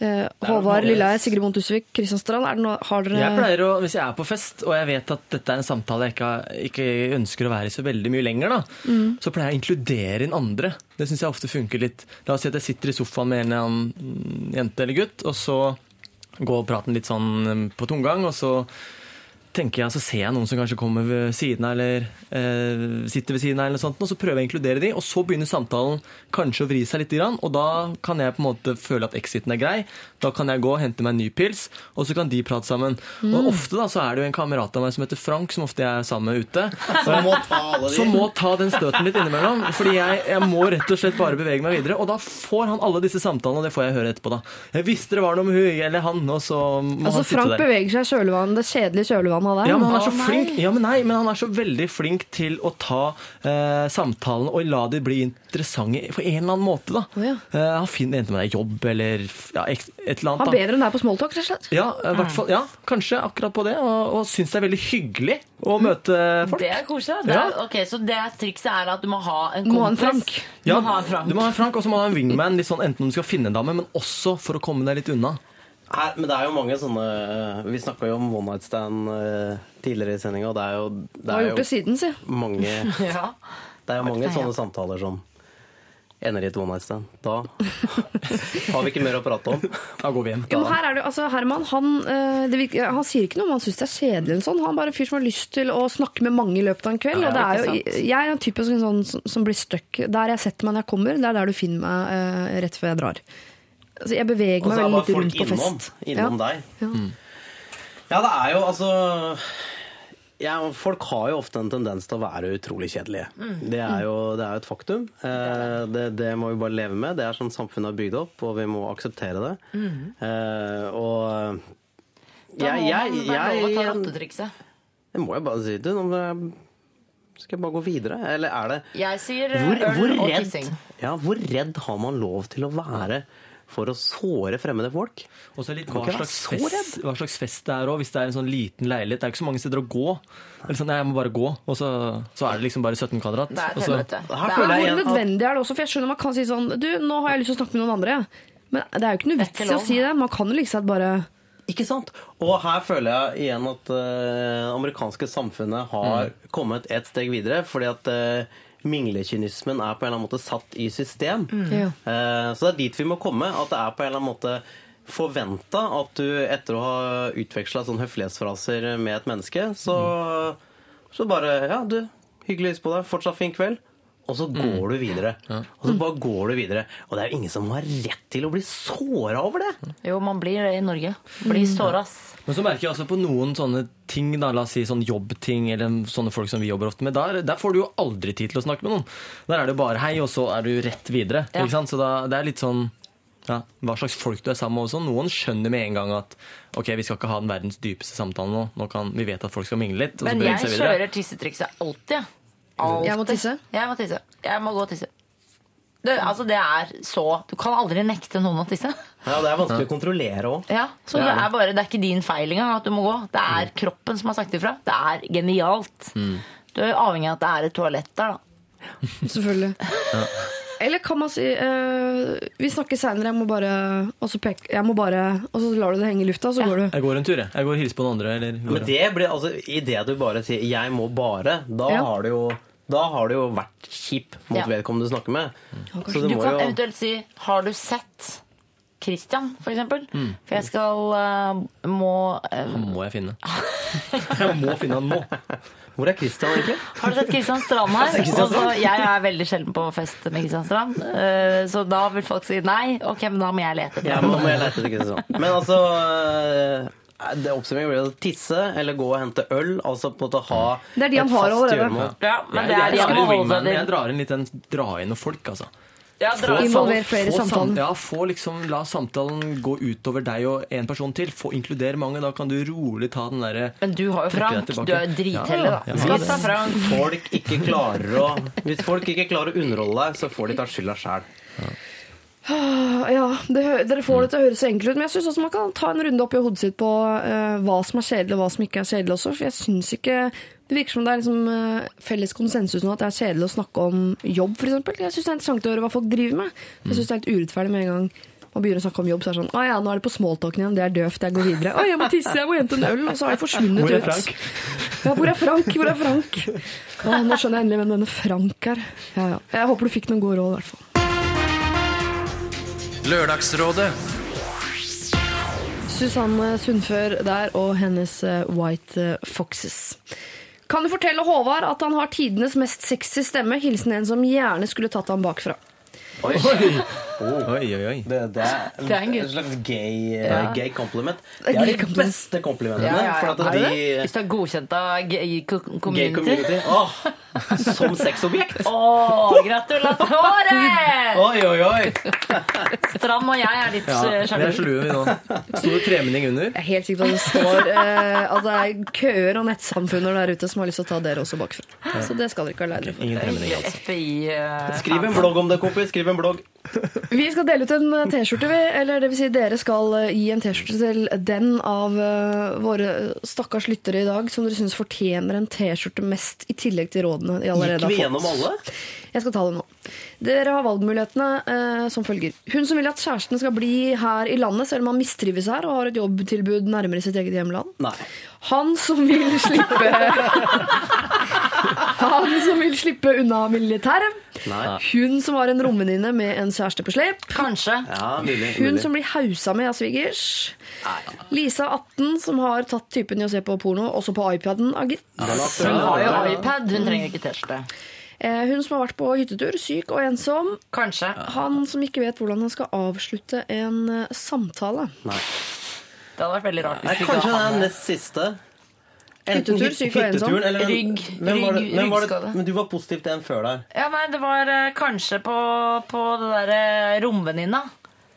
B: Eh, Håvard Lilleheie, Sigrid Bonde Tusvik, Kristian Strand, er det noe, har dere
J: Jeg pleier å, Hvis jeg er på fest, og jeg vet at dette er en samtale jeg ikke, ikke ønsker å være i så veldig mye lenger, da,
B: Mm.
J: så pleier jeg å inkludere inn andre. Det syns jeg ofte funker litt. La oss si at jeg sitter i sofaen med en eller annen jente eller gutt, og så går praten litt sånn på tomgang, og så tenker jeg, så ser jeg noen som kanskje kommer ved siden av, eller eh, sitter ved siden av, eller noe sånt, og så prøver jeg å inkludere de, og så begynner samtalen kanskje å vri seg litt, grann, og da kan jeg på en måte føle at exiten er grei. Da kan jeg gå og hente meg en ny pils, og så kan de prate sammen.
K: Mm.
J: Og ofte da så er det jo en kamerat av meg som heter Frank, som ofte jeg er sammen med ute.
K: Som må
J: må ta den støten litt innimellom. Fordi jeg, jeg må rett og slett bare bevege meg videre. Og da får han alle disse samtalene, og det får jeg høre etterpå. da. Jeg visste det var noe med hun eller han, og så må
B: Altså,
J: han sitte
B: Frank
J: der.
B: beveger seg i kjølvannet, det kjedelige kjølvannet av deg.
J: Ja, men han er så
B: nei.
J: flink ja, men nei, men han er så veldig flink til å ta eh, samtalen og la de bli interessante på en eller annen måte. da.
B: Oh, ja.
J: Eh, han finner enten med deg jobb eller ja, et eller
B: Han er bedre enn deg på smalltalk, rett og slett.
J: Ja, fall, ja, kanskje akkurat på det. Og, og syns det er veldig hyggelig å møte folk.
I: Det er koselig. Det er,
J: Ja.
I: ok, så det trikset er at du må ha en kompis.
B: Frank.
I: Du
J: Ja,
I: må ha en Frank.
J: du må ha en Frank, og så må du ha en wingman, litt sånn, enten om du skal finne en dame, men også for å komme deg litt unna.
K: Nei, men det er jo mange sånne Vi snakka jo om one night stand eh, tidligere i sendinga, og det er jo, det er
B: gjort det siden, si.
K: mange,
I: Ja.
K: det er jo mange sånne samtaler som ender i et one night stand. Da har vi ikke mer å prate om.
J: Da går vi hjem.
B: Jo, men her er det, altså Herman han, eh, det virker, han sier ikke noe om han syns det er kjedelig. eller sånn. Han er bare en fyr som har lyst til å snakke med mange i løpet av en kveld.
I: Ja,
B: og det er jo,
I: sant.
B: jeg er en typisk sånn som, som blir stuck. Der jeg setter meg når jeg kommer, det er der du finner meg eh, rett før jeg drar. Altså, jeg beveger meg
K: så
B: veldig lite rundt på
K: innom,
B: fest.
K: innom
B: ja.
K: deg.
B: Ja.
K: Ja, det er jo altså ja, folk har jo ofte en tendens til å være utrolig kjedelige.
I: Mm.
K: Det, er jo, det er jo et faktum. Eh, det, det må vi bare leve med. Det er sånn samfunnet er bygd opp, og vi må akseptere det.
I: Mm.
K: Eh, og
I: Da må
K: jeg, jeg,
I: rottetrikset.
K: det må jeg bare si om det Skal jeg bare gå videre? Eller er det
I: Jeg sier eh,
K: hvor,
I: øl
K: hvor,
I: og
K: redd, ja, hvor redd har man lov til å være for å såre fremmede folk?
J: Og så litt hva slags, fest, hva slags fest det er òg. Hvis det er en sånn liten leilighet. Det er jo ikke så mange steder å gå. Eller sånn, nei, jeg må bare gå, og så, så er det liksom bare 17 kvadrat.
I: Det er et helvete.
B: Hvor nødvendig er det også? For jeg skjønner man kan si sånn Du, nå har jeg lyst til å snakke med noen andre. Men det er jo ikke noe vits i å si det. Man kan jo liksom bare
K: Ikke sant? Og her føler jeg igjen at det amerikanske samfunnet har kommet et steg videre. Fordi at eh, minglekynismen er på en eller annen måte satt i system.
B: Ja.
K: Eh, så det er dit vi må komme. At det er på en eller annen måte forventa at du etter å ha utveksla sånn høflighetsfraser med et menneske, så, så bare Ja, du, hyggelig å hilse på deg. Fortsatt fin kveld. Og så går du videre. Og så bare går du videre. Og det er jo ingen som har rett til å bli såra over det.
I: Jo, man blir det i Norge. Blir såra, ass.
J: Men så merker jeg også på noen sånne ting, da, la oss si sånn jobbting, eller sånne folk som vi jobber ofte med, der, der får du jo aldri tid til å snakke med noen. Der er det bare hei, og så er du rett videre.
I: Ja.
J: Ikke sant? Så da, det er litt sånn ja, hva slags folk du er sammen med også. Noen skjønner med en gang at ok, vi skal ikke ha den verdens dypeste samtalen nå. nå kan, vi vet at folk skal mingle litt. Og
I: Men jeg kjører tissetrikset alltid. Jeg. Alltid.
B: Jeg må tisse.
I: Jeg må tisse. Jeg må gå og tisse. Du, altså, det er så Du kan aldri nekte noen å tisse.
K: Ja, Det er vanskelig å kontrollere òg.
I: Ja, så det er bare, det er ikke din feil engang at du må gå. Det er kroppen som har sagt ifra. Det er genialt. Du er avhengig av at det er et toalett der, da.
B: Selvfølgelig. Eller kan man si uh, Vi snakkes seinere, jeg må bare Og så pek, jeg må bare Og så lar du det henge i lufta, så går du.
J: Jeg går en tur, jeg. Jeg går og hilser på noen andre. Eller går
K: Men det blir, altså, i det du bare sier 'jeg må bare', da
B: Ja.
K: har du jo da har du jo vært kjip mot
I: Ja.
K: vedkommende du snakker med. Så
I: Du
K: du må
I: kan
K: jo
I: eventuelt si 'Har du sett Christian', for eksempel? For jeg skal uh, må uh,
J: Han må jeg finne. Jeg må finne han nå.
K: Hvor er Christian egentlig?
I: Har du sett Christian Strand her?
K: Christian Strand?
I: Og jeg er veldig sjelden på fest med Christian Strand. uh, Så da vil folk si nei. Ok, men da må jeg lete etter
K: Ja, men nå må jeg lete etter Christian. Men altså det Oppsummeringen blir å tisse eller gå og hente øl. Altså på en måte ha
B: Det er de han har
K: fast
B: allerede.
K: gjøremål.
I: Ja, men det er de skal holde seg
J: jeg drar inn litt den dra inn noen folk, altså.
I: Ja,
B: Involver flere i
J: Få
B: samtalen.
J: Ja, få liksom, La samtalen gå utover deg og en person til. Få inkludere mange. Da kan du rolig ta den derre
I: Men du har jo Frank. Du er jo
J: ja. Ja,
I: ja. Frank.
K: Folk ikke klarer å, hvis folk ikke klarer å underholde deg, så får de ta skylda sjæl.
B: Ah, Ja, det, Dere får det til å høres så enkelt ut, men jeg syns også man kan ta en runde opp i hodet sitt på uh, hva som er kjedelig og hva som ikke er kjedelig også. For jeg syns ikke Det virker som det er liksom, uh, felles konsensus nå at det er kjedelig å snakke om jobb, f.eks. Jeg syns det er interessant å høre hva folk driver med. Jeg syns det er helt urettferdig med en gang man begynner å snakke om jobb, så er det sånn Å ja, nå er det på smalltalken igjen, det er døvt, jeg går videre. Å, jeg må tisse, jeg må hente en øl, og så har jeg forsvunnet
J: Hvor er
B: ut.
J: Frank?
B: Ja, hvor er Frank? Hvor er Frank? Å, nå skjønner jeg endelig hvem denne Frank er. Ja, ja. Jeg håper du fikk noen gode råd, i hvert fall.
C: Lørdagsrådet.
B: Susanne Sundfør der og hennes eh, White eh, Foxes. Kan du fortelle Håvard at han har tidenes mest sexy stemme? Hilsen en som gjerne skulle tatt ham bakfra.
K: Oi.
J: Oi, oi, oi.
K: Det, det, er,
I: Det er en
K: slags gay, eh,
I: Ja.
K: gay compliment.
B: Det er
K: de beste komplimentene.
I: Ja, ja, ja.
K: For at
I: Er
K: de,
I: Hvis du er godkjent av gay community.
K: Gay
I: community.
K: Oh, som sexobjekt!
I: Oh, gratulerer!
K: Oi, oi, oi!
I: Stram og jeg er litt
J: Ja,
I: eh,
J: vi er
I: sjalu.
J: vi nå. Stor tremenning under.
B: Jeg er helt sikker på at det står eh, at det er køer og nettsamfunner der ute som har lyst til å ta dere også bakfra. Så det skal dere ikke være lei dere for.
J: Ingen tremenning, altså.
I: Eh,
K: Skriv en blogg om det, kompis. Skriv en blogg.
B: Vi skal dele ut en eh, T-skjorte, vi. Eller det vil si, dere skal eh, gi en T-skjorte til den av eh, våre stakkars lyttere i dag som dere syns fortjener en T-skjorte mest, i tillegg til rådene de allerede
K: Gikk vi gjennom alle?
B: Jeg skal ta det nå. Dere har valgmulighetene eh, som følger. Hun som vil at kjæresten skal bli her i landet, selv om han mistrives her og har et jobbtilbud nærmere sitt eget hjemland.
K: Nei.
B: Han som vil slippe Han som vil slippe unna militæret.
K: Nei.
B: Hun som har en romvenninne med en kjæreste på slep.
I: Kanskje.
K: Ja, mulig.
B: Hun som blir hausa med av svigers. Lisa 18 som har tatt typen i å se på porno, også på iPaden
I: Hun har jo iPad, hun trenger ikke T-skjorte.
B: Eh, Hun som har vært på hyttetur, syk og ensom.
I: Kanskje.
B: Han som ikke vet hvordan han skal avslutte en eh, samtale.
K: Nei.
I: Det hadde vært veldig rart
K: Nei, kanskje det er nest siste. Enten
B: Hyttetur, syk og ensom.
K: eller
I: Rygg-
K: men var det-
I: rygg-
K: men var det- Men du var positiv til en før der.
I: Ja, nei, det var eh, kanskje på, på det derre romvenninna.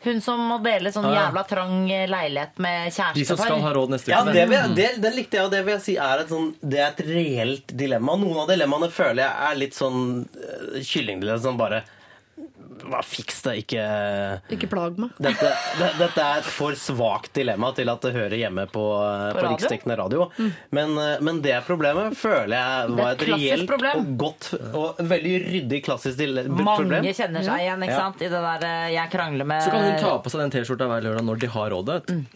I: Hun som må dele sånn jævla trang eh, leilighet med kjærestepar.
J: De som skal ha råd neste
K: Ja,
J: uke.
K: det, vil, det, det likte jeg, og det vil jeg si er et, sånn, det er et reelt dilemma. Noen av dilemmaene føler jeg er litt sånn uh, kyllingdilemma. Sånn bare Hva, fiks det, ikke
B: Ikke plag meg.
K: dette, det, dette er et for svakt dilemma til at det hører hjemme på, på,
I: på,
K: riksdekkende radio. Men, eh, men det problemet føler jeg
I: er
K: var
I: et
K: et reelt
I: problem.
K: og godt og veldig ryddig klassisk problem.
I: Mange
K: problem.
I: kjenner seg igjen ikke
K: Ja.
I: sant? i det der eh, 'jeg krangler med
J: Så kan hun ta på seg den T-skjorta hver lørdag når de har rådet.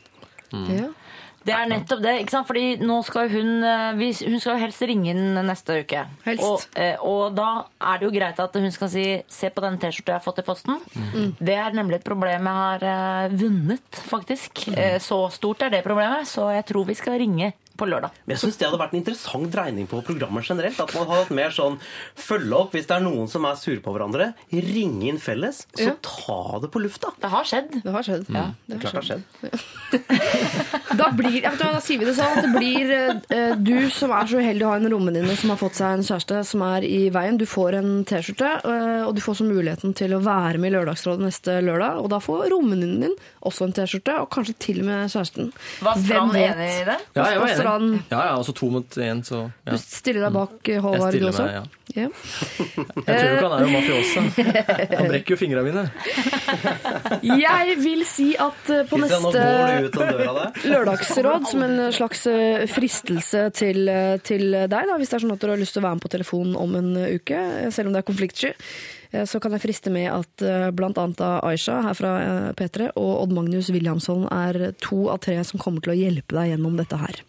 B: Ja.
I: Det er nettopp det. ikke sant? Fordi nå skal hun eh, Hun skal jo helst ringe inn neste uke. Og, eh, og da er det jo greit at hun skal si 'se på den T-skjorta jeg har fått i posten'.
B: Mm.
I: Det er nemlig et problem jeg har eh, vunnet, faktisk. Mm. så stort er det problemet, så jeg tror vi skal ringe på lørdag.
K: Men jeg synes det hadde vært en interessant dreining på programmet generelt. At man hadde hatt mer sånn følge opp hvis det er noen som er sure på hverandre. Ringe inn felles, så
B: Ja.
K: ta det på lufta.
I: Det har skjedd.
B: Det har skjedd. Ja, det har
K: Klart det har skjedd.
B: Da, blir, ja, vet du da sier vi det sånn at det blir eh, du som er så uheldig å ha en romvenninne som har fått seg en kjæreste som er i veien. Du får en T-skjorte, eh, og du får så muligheten til å være med i Lørdagsrådet neste lørdag. Og da får romvenninnen din også en T-skjorte, og kanskje til og med kjæresten.
I: Var Strand
B: Hvem vet?
I: enig i det?
J: Ja, jeg var
B: Strand.
J: Enig. Ja, ja, altså to mot én, så ja.
B: Du stiller deg bak eh, Håvard, du også?
J: meg, ja.
B: Yeah.
J: Jeg tror ikke han er jo mafiosa. Han brekker jo fingrene mine.
B: Jeg vil si at eh, på neste lørdagsråd, som en slags eh, fristelse til, til deg, da, hvis det er sånn at du har lyst til å være med på telefonen om en uke, selv om det er konfliktsky, så kan jeg friste med at bl.a. blant annet Aisha her fra eh, P3 og Odd Magnus Williamson er to av tre som kommer til å hjelpe deg gjennom dette her.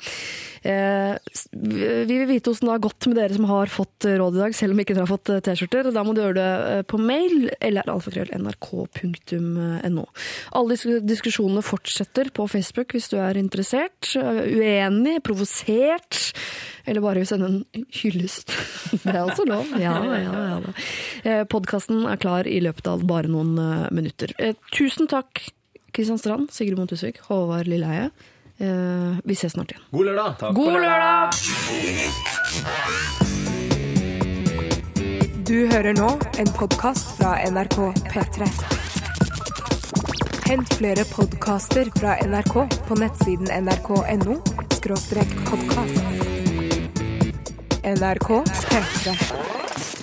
B: Eh, Vi vil vite hvordan det har gått med dere som har fått eh, råd i dag, selv om ikke dere har fått eh, T-skjorter. Da må du gjøre det på mail eller alfakrøll.nrk.no. Alle diskusjonene fortsetter på Facebook hvis du er interessert, uenig, provosert, eller bare sende en hyllest. Det er også lov. Ja, ja, ja. Podkasten er klar i løpet av bare noen minutter. Tusen takk, Kristian Strand, Sigrid Montusvik, Håvard Lilleheie. Eh, Vi ses snart igjen.
J: God lørdag!
B: God lørdag!
A: Du hører nå en podkast fra NRK P3. Hent flere podkaster fra NRK på nettsiden nrk.no podkast. NRK P3.